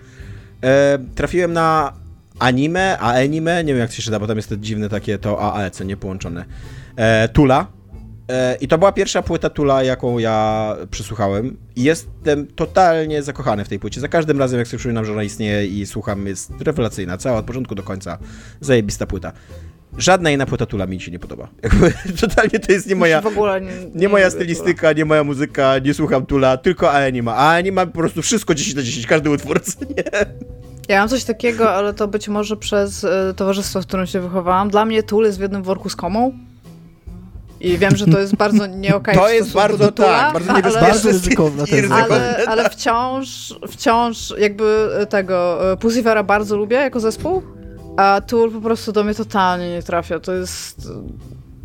e, trafiłem na anime, a anime, nie wiem jak to się czyta, bo tam jest to dziwne takie to AE, co nie połączone. Tula. E, I to była pierwsza płyta Tula, jaką ja przysłuchałem. I jestem totalnie zakochany w tej płycie. Za każdym razem, jak sobie przypominam, że ona istnieje i słucham, jest rewelacyjna. Cała od początku do końca. Zajebista płyta. Żadna inna płyta Tula mi się nie podoba. Jakby, totalnie to jest nie moja... W ogóle nie, Nie moja stylistyka, nie moja muzyka, nie słucham Tula, tylko Anima. A Anima po prostu wszystko 10 na 10, każdy utwór, nie? Tula. Ja mam coś takiego, ale to być może przez e, towarzystwo, w którym się wychowałam. Dla mnie Tool jest w jednym worku z komą. I wiem, że to jest bardzo nie okej To jest bardzo do Tula, tak, bardzo ale- niebezpieczne. Ryzykowna teza. Ale, ale wciąż, wciąż jakby tego e, Pussyfera bardzo lubię jako zespół, a Tool po prostu do mnie totalnie nie trafia. To jest... e,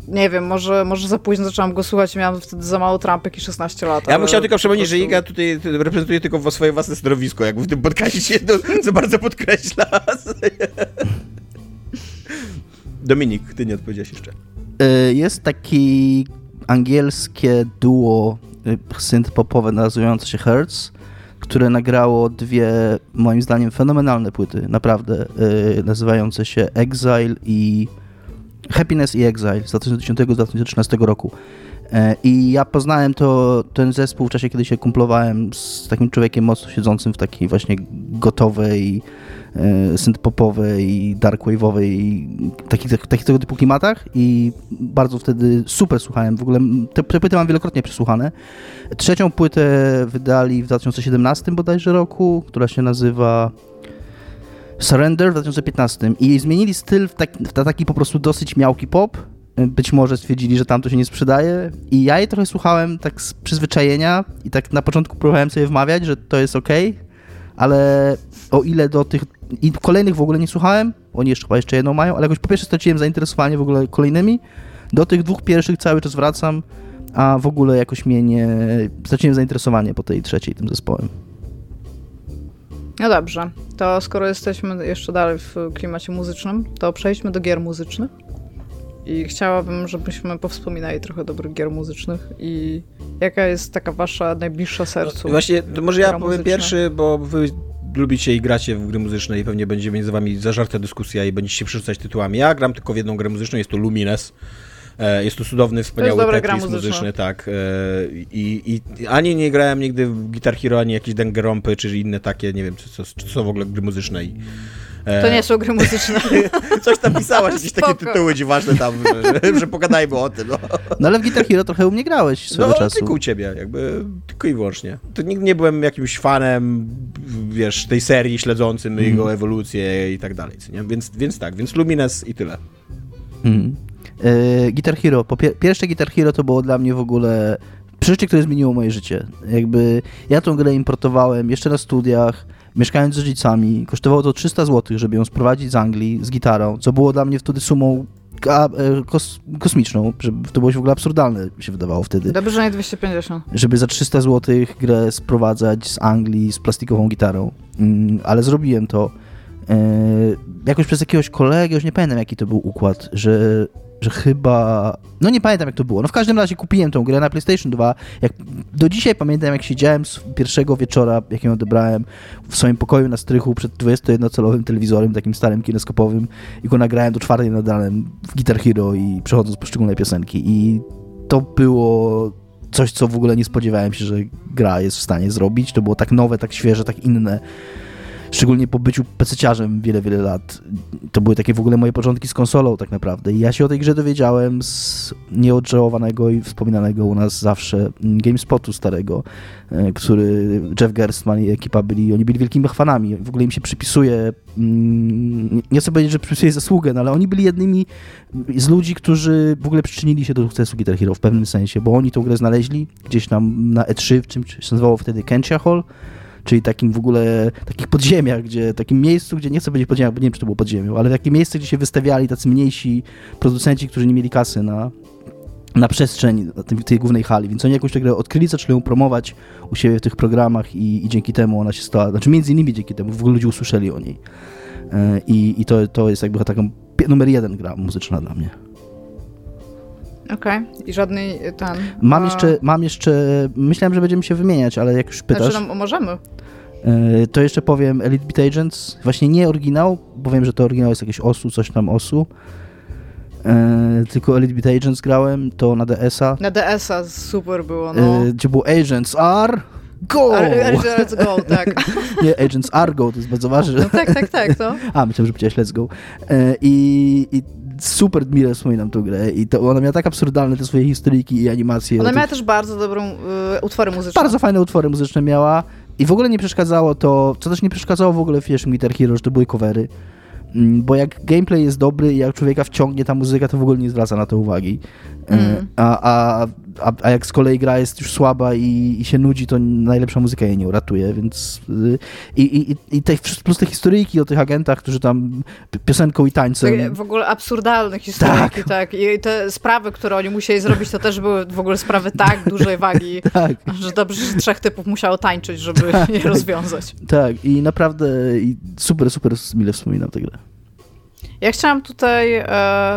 Nie wiem, może, może za późno zaczęłam go słuchać i miałam wtedy za mało trampek i 16 lat. Ja ale musiałem tylko po przypomnieć, że prostu- Iga tutaj reprezentuje tylko swoje własne stanowisko, jakby w tym podcaście się to, co bardzo podkreśla. Dominik, ty nie odpowiedziałeś jeszcze. Y, Jest taki angielskie duo y, synth-popowe nazywające się Hertz, które nagrało dwie, moim zdaniem, fenomenalne płyty, naprawdę, y, nazywające się Exile i Happiness i Exile z 2010-2013 roku. I ja poznałem to, ten zespół w czasie, kiedy się kumplowałem z takim człowiekiem mocno siedzącym w takiej właśnie gotowej, e, synth-popowej i darkwave'owej i takich, tak- takich tego typu klimatach i bardzo wtedy super słuchałem. W ogóle te, te płyty mam wielokrotnie przesłuchane. Trzecią płytę wydali w 2017 bodajże roku, która się nazywa Surrender w 2015 i zmienili styl w, tak, w taki po prostu dosyć miałki pop. Być może stwierdzili, że tam to się nie sprzedaje i ja je trochę słuchałem tak z przyzwyczajenia i tak na początku próbowałem sobie wmawiać, że to jest ok, ale o ile do tych i kolejnych w ogóle nie słuchałem, oni jeszcze chyba jeszcze jedną mają, ale jakoś po pierwsze straciłem zainteresowanie w ogóle kolejnymi, do tych dwóch pierwszych cały czas wracam, a w ogóle jakoś mnie nie... straciłem zainteresowanie po tej trzeciej tym zespołem. No dobrze, to skoro jesteśmy jeszcze dalej w klimacie muzycznym, to przejdźmy do gier muzycznych. I chciałabym, żebyśmy powspominali trochę dobrych gier muzycznych i jaka jest taka wasza najbliższa sercu? No, właśnie, to może ja powiem muzyczna? pierwszy, bo wy lubicie i gracie w gry muzyczne i pewnie będzie między wami zażarta dyskusja i będziecie się przerzucać tytułami. Ja gram tylko w jedną grę muzyczną, jest to Lumines. E, Jest to cudowny, wspaniały gra Tetris muzyczny, tak. E, I, I ani nie grałem nigdy w Guitar Hero, ani jakieś Danganronpy, czy inne takie, nie wiem, czy, co, są w ogóle gry muzyczne. I, To nie są gry muzyczne. Coś tam pisałaś, jakieś takie tytuły dziwaczne tam, że, że, pogadajmy o tym. No, No ale w Guitar Hero trochę u mnie grałeś swego no czasu. tylko u ciebie, jakby tylko i wyłącznie. To nigdy nie byłem jakimś fanem, wiesz, tej serii, śledzącym Mhm. jego ewolucję i tak dalej, co nie? Więc, więc tak, więc Lumines i tyle. Mhm. E, Guitar Hero. Po pier- pierwsze Guitar Hero to było dla mnie w ogóle przeżycie, które zmieniło moje życie. Jakby ja tą grę importowałem jeszcze na studiach, mieszkając z rodzicami. Kosztowało to 300 zł, żeby ją sprowadzić z Anglii z gitarą, co było dla mnie wtedy sumą a, e, kos- kosmiczną, że to było w ogóle absurdalne, mi się wydawało wtedy. Dobrze, że nie 250. żeby za 300 zł grę sprowadzać z Anglii z plastikową gitarą. Mm, ale zrobiłem to. E, jakoś przez jakiegoś kolegę, już nie pamiętam jaki to był układ, że, że chyba. No nie pamiętam jak to było. No w każdym razie kupiłem tą grę na PlayStation 2. Jak, do dzisiaj pamiętam jak siedziałem z pierwszego wieczora, jak ją odebrałem w swoim pokoju na strychu przed 21-calowym telewizorem, takim starym kineskopowym i go nagrałem do czwartej nad ranem w Guitar Hero i przechodząc poszczególne piosenki. I to było coś, co w ogóle nie spodziewałem się, że gra jest w stanie zrobić. To było tak nowe, tak świeże, tak inne. Szczególnie po byciu pececiarzem wiele, wiele lat. To były takie w ogóle moje początki z konsolą tak naprawdę. I ja się o tej grze dowiedziałem z nieodżałowanego i wspominanego u nas zawsze GameSpotu starego, e, który Jeff Gerstmann i ekipa byli, oni byli wielkimi fanami. W ogóle im się przypisuje, mm, nie chcę powiedzieć, że przypisuje zasługę, no ale oni byli jednymi z ludzi, którzy w ogóle przyczynili się do sukcesu Guitar Hero w pewnym sensie, bo oni tą grę znaleźli gdzieś tam na E3, w czymś się nazywało wtedy Kentia Hall, czyli takim w ogóle, takich podziemiach, gdzie, takim miejscu, gdzie nie chcę powiedzieć podziemiach, bo nie wiem, czy to było podziemią, ale takie miejsce, gdzie się wystawiali tacy mniejsi producenci, którzy nie mieli kasy na, na przestrzeń tym, tej głównej hali, więc oni jakąś tę grę odkryli, zaczęli ją promować u siebie w tych programach i, i dzięki temu ona się stała, znaczy między innymi dzięki temu w ogóle ludzie usłyszeli o niej. E, I, i to, to jest jakby taką pi- numer jeden gra muzyczna dla mnie. Okej. I żadnej ten... Mam a- jeszcze, mam jeszcze, myślałem, że będziemy się wymieniać, ale jak już pytasz, Znaczy, no, możemy. e, to jeszcze powiem Elite Beat Agents, właśnie nie oryginał, bo wiem, że to oryginał jest jakieś osu, coś tam osu, e, tylko Elite Beat Agents grałem, to na DS-a, Na DS-a super było, no. e, gdzie było Agents are go! Let's go, tak. nie, Agents are go, to jest bardzo ważne. No tak, tak, tak, to. A, myślałem, że powiedziałeś Let's Go. E, I, I super mile wspominam tę grę i to, ona miała tak absurdalne te swoje historyjki i animacje. Ona miała tych- też bardzo dobrą y, utwory muzyczne. Bardzo fajne utwory muzyczne miała i w ogóle nie przeszkadzało to, co też nie przeszkadzało w ogóle w pierwszym Guitar Hero, że to były covery. Mm, Bo jak gameplay jest dobry i jak człowieka wciągnie ta muzyka, to w ogóle nie zwraca na to uwagi. E, Mm. A, a, a, a jak z kolei gra jest już słaba i, i się nudzi, to najlepsza muzyka jej nie uratuje, więc y, i, i, i- te, plus te historyjki o tych agentach, którzy tam pi- piosenką i tańcem. Takie w ogóle absurdalne historyjki, tak. I te sprawy, które oni musieli zrobić, to też były w ogóle sprawy tak dużej wagi, Tak, że dobrze, że trzech typów musiało tańczyć, żeby je rozwiązać. tak. I naprawdę super, super mile wspominam tę grę. Ja chciałam tutaj e,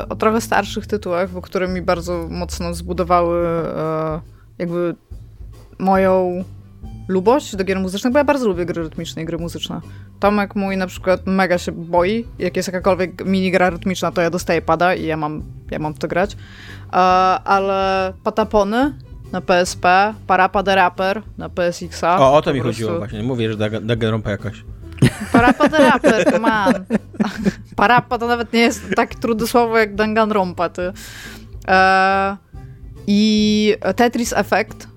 o trochę starszych tytułach, bo które mi bardzo mocno zbudowały e, jakby moją lubość do gier muzycznych, bo ja bardzo lubię gry rytmiczne i gry muzyczne. Tomek mój na przykład mega się boi, jak jest jakakolwiek minigra rytmiczna, to ja dostaję pada i ja mam, ja mam w to grać. E, ale Patapony na PSP, Parapa the Rapper na PSX-a. O, o to mi chodziło prostu- właśnie. Mówię, że Dag- Danganronpa jakaś. Parapa the Rapper, come on. Parapa to nawet nie jest tak trudne słowo jak Danganronpa, ty. E, I Tetris Effect,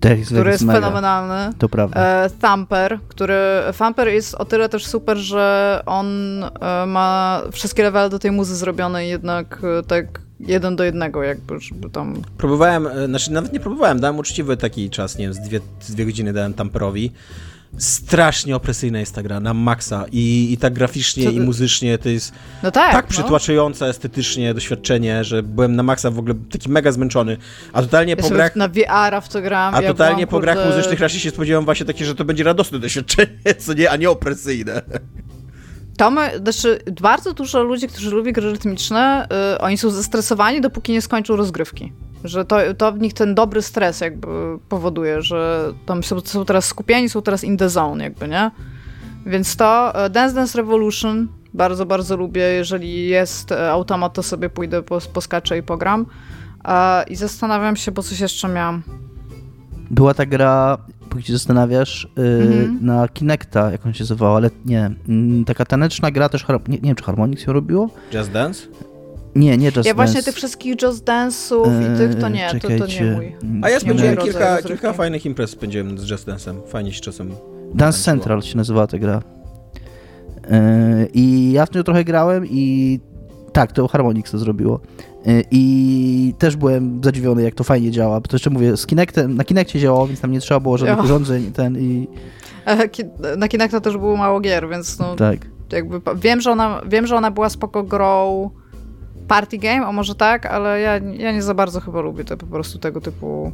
Tetris który jest mega. fenomenalny. To prawda. E, Thumper, który... Thumper jest o tyle też super, że on e, ma wszystkie levely do tej muzy zrobione jednak e, tak jeden do jednego jakby, żeby tam... Próbowałem, e, znaczy nawet nie próbowałem, dałem uczciwy taki czas, nie wiem, z dwie, z dwie godziny dałem Tamperowi. Strasznie opresyjna jest ta gra, na maksa. I, i tak graficznie, Co- i muzycznie to jest No tak, tak no. przytłaczające estetycznie doświadczenie, że byłem na maksa w ogóle taki mega zmęczony. A totalnie Ja po grach, na VR-a w to gram. a ja totalnie byłam, po grach muzycznych raczej się spodziewałem właśnie takie, że to będzie radosne doświadczenie, co nie, a nie opresyjne. To znaczy bardzo dużo ludzi, którzy lubią gry rytmiczne, y, oni są zestresowani, dopóki nie skończą rozgrywki. Że to, to w nich ten dobry stres jakby powoduje, że tam są, są teraz skupieni, są teraz in the zone jakby, nie? Więc to y, Dance Dance Revolution bardzo, bardzo lubię. Jeżeli jest y, automat, to sobie pójdę, pos, poskaczę i pogram. A, I zastanawiam się, bo coś jeszcze miałam. Była ta gra, póki się zastanawiasz, yy, Mhm. na Kinecta, jak on się nazywał, ale nie. Mm, taka taneczna gra też, har- nie, nie wiem czy Harmonix ją robiło? Just Dance? Nie, nie Just ja właśnie Dance. tych wszystkich Just Dance'ów i tych to nie, to, to nie mój. Mm, A ja spędziłem kilka, kilka fajnych imprez spędziłem z Just Dance'em. Fajnie się czasem Dance tańczyło. Central się nazywała ta gra. Yy, I ja w nią trochę grałem i tak, to Harmonix to zrobiło. Yy, I też byłem zadziwiony, jak to fajnie działa. Bo to jeszcze mówię, z Kinectem, na Kinectie działało, więc tam nie trzeba było żadnych Jo. urządzeń. Ten i Na Kinecta też było mało gier, więc no, tak. jakby wiem, że ona, wiem, że ona była spoko grą party game, a może tak, ale ja, ja nie za bardzo chyba lubię to po prostu tego typu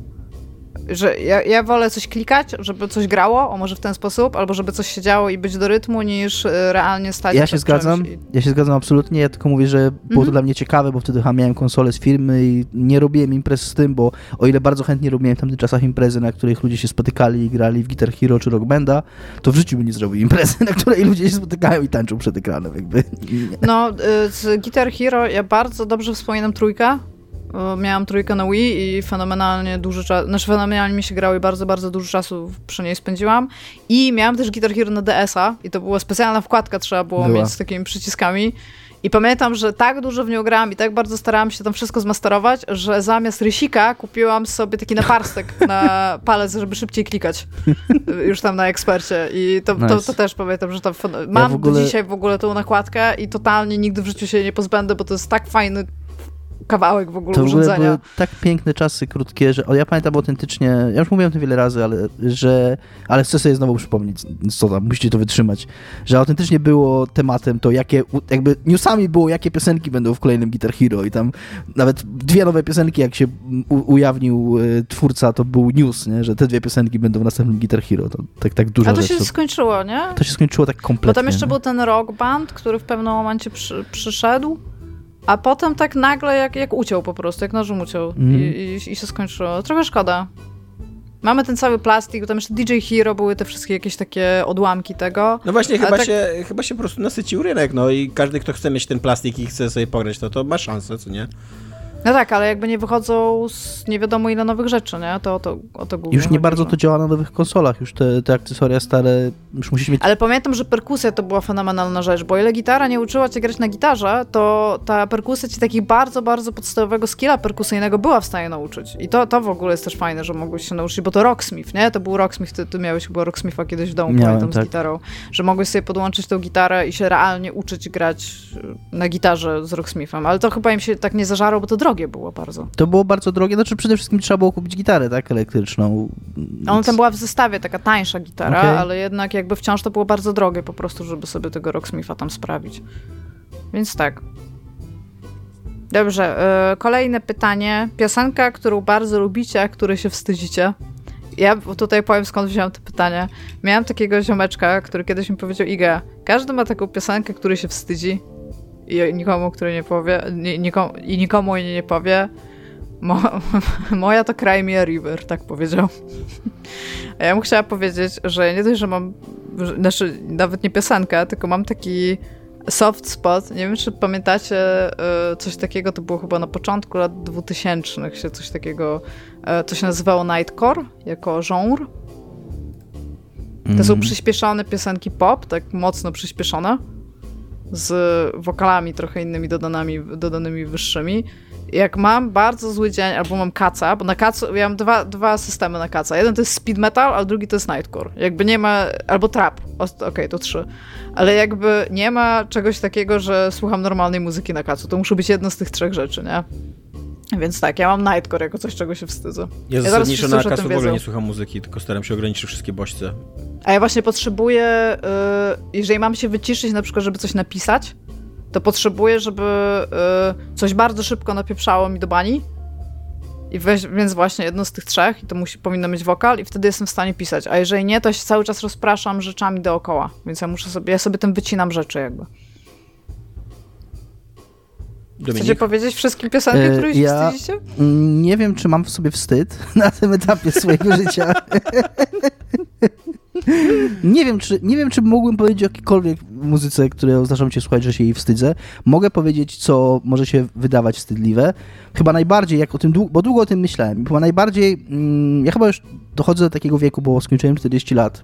że ja, ja wolę coś klikać, żeby coś grało, o może w ten sposób, albo żeby coś się działo i być do rytmu, niż e, realnie stać Ja się zgadzam, i- ja się zgadzam absolutnie, ja tylko mówię, że było to Mhm. dla mnie ciekawe, bo wtedy miałem konsolę z firmy i nie robiłem imprez z tym, bo o ile bardzo chętnie robiłem w tamtych czasach imprezy, na których ludzie się spotykali i grali w Guitar Hero czy Rock Banda, to w życiu bym nie zrobił imprezy, na której ludzie się spotykają i tańczą przed ekranem, jakby. No, y, z Guitar Hero ja bardzo dobrze wspominam trójkę. Miałam trójkę na Wii i fenomenalnie dużo czasu, znaczy fenomenalnie mi się grało i bardzo, bardzo dużo czasu przy niej spędziłam. I miałam też Guitar Hero na DS-a i to była specjalna wkładka, trzeba było Była. mieć z takimi przyciskami. I pamiętam, że tak dużo w nią grałam i tak bardzo starałam się tam wszystko zmasterować, że zamiast rysika kupiłam sobie taki naparstek na palec, żeby szybciej klikać. Już tam na ekspercie. I to, to, Nice. to też pamiętam, że tam mam w ogóle- do dzisiaj w ogóle tą nakładkę i totalnie nigdy w życiu się nie pozbędę, bo to jest tak fajny kawałek w ogóle To w ogóle urządzenia. były tak piękne czasy, krótkie, że o, ja pamiętam autentycznie, ja już mówiłem to wiele razy, ale że, ale chcę sobie znowu przypomnieć, co tam, musicie to wytrzymać, że autentycznie było tematem to, jakie, jakby newsami było, jakie piosenki będą w kolejnym Guitar Hero i tam nawet dwie nowe piosenki, jak się u, ujawnił e, twórca, to był news, nie? że te dwie piosenki będą w następnym Guitar Hero, to tak, tak dużo A to rzeczy. się skończyło, nie? to się skończyło tak kompletnie. Bo tam jeszcze nie? był ten rock band, który w pewnym momencie przy, przyszedł, a potem tak nagle jak, jak uciął po prostu, jak nożem uciął Mhm. I, i, i się skończyło. Trochę szkoda. Mamy ten cały plastik, bo tam jeszcze DJ Hero były te wszystkie jakieś takie odłamki tego. No właśnie, chyba, tak- się, chyba się po prostu nasycił rynek, no i każdy, kto chce mieć ten plastik i chce sobie pograć, to, to ma szansę, co nie? No tak, ale jakby nie wychodzą z nie wiadomo ile nowych rzeczy, nie? To o to, o to głównie Już nie bardzo że- to działa na nowych konsolach, już te, te akcesoria stare, już musisz mieć Ale pamiętam, że perkusja to była fenomenalna rzecz, bo ile gitara nie uczyła cię grać na gitarze, to ta perkusja ci takich bardzo, bardzo podstawowego skilla perkusyjnego była w stanie nauczyć. I to, to w ogóle jest też fajne, że mogłeś się nauczyć, bo to Rocksmith, nie? To był Rocksmith, ty, ty miałeś chyba Rocksmitha kiedyś w domu, Miałem, pamiętam, tak. z gitarą, że mogłeś sobie podłączyć tą gitarę i się realnie uczyć grać na gitarze z Rocksmithem, ale to chyba im się tak nie zażarło, bo to drogie było bardzo. To było bardzo drogie, znaczy przede wszystkim trzeba było kupić gitarę, tak, elektryczną. A Ona tam była w zestawie, taka tańsza gitara, Okej. ale jednak jakby wciąż to było bardzo drogie po prostu, żeby sobie tego Rocksmitha tam sprawić. Więc tak. Dobrze, e, kolejne pytanie. Piosenka, którą bardzo lubicie, a której się wstydzicie. Ja tutaj powiem skąd wziąłem to pytanie. Miałam takiego ziomeczka, który kiedyś mi powiedział, Iga, każdy ma taką piosenkę, której się wstydzi i nikomu, który nie powie, ni, nikomu, i nikomu jej nie powie. Mo, moja to Cry Me a River, tak powiedział. A ja mu chciała powiedzieć, że nie dość, że mam, znaczy nawet nie piosenkę, tylko mam taki soft spot. Nie wiem, czy pamiętacie y, coś takiego, to było chyba na początku lat 2000 się coś takiego, y, to się nazywało Nightcore jako genre. To są Mhm. przyspieszone piosenki pop, tak mocno przyspieszone, z wokalami trochę innymi dodanymi, dodanymi wyższymi. Jak mam bardzo zły dzień, albo mam kaca, bo na kacu, ja mam dwa, dwa systemy na kaca. Jeden to jest speed metal, a drugi to jest nightcore. Jakby nie ma, albo trap, okej, to trzy. Ale jakby nie ma czegoś takiego, że słucham normalnej muzyki na kacu. To musi być jedno z tych trzech rzeczy, nie? Więc tak, ja mam Nightcore jako coś, czego się wstydzę. Ja Ja zasadniczo na kasu w ogóle nie słucham muzyki, tylko staram się ograniczyć wszystkie bodźce. A ja właśnie potrzebuję, y, jeżeli mam się wyciszyć na przykład, żeby coś napisać, to potrzebuję, żeby y, coś bardzo szybko napieprzało mi do bani. I weź, więc właśnie jedno z tych trzech, i to musi, powinno mieć wokal, i wtedy jestem w stanie pisać. A jeżeli nie, to się cały czas rozpraszam rzeczami dookoła. Więc ja muszę sobie, ja sobie tym wycinam rzeczy jakby. Chcecie Dominik? powiedzieć wszystkim piosenki, E, które się ja- wstydzicie? Nie wiem, czy mam w sobie wstyd na tym etapie swojego życia. nie, wiem, czy, nie wiem, czy mógłbym powiedzieć o jakiejkolwiek muzyce, której zdarzam się słuchać, że się jej wstydzę. Mogę powiedzieć, co może się wydawać wstydliwe. Chyba najbardziej, jak o tym, dłu- bo długo o tym myślałem, chyba najbardziej, mm, ja chyba już dochodzę do takiego wieku, bo skończyłem 40 lat,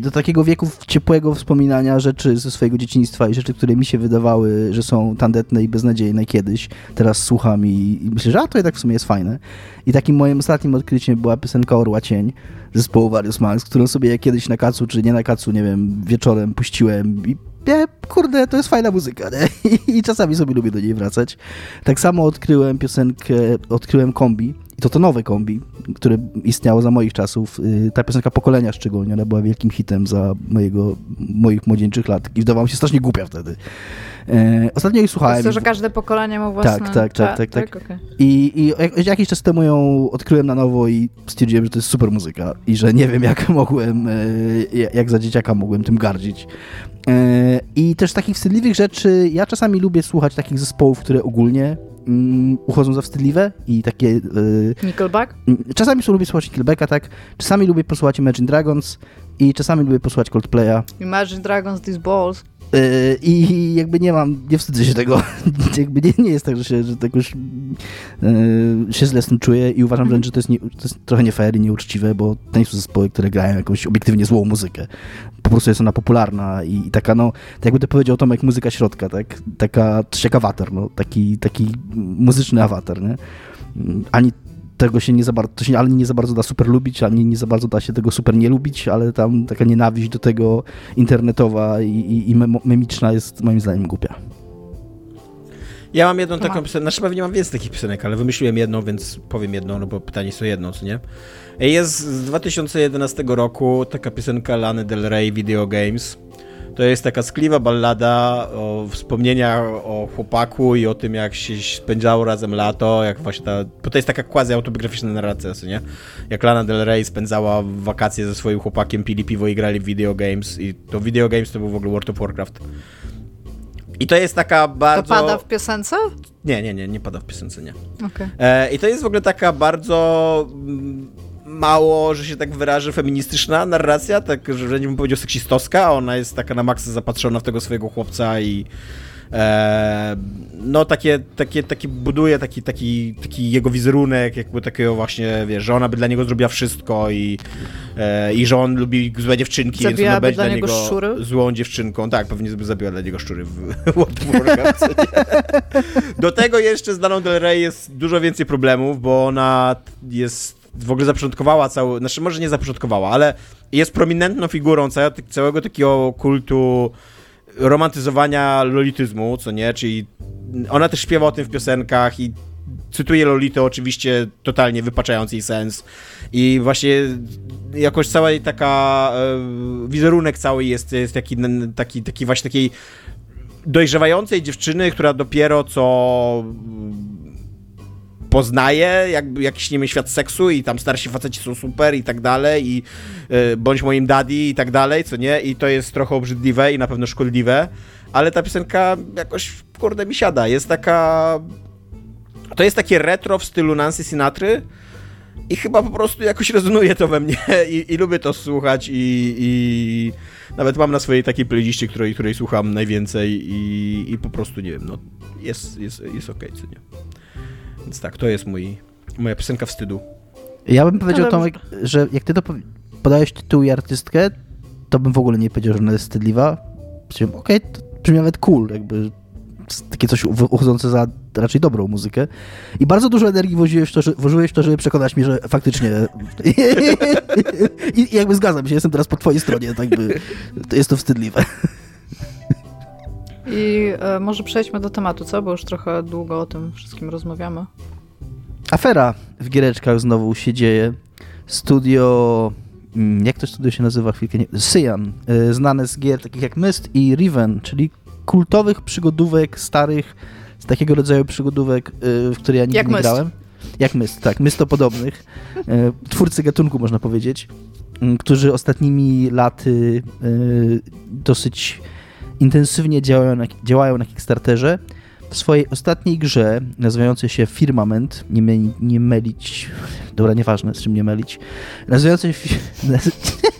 do takiego wieku ciepłego wspominania rzeczy ze swojego dzieciństwa i rzeczy, które mi się wydawały, że są tandetne i beznadziejne kiedyś. Teraz słucham i, i myślę, że a to jednak w sumie jest fajne. I takim moim ostatnim odkryciem była piosenka Orła Cień zespołu Various Manx, którą sobie ja kiedyś na kacu, czy nie na kacu, nie wiem, wieczorem puściłem i nie, kurde, to jest fajna muzyka, nie? I, I czasami sobie lubię do niej wracać. Tak samo odkryłem piosenkę, odkryłem kombi, i to to nowe kombi, które istniało za moich czasów. Y, Ta piosenka Pokolenia szczególnie, ona była wielkim hitem za mojego, moich młodzieńczych lat i wydawała mi się strasznie głupia wtedy. E, Ostatnio jej To słuchałem. jest to, że każde pokolenie ma własne... Tak, tak, tak, tak, tak. okej. I, I jak- jakiś czas temu ją odkryłem na nowo i stwierdziłem, że to jest super muzyka i że nie wiem, jak mogłem, e, jak za dzieciaka mogłem tym gardzić. E, I też takich wstydliwych rzeczy, ja czasami lubię słuchać takich zespołów, które ogólnie mm, uchodzą za wstydliwe i takie... e, Nickelback? Czasami lubię słuchać Nickelbacka, tak, czasami lubię posłuchać Imagine Dragons i czasami lubię posłuchać Coldplaya. Imagine Dragons, These Balls. Yy, I jakby nie mam, nie wstydzę się tego. jakby nie, nie jest tak, że się, że tak już yy, się źle z tym czuję i uważam wręcz, że to jest, nie, to jest trochę nie fair i nieuczciwe, bo nie są zespoły, które grają jakąś obiektywnie złą muzykę. Po prostu jest ona popularna i, i taka, no, tak jakby to powiedział Tomek, muzyka środka, tak? Taka, jak awatar, no, taki, taki muzyczny awatar, nie? Ani tego się nie za bardzo, to się ani nie za bardzo da super lubić, ani nie za bardzo da się tego super nie lubić, ale tam taka nienawiść do tego internetowa i, i, i memiczna jest moim zdaniem głupia. Ja mam jedną taką piosenkę, znaczy pewnie mam więcej takich piosenek, ale wymyśliłem jedną, więc powiem jedną, no bo pytanie jest o jedną, co nie? Jest z 2011 roku taka piosenka Lany Del Rey Video Games. To jest taka skliwa ballada o wspomnieniach o chłopaku i o tym, jak się spędzało razem lato, jak właśnie ta... Bo to jest taka quasi autobiograficzna narracja, co nie? Jak Lana Del Rey spędzała wakacje ze swoim chłopakiem, pili piwo i grali w video games i to video games to był w ogóle World of Warcraft. I to jest taka To bardzo... pada w piosence? Nie, nie, nie, nie pada w piosence, nie. Okej. E, I to jest w ogóle taka bardzo mm, mało, że się tak wyrażę, feministyczna narracja, tak, że nie bym powiedział seksistowska, a ona jest taka na maksa zapatrzona w tego swojego chłopca i e, no takie, takie, taki buduje taki, taki, taki jego wizerunek, jakby takiego właśnie, wiesz, że ona by dla niego zrobiła wszystko i, e, i że on lubi złe dziewczynki, więc ona Zabijałaby będzie dla niego niego szczury? złą dziewczynką. Tak, pewnie by zabiła dla niego szczury w World of Warcraft. Do tego jeszcze z Daną Del Rey jest dużo więcej problemów, bo ona jest w ogóle zapoczątkowała cały, znaczy może nie zapoczątkowała, ale jest prominentną figurą całego, całego takiego kultu romantyzowania lolityzmu, co nie, czyli ona też śpiewa o tym w piosenkach i cytuję Lolitę oczywiście totalnie wypaczając jej sens. I właśnie jakoś cała jej taka e, wizerunek cały jest, jest taki, taki, taki właśnie takiej dojrzewającej dziewczyny, która dopiero co jakiś, nie wiem, świat seksu i tam starsi faceci są super i tak dalej i y, bądź moim daddy i tak dalej, co nie? I to jest trochę obrzydliwe i na pewno szkodliwe, ale ta piosenka jakoś, kurde, mi siada. Jest taka... To jest takie retro w stylu Nancy Sinatry i chyba po prostu jakoś rezonuje to we mnie i, i lubię to słuchać i, i nawet mam na swojej takiej playliście, której, której słucham najwięcej i, i po prostu, nie wiem, no jest, jest, jest okej, co nie? Więc tak, to jest mój, moja piosenka wstydu. Ja bym powiedział, Ale- Tomek, że jak ty to podałeś tytuł i artystkę, to bym w ogóle nie powiedział, że ona jest wstydliwa. Okej, to brzmi nawet cool, jakby takie coś uchodzące za raczej dobrą muzykę. I bardzo dużo energii włożyłeś w to, że, włożyłeś w to żeby przekonać mnie, że faktycznie... I, I jakby zgadzam się, jestem teraz po twojej stronie, tak by to jest to wstydliwe. I e, może przejdźmy do tematu, co? Bo już trochę długo o tym wszystkim rozmawiamy. afera w giereczkach znowu się dzieje. Studio, mm, jak to studio się nazywa chwilkę, nie, Cyan, y, znane z gier takich jak Myst i Riven, czyli kultowych przygodówek starych, z takiego rodzaju przygodówek, y, w które ja nigdy Jak nie Myst. grałem. Jak Myst, tak, Mystopodobnych. Y, Twórcy gatunku, można powiedzieć, którzy ostatnimi laty y, dosyć intensywnie działają na, działają na Kickstarterze. W swojej ostatniej grze, nazywającej się Firmament, nie, my, nie mylić, dobra, nieważne, z czym nie mylić, nazywającej się...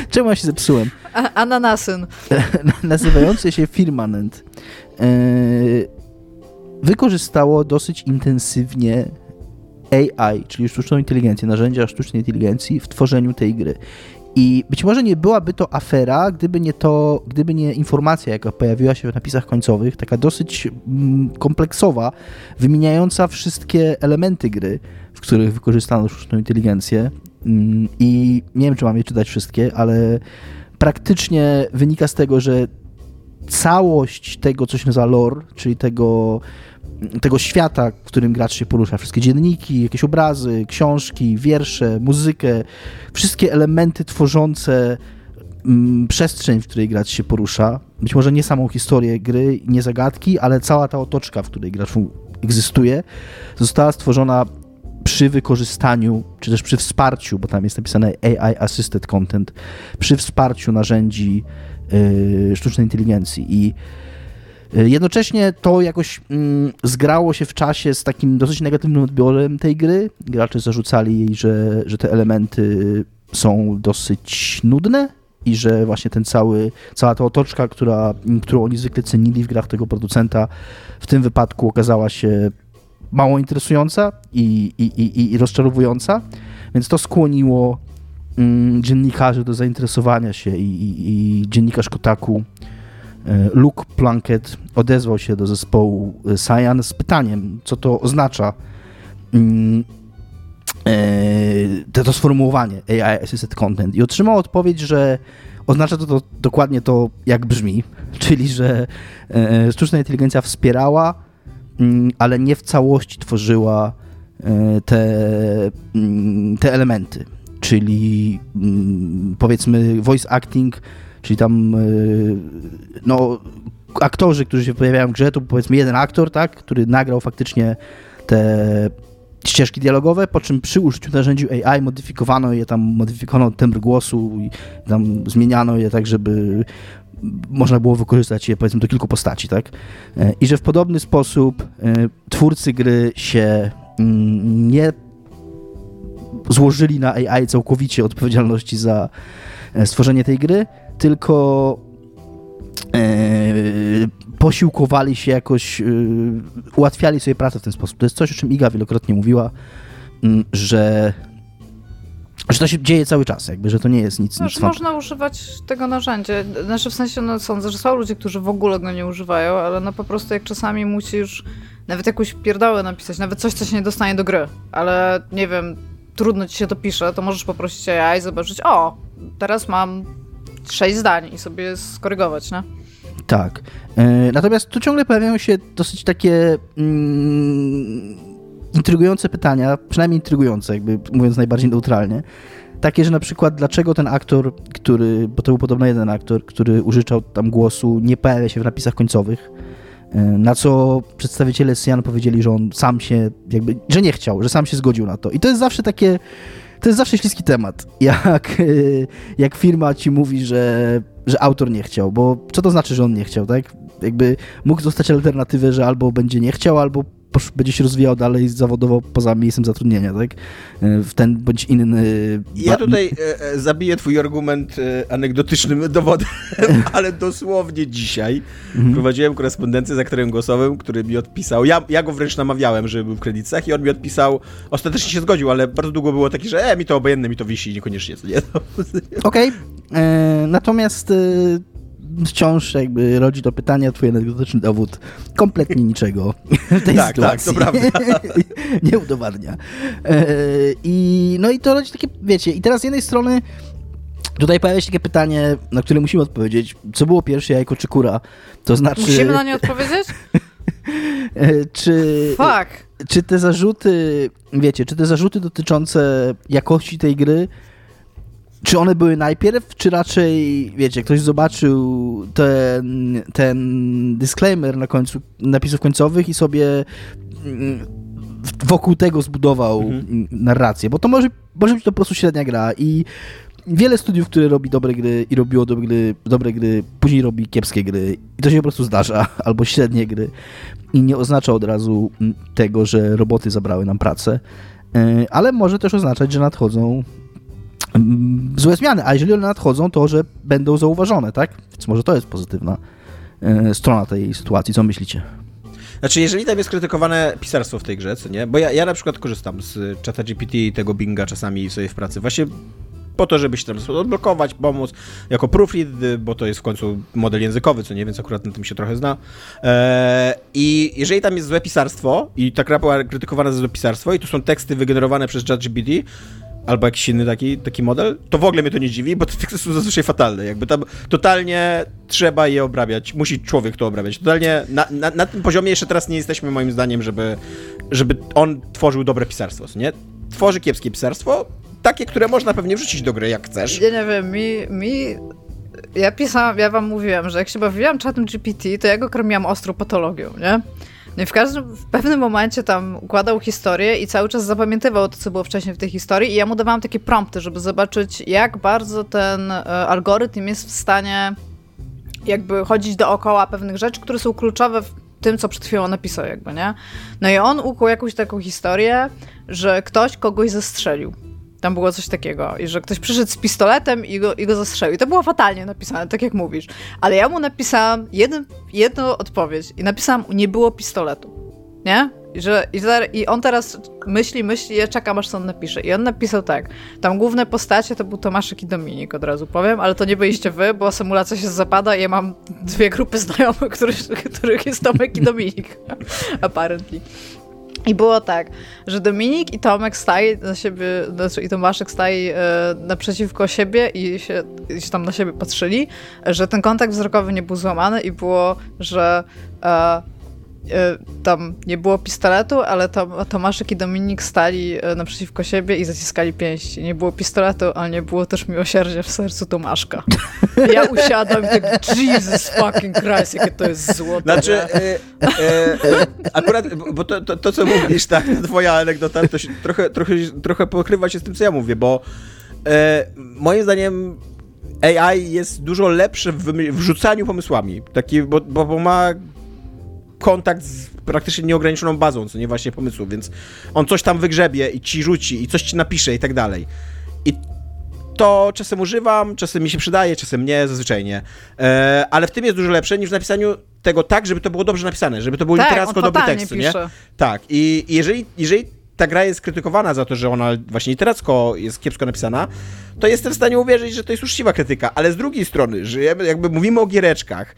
Czemu ja się zepsułem? A, ananasyn. nazywające się Firmament e, wykorzystało dosyć intensywnie AI, czyli sztuczną inteligencję, narzędzia sztucznej inteligencji w tworzeniu tej gry. I być może nie byłaby to afera, gdyby nie to, gdyby nie informacja, jaka pojawiła się w napisach końcowych, taka dosyć mm, kompleksowa, wymieniająca wszystkie elementy gry, w których wykorzystano sztuczną inteligencję. Mm, I nie wiem, czy mam je czytać wszystkie, ale praktycznie wynika z tego, że całość tego, co się nazywa lore, czyli tego, tego świata, w którym gracz się porusza, wszystkie dzienniki, jakieś obrazy, książki, wiersze, muzykę, wszystkie elementy tworzące mm, przestrzeń, w której gracz się porusza, być może nie samą historię gry, nie zagadki, ale cała ta otoczka, w której gracz egzystuje, została stworzona przy wykorzystaniu, czy też przy wsparciu, bo tam jest napisane AI Assisted Content, przy wsparciu narzędzi yy, sztucznej inteligencji. I Jednocześnie to jakoś mm, zgrało się w czasie z takim dosyć negatywnym odbiorem tej gry. Gracze zarzucali jej, że, że te elementy są dosyć nudne i że właśnie ten cały, cała ta otoczka, która, którą oni zwykle cenili w grach tego producenta, w tym wypadku okazała się mało interesująca i, i, i, i rozczarowująca, więc to skłoniło mm, dziennikarzy do zainteresowania się i, i, i dziennikarz Kotaku Luke Plunkett odezwał się do zespołu e, Cyan z pytaniem, co to oznacza mm, e, to, to sformułowanie AI Assisted Content i otrzymał odpowiedź, że oznacza to, to dokładnie to, jak brzmi, czyli że e, sztuczna inteligencja wspierała mm, ale nie w całości tworzyła e, te, mm, te elementy. Czyli powiedzmy voice acting, czyli tam e, no, aktorzy, którzy się pojawiają w grze, to powiedzmy jeden aktor, tak, który nagrał faktycznie te ścieżki dialogowe, po czym przy użyciu narzędzi AI modyfikowano je, tam modyfikowano tembr głosu i tam zmieniano je tak, żeby można było wykorzystać je powiedzmy do kilku postaci, tak? E, I że w podobny sposób e, twórcy gry się mm, nie złożyli na AI całkowicie odpowiedzialności za stworzenie tej gry, tylko e, posiłkowali się jakoś, e, ułatwiali sobie pracę w ten sposób. To jest coś, o czym Iga wielokrotnie mówiła, mm, że, że to się dzieje cały czas, jakby, że to nie jest nic, nic Znaczy, można używać tego narzędzia. Znaczy w sensie, no sądzę, że są ludzie, którzy w ogóle go nie używają, ale no po prostu jak czasami musisz nawet jakąś pierdołę napisać, nawet coś, co się nie dostanie do gry, ale nie wiem, trudno ci się to pisze, to możesz poprosić AI i zobaczyć, o, teraz mam sześć zdań i sobie skorygować, nie? Tak. E, Natomiast tu ciągle pojawiają się dosyć takie mm, intrygujące pytania, przynajmniej intrygujące, jakby mówiąc najbardziej neutralnie. Takie, że na przykład dlaczego ten aktor, który, bo to był podobno jeden aktor, który użyczał tam głosu, nie pojawia się w napisach końcowych. E, Na co przedstawiciele Cyan powiedzieli, że on sam się, jakby, że nie chciał, że sam się zgodził na to. I to jest zawsze takie, to jest zawsze śliski temat. Jak, jak firma ci mówi, że, że autor nie chciał, bo co to znaczy, że on nie chciał, tak? Jakby mógł dostać alternatywę, że albo będzie nie chciał, albo będzie się rozwijał dalej zawodowo poza miejscem zatrudnienia, tak? E, W ten bądź inny. Ja ba- tutaj e, e, zabiję twój argument e, anegdotycznym dowodem, ale dosłownie dzisiaj Mhm. prowadziłem korespondencję z aktorem głosowym, który mi odpisał, ja, ja go wręcz namawiałem, żeby był w kredytach i on mi odpisał, ostatecznie się zgodził, ale bardzo długo było takie, że e, mi to obojętne, mi to wisi, niekoniecznie. Okej, e, natomiast e, wciąż jakby rodzi to pytanie, twój anegdotyczny dowód kompletnie niczego w tej Tak, tak, sytuacji. to prawda. nie udowadnia. E, I no i to rodzi takie, wiecie, i teraz z jednej strony tutaj pojawia się takie pytanie, na które musimy odpowiedzieć, co było pierwsze, jajko czy kura? To znaczy... Musimy na nie odpowiedzieć? E, czy, Fuck. czy te zarzuty, wiecie, czy te zarzuty dotyczące jakości tej gry, czy one były najpierw, czy raczej, wiecie, ktoś zobaczył ten, ten disclaimer na końcu, napisów końcowych i sobie mm, wokół tego zbudował Mhm. narrację, bo to może, może być to po prostu średnia gra i wiele studiów, które robi dobre gry i robiło dobre gry, dobre gry, później robi kiepskie gry. I to się po prostu zdarza, albo średnie gry. I nie oznacza od razu mm, tego, że roboty zabrały nam pracę, Yy, ale może też oznaczać, że nadchodzą złe zmiany, a jeżeli one nadchodzą, to że będą zauważone, tak? Więc może to jest pozytywna yy, strona tej sytuacji. Co myślicie? Znaczy, jeżeli tam jest krytykowane pisarstwo w tej grze, co nie? Bo ja, ja na przykład korzystam z czata GPT i tego Binga czasami sobie w pracy. Właśnie po to, żeby się tam odblokować, pomóc jako proofread, bo to jest w końcu model językowy, co nie, więc akurat na tym się trochę zna. Eee, I jeżeli tam jest złe pisarstwo i ta gra była krytykowana za złe pisarstwo i tu są teksty wygenerowane przez ChatGPT, albo jakiś inny taki, taki model, to w ogóle mnie to nie dziwi, bo te teksty są zazwyczaj fatalne. Jakby tam totalnie trzeba je obrabiać, musi człowiek to obrabiać. Totalnie na, na, na tym poziomie jeszcze teraz nie jesteśmy moim zdaniem, żeby, żeby on tworzył dobre pisarstwo, nie? Tworzy kiepskie pisarstwo, takie, które można pewnie wrzucić do gry, jak chcesz. Ja nie wiem, mi, mi... Ja pisałam, ja wam mówiłam, że jak się bawiłam czatem GPT, to ja go karmiłam ostrą patologią, nie? No i w każdym, w pewnym momencie tam układał historię i cały czas zapamiętywał to, co było wcześniej w tej historii i ja mu dawałam takie prompty, żeby zobaczyć, jak bardzo ten e, algorytm jest w stanie jakby chodzić dookoła pewnych rzeczy, które są kluczowe w tym, co przed chwilą napisał jakby, nie? No i on ukuł jakąś taką historię, że ktoś kogoś zastrzelił. Tam było coś takiego, że ktoś przyszedł z pistoletem i go, i go zastrzelił. I to było fatalnie napisane, tak jak mówisz. Ale ja mu napisałam jeden, jedną odpowiedź i napisałam, nie było pistoletu. Nie? I, że, i, I on teraz myśli, myśli, ja czekam aż co on napisze. I on napisał tak, tam główne postacie to był Tomaszek i Dominik, od razu powiem, ale to nie byliście wy, bo symulacja się zapada i ja mam dwie grupy znajomych, których, których jest Tomek i Dominik. Apparently. I było tak, że Dominik i Tomek stali na siebie, znaczy i Tomaszek stali e, naprzeciwko siebie i się, i się tam na siebie patrzyli, że ten kontakt wzrokowy nie był złamany i było, że e, tam nie było pistoletu, ale Tom, Tomaszek i Dominik stali e, naprzeciwko siebie i zaciskali pięści. Nie było pistoletu, ale nie było też miłosierdzia w sercu Tomaszka. Ja usiadłam i tak, Jesus fucking Christ, jakie to jest złote. Znaczy, e, e, e, akurat, bo- to, to, to, co mówisz, tak, ta twoja anegdota, to się trochę, trochę, trochę pokrywa się z tym, co ja mówię, bo e, moim zdaniem AI jest dużo lepsze w w rzucaniu pomysłami, taki, bo, bo, bo ma kontakt z praktycznie nieograniczoną bazą, co nie właśnie pomysłów, więc on coś tam wygrzebie i ci rzuci i coś ci napisze i tak dalej. I to czasem używam, czasem mi się przydaje, czasem nie, zazwyczaj nie. E, ale w tym jest dużo lepsze niż w napisaniu tego tak, żeby to było dobrze napisane, żeby to był tak, literacko dobry tekst, nie? pisze. Tak, i i jeżeli, jeżeli ta gra jest krytykowana za to, że ona właśnie literacko jest kiepsko napisana, to jestem w stanie uwierzyć, że to jest uczciwa krytyka, ale z drugiej strony, żyjemy, jakby mówimy o giereczkach,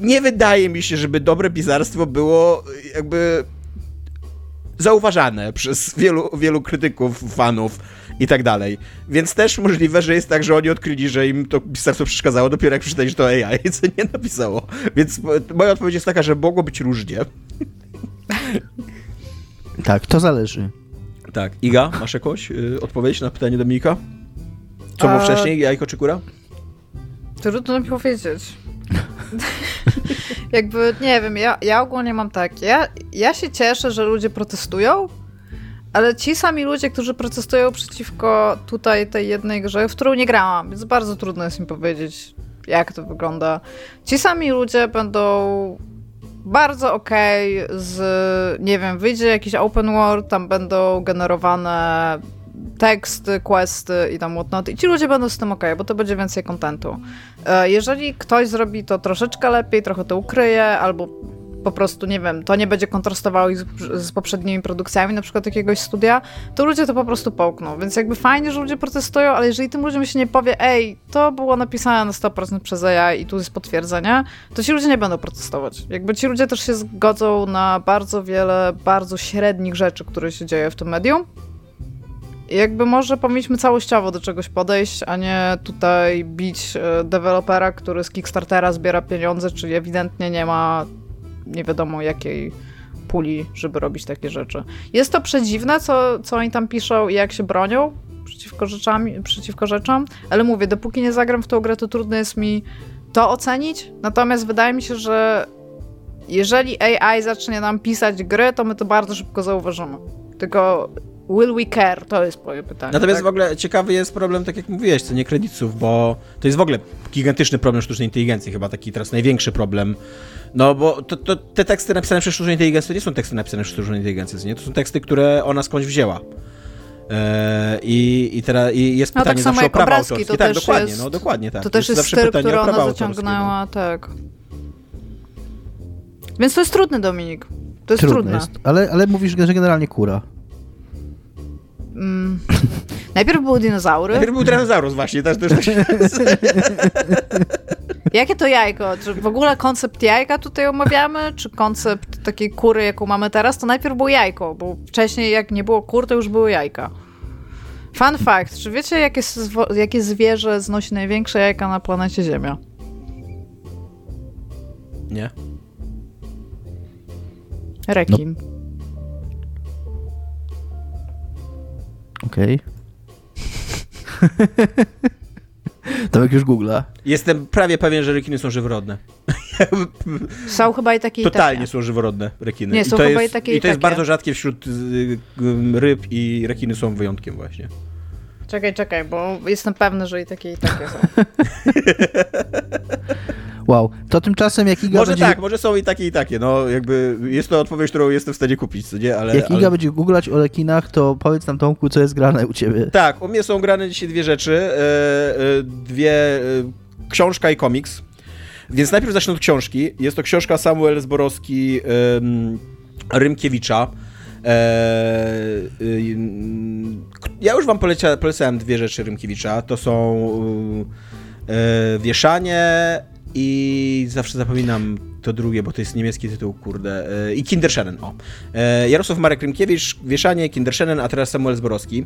nie wydaje mi się, żeby dobre pisarstwo było jakby zauważane przez wielu, wielu krytyków, fanów i tak dalej. Więc też możliwe, że jest tak, że oni odkryli, że im to pisarstwo przeszkadzało dopiero jak przeczytali, że to AI, co nie napisało. Więc mo- moja odpowiedź jest taka, że mogło być różnie. Tak, to zależy. Tak. Iga, masz jakąś y, odpowiedź na pytanie Dominika? Co było A- wcześniej, jajko czy kura? Trudno mi powiedzieć. Jakby, nie wiem, ja, ja ogólnie mam tak, ja, ja się cieszę, że ludzie protestują, ale ci sami ludzie, którzy protestują przeciwko tutaj tej jednej grze, w którą nie grałam, więc bardzo trudno jest mi powiedzieć, jak to wygląda. Ci sami ludzie będą bardzo okej z, nie wiem, wyjdzie jakiś open world, tam będą generowane teksty, questy i tam whatnot i ci ludzie będą z tym okej, bo to będzie więcej kontentu. E, Jeżeli ktoś zrobi to troszeczkę lepiej, trochę to ukryje, albo po prostu, nie wiem, to nie będzie kontrastowało z poprzednimi produkcjami, na przykład jakiegoś studia, to ludzie to po prostu połkną. Więc jakby fajnie, że ludzie protestują, ale jeżeli tym ludziom się nie powie, ej, to było napisane na 100% przez AI i tu jest potwierdzenie, to ci ludzie nie będą protestować. Jakby ci ludzie też się zgodzą na bardzo wiele, bardzo średnich rzeczy, które się dzieje w tym medium. Jakby może powinniśmy całościowo do czegoś podejść, a nie tutaj bić e, dewelopera, który z Kickstartera zbiera pieniądze, czyli ewidentnie nie ma nie wiadomo jakiej puli, żeby robić takie rzeczy. Jest to przedziwne, co, co oni tam piszą i jak się bronią przeciwko, rzeczami, przeciwko rzeczom, ale mówię, dopóki nie zagram w tą grę, to trudno jest mi to ocenić, natomiast wydaje mi się, że jeżeli AI zacznie nam pisać gry, to my to bardzo szybko zauważymy. Tylko will we care? To jest moje pytanie. Natomiast tak? w ogóle ciekawy jest problem, tak jak mówiłeś, co nie kredytów, bo to jest w ogóle gigantyczny problem sztucznej inteligencji, chyba taki teraz największy problem. No bo to, to, te teksty napisane przez sztuczną inteligencję to nie są teksty napisane przez sztuczną inteligencję, nie? To są teksty, które ona skądś wzięła. Eee, I, i teraz i jest No, pytanie tak samo zawsze o jak prawa obrazki, autorskie. to Tak, też dokładnie, jest- no dokładnie tak. To też jest zawsze styl, pytanie który o ona prawa autorskie, no. zaciągnęła, tak. Więc to jest trudne, Dominik. To jest Trudno trudne. jest. Ale, ale mówisz, że generalnie kura. Mm. Najpierw były dinozaury. Najpierw był Tyrannosaurus właśnie, też, też, też. Jakie to jajko? Czy w ogóle koncept jajka tutaj omawiamy? Czy koncept takiej kury, jaką mamy teraz? To najpierw było jajko, bo wcześniej jak nie było kur, to już były jajka. Fun fact. Czy wiecie, jakie, jakie zwierzę znosi największe jajka na planecie Ziemia? Nie. Rekin. Okej. Tomek już googla. Jestem prawie pewien, że rekiny są żyworodne. Są chyba i takie i Totalnie takie. są żyworodne rekiny. Nie, I są to chyba jest, i takie, i I to jest takie. bardzo rzadkie wśród y, y, ryb i rekiny są wyjątkiem właśnie. Czekaj, czekaj, bo jestem pewny, że i takie i takie są. Wow. To tymczasem jak Iga Może będzie, tak, może są i takie i takie, no jakby jest to odpowiedź, którą jestem w stanie kupić, co nie, ale... jak Iga ale... będzie googlać o rekinach, to powiedz nam Tomku, co jest grane u ciebie. Tak, u mnie są grane dzisiaj dwie rzeczy, e, e, dwie, e, książka i komiks, więc najpierw zacznę od książki, jest to książka Samuel Zborowski Rymkiewicza, ja już wam polecia, polecałem dwie rzeczy Rymkiewicza. To są Wieszanie i zawsze zapominam to drugie, bo to jest niemiecki tytuł, kurde. E, I Kinderszenen, o. E, Jarosław Marek Rymkiewicz, Wieszanie, Kinderszenen, a teraz Samuel Zborowski.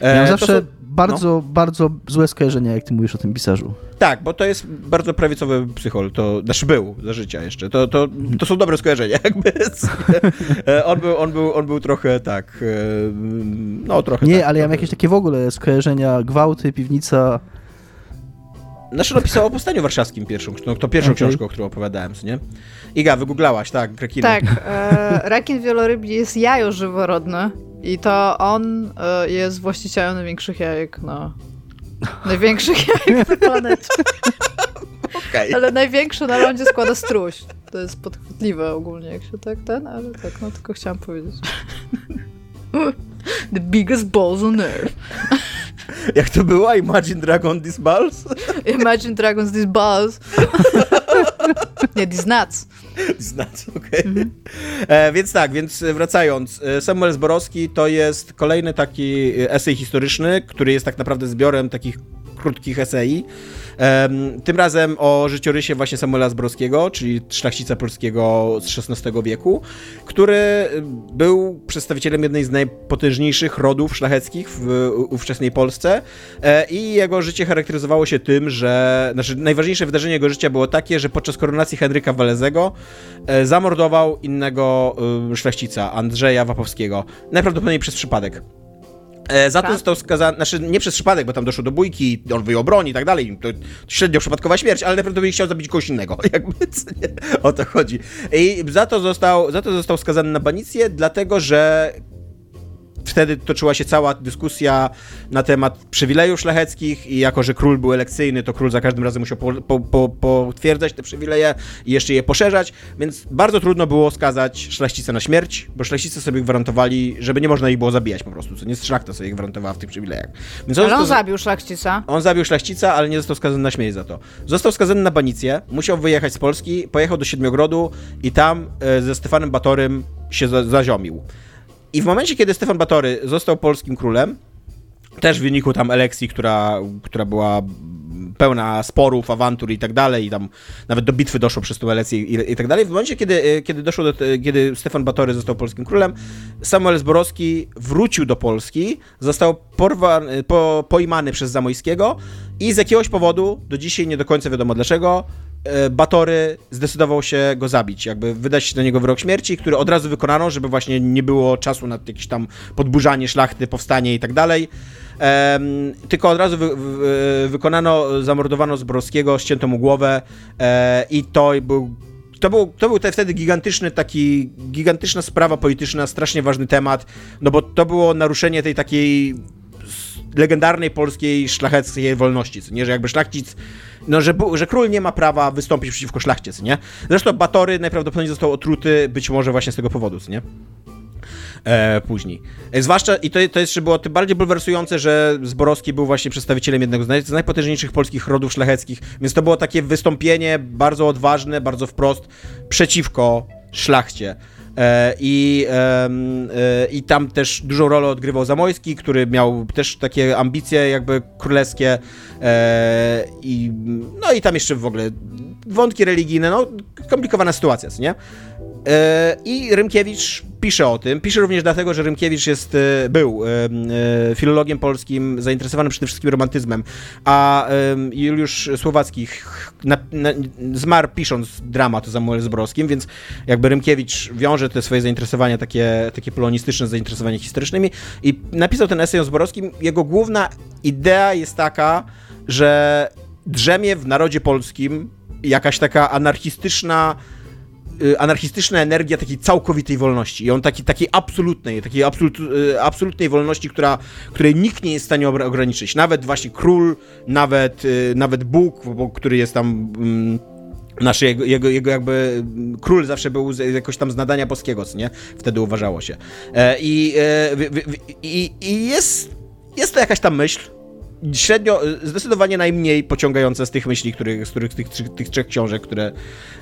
E, Miałem to zawsze są- bardzo, bardzo złe skojarzenia, jak ty mówisz o tym pisarzu. Tak, bo to jest bardzo prawicowy psychol, to znaczy był za życia jeszcze. To, to, to są dobre skojarzenia, jakby. On, był, on, był, on był trochę tak. No, trochę. Nie, tak, ale ja mam jakieś takie w ogóle skojarzenia, gwałty, piwnica. Znaczy, no pisał o powstaniu warszawskim pierwszą, no, to pierwszą Okej. książką, o którą opowiadałem, co nie? Iga, wygooglałaś, tak, rekiny. Tak, e, rekin wielorybi jest jajo żyworodne i to on e, jest właścicielem największych jajek na... Największych jajek na planecie. Okej. Ale największy na lądzie składa struś. To jest podchwytliwe ogólnie, jak się tak ten, ale tak, no tylko chciałam powiedzieć. The biggest balls on earth. Jak to było? Imagine Dragon This Balls? Imagine Dragons these balls. Nie, these nuts. Znać, okej. E, Więc tak, więc wracając, e, Samuel Zborowski to jest kolejny taki e, esej historyczny, który jest tak naprawdę zbiorem takich krótkich esei. Tym razem o życiorysie właśnie Samuela Zborowskiego, czyli szlachcica polskiego z XVI wieku, który był przedstawicielem jednej z najpotężniejszych rodów szlacheckich w ówczesnej Polsce e, i jego życie charakteryzowało się tym, że znaczy najważniejsze wydarzenie jego życia było takie, że podczas koronacji Henryka Walezego e, zamordował innego szlachcica, Andrzeja Wapowskiego, najprawdopodobniej przez przypadek. E, Za to został skazany, znaczy nie przez przypadek, bo tam doszło do bójki, on wyjął broń i tak dalej, to średnio przypadkowa śmierć, ale najprawdopodobniej chciał zabić kogoś innego, jakby, nie, o to chodzi. I za to został, za to został skazany na banicję, dlatego że wtedy toczyła się cała dyskusja na temat przywilejów szlacheckich i jako, że król był elekcyjny, to król za każdym razem musiał po, po, po, potwierdzać te przywileje i jeszcze je poszerzać, więc bardzo trudno było skazać szlachcicę na śmierć, bo szlachcice sobie gwarantowali, żeby nie można ich było zabijać po prostu, co nie szlachta sobie gwarantowała w tych przywilejach. Więc Ale on zabił szlachcica. on zabił szlachcica, ale nie został skazany na śmierć za to. Został skazany na banicję, musiał wyjechać z Polski, pojechał do Siedmiogrodu i tam e, ze Stefanem Batorym się za zaziomił. I w momencie, kiedy Stefan Batory został polskim królem, też w wyniku tam elekcji, która, która była pełna sporów, awantur i tak dalej, i tam nawet do bitwy doszło przez tą elekcję i, i tak dalej. W momencie, kiedy, e, kiedy doszło do, kiedy Stefan Batory został polskim królem, Samuel Zborowski wrócił do Polski, został porwany, po, pojmany przez Zamojskiego i z jakiegoś powodu, do dzisiaj nie do końca wiadomo dlaczego, Batory zdecydował się go zabić, jakby wydać na niego wyrok śmierci, który od razu wykonano, żeby właśnie nie było czasu na jakieś tam podburzanie szlachty, powstanie i tak dalej. Em, tylko od razu wy, wy, wykonano, zamordowano Zborowskiego, ścięto mu głowę e, i to był to był, to był te, wtedy gigantyczny taki, gigantyczna sprawa polityczna, strasznie ważny temat, no bo to było naruszenie tej takiej legendarnej polskiej szlacheckiej wolności, nie, że jakby szlachcic, no że, że król nie ma prawa wystąpić przeciwko szlachcie, nie. Zresztą Batory najprawdopodobniej został otruty być może właśnie z tego powodu, nie e, później. E, zwłaszcza, i to, to jeszcze było tym bardziej bulwersujące, że Zborowski był właśnie przedstawicielem jednego z, naj, z najpotężniejszych polskich rodów szlacheckich, więc to było takie wystąpienie bardzo odważne, bardzo wprost przeciwko szlachcie. E, I, e, I tam też dużą rolę odgrywał Zamojski, który miał też takie ambicje jakby królewskie. E, i, no i tam jeszcze w ogóle wątki religijne, no komplikowana sytuacja, nie? E, I Rymkiewicz pisze o tym. Pisze również dlatego, że Rymkiewicz jest, e, był e, filologiem polskim, zainteresowanym przede wszystkim romantyzmem, a Juliusz Słowacki na, na, zmarł pisząc dramat o Samuelu Zborowskim, więc jakby Rymkiewicz wiąże te swoje zainteresowania takie, takie polonistyczne z historycznymi i napisał ten esej o Zborowskim. Jego główna idea jest taka, że drzemie w narodzie polskim jakaś taka anarchistyczna anarchistyczna energia takiej całkowitej wolności i on taki, takiej absolutnej, takiej absolut, y, absolutnej wolności, która, której nikt nie jest w stanie ograniczyć. Nawet właśnie król, nawet, y, nawet Bóg, który jest tam... mm, Nasz jego, jego, jego jakby mm, król zawsze był z, jakoś tam z nadania boskiego, nie? Wtedy uważało się. E, I, e, i, i jest, jest to jakaś tam myśl, średnio, zdecydowanie najmniej pociągające z tych myśli, których, z których tych, tych, tych trzech książek, które,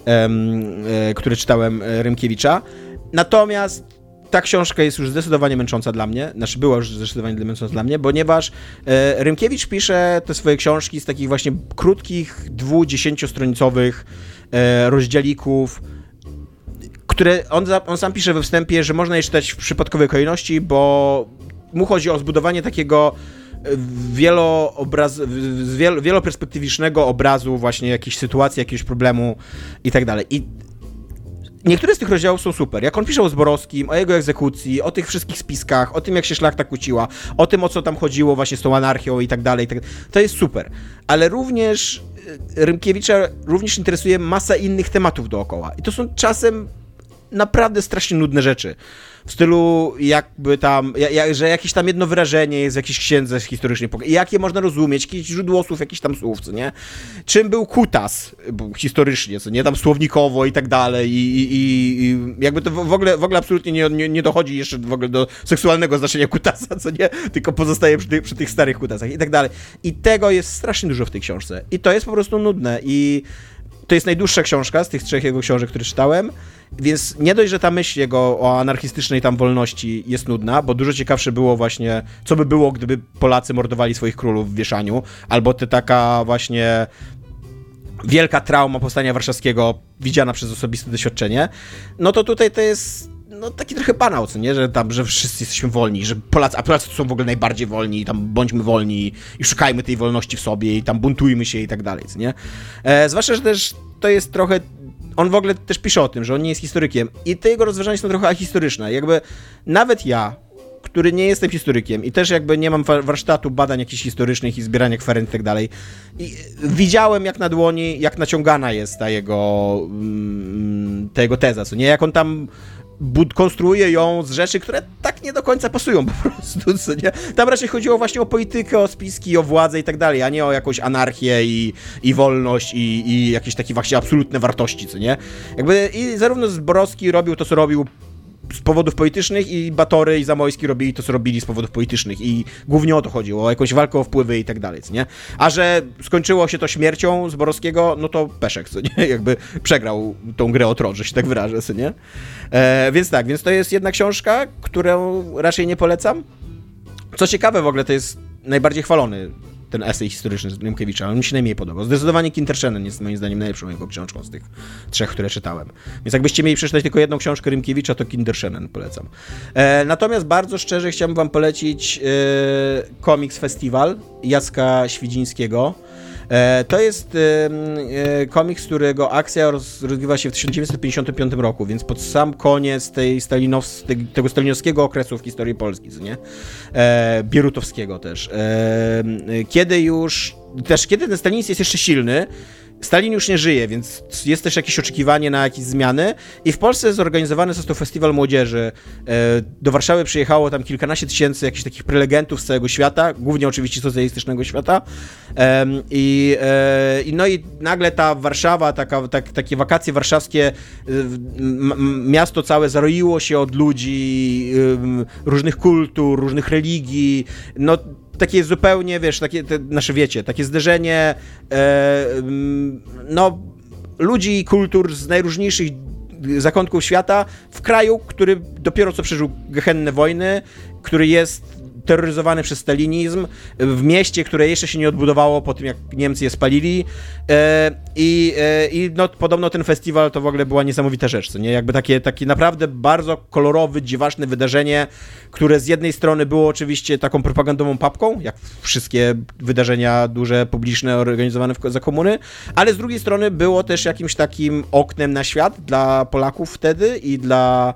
em, e, które czytałem e, Rymkiewicza. Natomiast ta książka jest już zdecydowanie męcząca dla mnie, znaczy była już zdecydowanie męcząca dla mnie, ponieważ e, Rymkiewicz pisze te swoje książki z takich właśnie krótkich, dwu, dziesięciostronicowych e, rozdzielików, które on, on sam pisze we wstępie, że można je czytać w przypadkowej kolejności, bo mu chodzi o zbudowanie takiego e, wieloobraz, w- wielo, wieloperspektywicznego obrazu właśnie jakiejś sytuacji, jakiegoś problemu i tak dalej. I Niektóre z tych rozdziałów są super. Jak on pisze o Zborowskim, o jego egzekucji, o tych wszystkich spiskach, o tym, jak się szlachta kłóciła, o tym, o co tam chodziło właśnie z tą anarchią i tak dalej, tak to jest super. Ale również y, Rymkiewicza również interesuje masa innych tematów dookoła. I to są czasem naprawdę strasznie nudne rzeczy. W stylu jakby tam, ja, ja, że jakieś tam jedno wyrażenie jest w jakiejś księdze historycznej, jakie można rozumieć, jakieś źródło słów, jakichś tam słów, co nie? Czym był kutas historycznie, co nie? Tam słownikowo i tak dalej i, i, i- jakby to w ogóle, w ogóle absolutnie nie, nie, nie dochodzi jeszcze w ogóle do seksualnego znaczenia kutasa, co nie? Tylko pozostaje przy, tych- przy tych starych kutasach i tak dalej. I tego jest strasznie dużo w tej książce. I to jest po prostu nudne i to jest najdłuższa książka z tych trzech jego książek, które czytałem, więc nie dość, że ta myśl jego o anarchistycznej tam wolności jest nudna, bo dużo ciekawsze było właśnie, co by było, gdyby Polacy mordowali swoich królów w wieszaniu, albo te taka właśnie wielka trauma powstania warszawskiego widziana przez osobiste doświadczenie, no to tutaj to jest no taki trochę banał, co nie, że tam, że wszyscy jesteśmy wolni, że Polacy, a Polacy są w ogóle najbardziej wolni i tam bądźmy wolni i szukajmy tej wolności w sobie i tam buntujmy się i tak dalej, co nie. E, zwłaszcza, że też to jest trochę on w ogóle też pisze o tym, że on nie jest historykiem i te jego rozważania są trochę ahistoryczne. Jakby nawet ja, który nie jestem historykiem i też jakby nie mam wa- warsztatu badań jakichś historycznych i zbierania kwerent i tak dalej, i widziałem jak na dłoni, jak naciągana jest ta jego, mm, ta jego teza, co nie? Jak on tam bud- konstruuje ją z rzeczy, które tak nie do końca pasują po prostu, co nie? Tam raczej chodziło właśnie o politykę, o spiski, o władzę i tak dalej, a nie o jakąś anarchię i, i wolność i, i jakieś takie właśnie absolutne wartości, co nie? Jakby i zarówno Zborowski robił to, co robił z powodów politycznych i Batory i Zamojski robili to, co robili z powodów politycznych i głównie o to chodziło, o jakąś walkę o wpływy i tak dalej, nie? A że skończyło się to śmiercią Zborowskiego, no to Peszek, co nie? Jakby przegrał tą grę o tron, że się tak wyrażę, co nie? E, więc tak, więc to jest jedna książka, którą raczej nie polecam. Co ciekawe w ogóle, to jest najbardziej chwalony ten esej historyczny Rymkiewicza, on mi się najmniej podobał. Zdecydowanie Kinterszenen jest moim zdaniem najlepszą jego książką z tych trzech, które czytałem. Więc jakbyście mieli przeczytać tylko jedną książkę Rymkiewicza, to Kinderszenen polecam. E, natomiast bardzo szczerze chciałbym wam polecić e, Comics Festival Jacka Świdzińskiego. E, to jest e, komiks, którego akcja rozgrywa się w 1955 roku, więc pod sam koniec tej Stalinows tego stalinowskiego okresu w historii Polski, nie? E, Bierutowskiego też. Kiedy już, też kiedy ten stalinizm jest jeszcze silny, Stalin już nie żyje, więc jest też jakieś oczekiwanie na jakieś zmiany. I w Polsce zorganizowany został festiwal młodzieży. E, do Warszawy przyjechało tam kilkanaście tysięcy jakichś takich prelegentów z całego świata, głównie oczywiście socjalistycznego świata. I, e, i no i nagle ta Warszawa, taka, tak, takie wakacje warszawskie, miasto całe zaroiło się od ludzi różnych kultur, różnych religii. No takie zupełnie, wiesz, takie, te, nasze wiecie, takie zderzenie, e, no, ludzi i kultur z najróżniejszych zakątków świata w kraju, który dopiero co przeżył gehenne wojny, który jest terroryzowany przez stalinizm, w mieście, które jeszcze się nie odbudowało po tym, jak Niemcy je spalili. E, I, e, i no, podobno ten festiwal to w ogóle była niesamowita rzecz, nie? Jakby takie, takie naprawdę bardzo kolorowy, dziwaczne wydarzenie, które z jednej strony było oczywiście taką propagandową papką, jak wszystkie wydarzenia duże, publiczne, organizowane w, za komuny, ale z drugiej strony było też jakimś takim oknem na świat dla Polaków wtedy i dla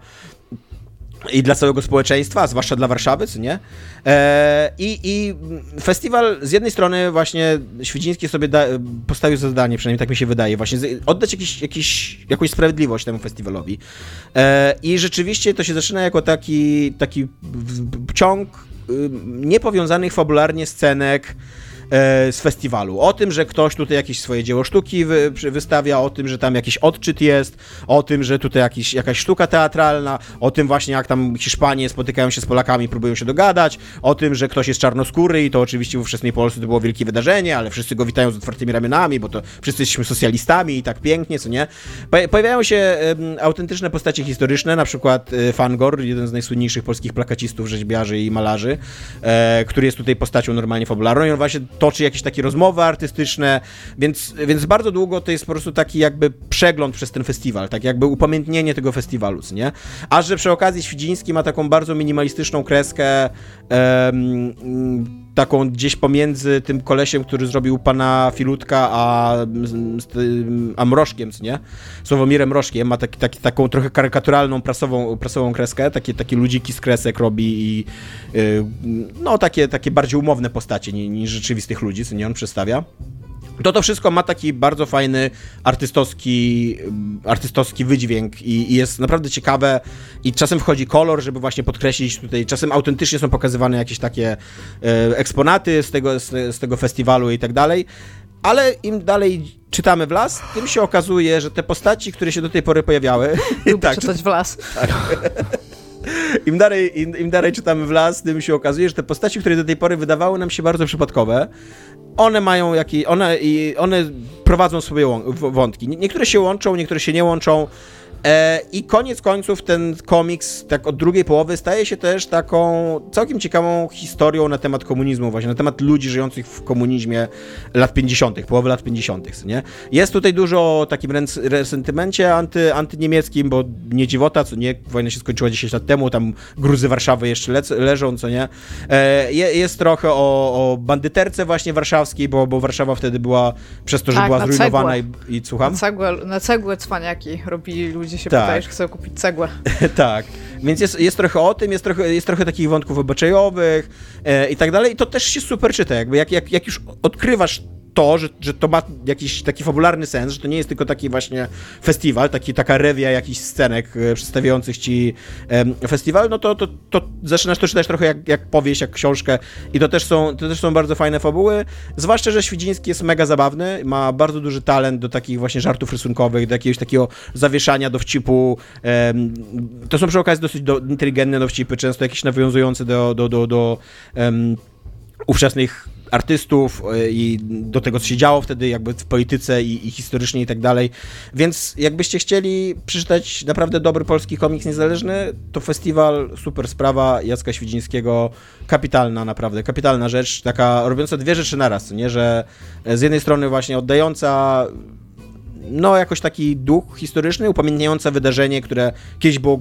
i dla całego społeczeństwa, zwłaszcza dla Warszawy, co nie? E, i, I festiwal z jednej strony właśnie Świdziński sobie da, postawił za zadanie, przynajmniej tak mi się wydaje, właśnie oddać jakiś, jakiś, jakąś sprawiedliwość temu festiwalowi. E, I rzeczywiście to się zaczyna jako taki, taki ciąg niepowiązanych fabularnie scenek, z festiwalu. O tym, że ktoś tutaj jakieś swoje dzieło sztuki wy, wystawia, o tym, że tam jakiś odczyt jest, o tym, że tutaj jakiś, jakaś sztuka teatralna, o tym właśnie jak tam Hiszpanie spotykają się z Polakami, próbują się dogadać, o tym, że ktoś jest czarnoskóry i to oczywiście w ówczesnej Polsce to było wielkie wydarzenie, ale wszyscy go witają z otwartymi ramionami, bo to wszyscy jesteśmy socjalistami i tak pięknie, co nie? Pojawiają się autentyczne postacie historyczne, na przykład e, Fangor, jeden z najsłynniejszych polskich plakacistów, rzeźbiarzy i malarzy, e, który jest tutaj postacią normalnie fabularną i on właśnie toczy jakieś takie rozmowy artystyczne, więc, więc bardzo długo to jest po prostu taki jakby przegląd przez ten festiwal, tak jakby upamiętnienie tego festiwalu, nie? A że przy okazji Świdziński ma taką bardzo minimalistyczną kreskę, taką gdzieś pomiędzy tym kolesiem, który zrobił pana Filutka, a, a Mrożkiem, nie? Słowomirem Mrożkiem ma taki, taki, taką trochę karykaturalną prasową, prasową kreskę, takie, takie ludziki z kresek robi i yy, no takie, takie bardziej umowne postacie niż rzeczywistych ludzi, co nie on przedstawia to to wszystko ma taki bardzo fajny artystowski, artystowski wydźwięk i, i, jest naprawdę ciekawe i czasem wchodzi kolor, żeby właśnie podkreślić tutaj, czasem autentycznie są pokazywane jakieś takie e, eksponaty z tego, z, z, tego festiwalu i tak dalej, ale im dalej czytamy w las, tym się okazuje, że te postaci, które się do tej pory pojawiały... Lubię tak, czytać w las. Tak. Im dalej, im, Im dalej czytamy w las, tym się okazuje, że te postaci, które do tej pory wydawały nam się bardzo przypadkowe, one mają jakiś, one, one prowadzą sobie wątki. Niektóre się łączą, niektóre się nie łączą. E, I koniec końców ten komiks, tak od drugiej połowy, staje się też taką całkiem ciekawą historią na temat komunizmu, właśnie na temat ludzi żyjących w komunizmie lat 50., połowy lat 50., nie? Jest tutaj dużo o takim resentymencie anty, antyniemieckim, bo nie dziwota, co nie, wojna się skończyła 10 lat temu, tam gruzy Warszawy jeszcze le leżą, co nie? E, jest trochę o, o bandyterce właśnie warszawskiej, bo, bo Warszawa wtedy była, przez to, że tak, była zrujnowana i, i, słucham? Na cegłę, na cegłę cwaniaki robili ludzie ludzie się tak. pytają, że chcą kupić cegłę. tak, więc jest, jest trochę o tym, jest trochę, jest trochę takich wątków obyczajowych e, i tak dalej i to też się super czyta, jakby jak, jak, jak już odkrywasz to, że, że to ma jakiś taki fabularny sens, że to nie jest tylko taki właśnie festiwal, taki, taka rewia jakichś scenek e, przedstawiających ci festiwal, no to, to, to zaczynasz to czytać trochę jak, jak powieść, jak książkę i to też, są, to też są bardzo fajne fabuły, zwłaszcza, że Świdziński jest mega zabawny, ma bardzo duży talent do takich właśnie żartów rysunkowych, do jakiegoś takiego zawieszania dowcipu. E, to są przy okazji dosyć do, inteligentne dowcipy, często jakieś nawiązujące do, do, do, do um, ówczesnych artystów e, i do tego, co się działo wtedy jakby w polityce i, i historycznie i tak dalej. Więc jakbyście chcieli przeczytać naprawdę dobry polski komiks niezależny, to festiwal, super sprawa Jacka Świdzińskiego, kapitalna naprawdę, kapitalna rzecz, taka robiąca dwie rzeczy naraz, nie, że z jednej strony właśnie oddająca no jakoś taki duch historyczny, upamiętniająca wydarzenie, które kiedyś było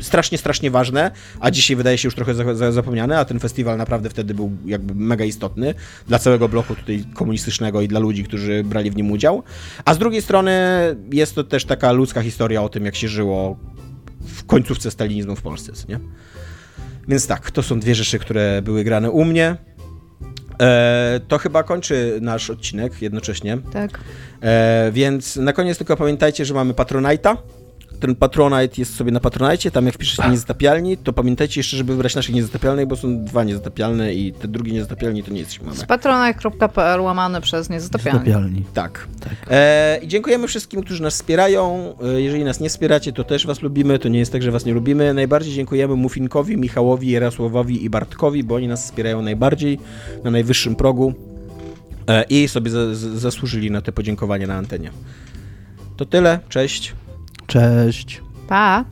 strasznie, strasznie ważne, a dzisiaj wydaje się już trochę za, za, zapomniane, a ten festiwal naprawdę wtedy był jakby mega istotny dla całego bloku tutaj komunistycznego i dla ludzi, którzy brali w nim udział. A z drugiej strony jest to też taka ludzka historia o tym, jak się żyło w końcówce stalinizmu w Polsce, nie? Więc tak, to są dwie rzeczy, które były grane u mnie. E, to chyba kończy nasz odcinek jednocześnie. Tak. E, więc na koniec tylko pamiętajcie, że mamy Patronite'a. Ten Patronite jest sobie na Patronite, tam jak wpiszecie niezatapialni, to pamiętajcie jeszcze, żeby wybrać naszych niezatapialnych, bo są dwa niezatapialne i te drugie niezatapialni to nie jesteśmy mamy. Z patronite.pl łamane przez niezatapialnie. Zatapialni. Tak. Tak. E, I dziękujemy wszystkim, którzy nas wspierają. E, jeżeli nas nie wspieracie, to też was lubimy. To nie jest tak, że was nie lubimy. Najbardziej dziękujemy Mufinkowi, Michałowi, Jarosławowi i Bartkowi, bo oni nas wspierają najbardziej, na najwyższym progu e, i sobie za, z, zasłużyli na te podziękowania na antenie. To tyle. Cześć. Cześć. Pa!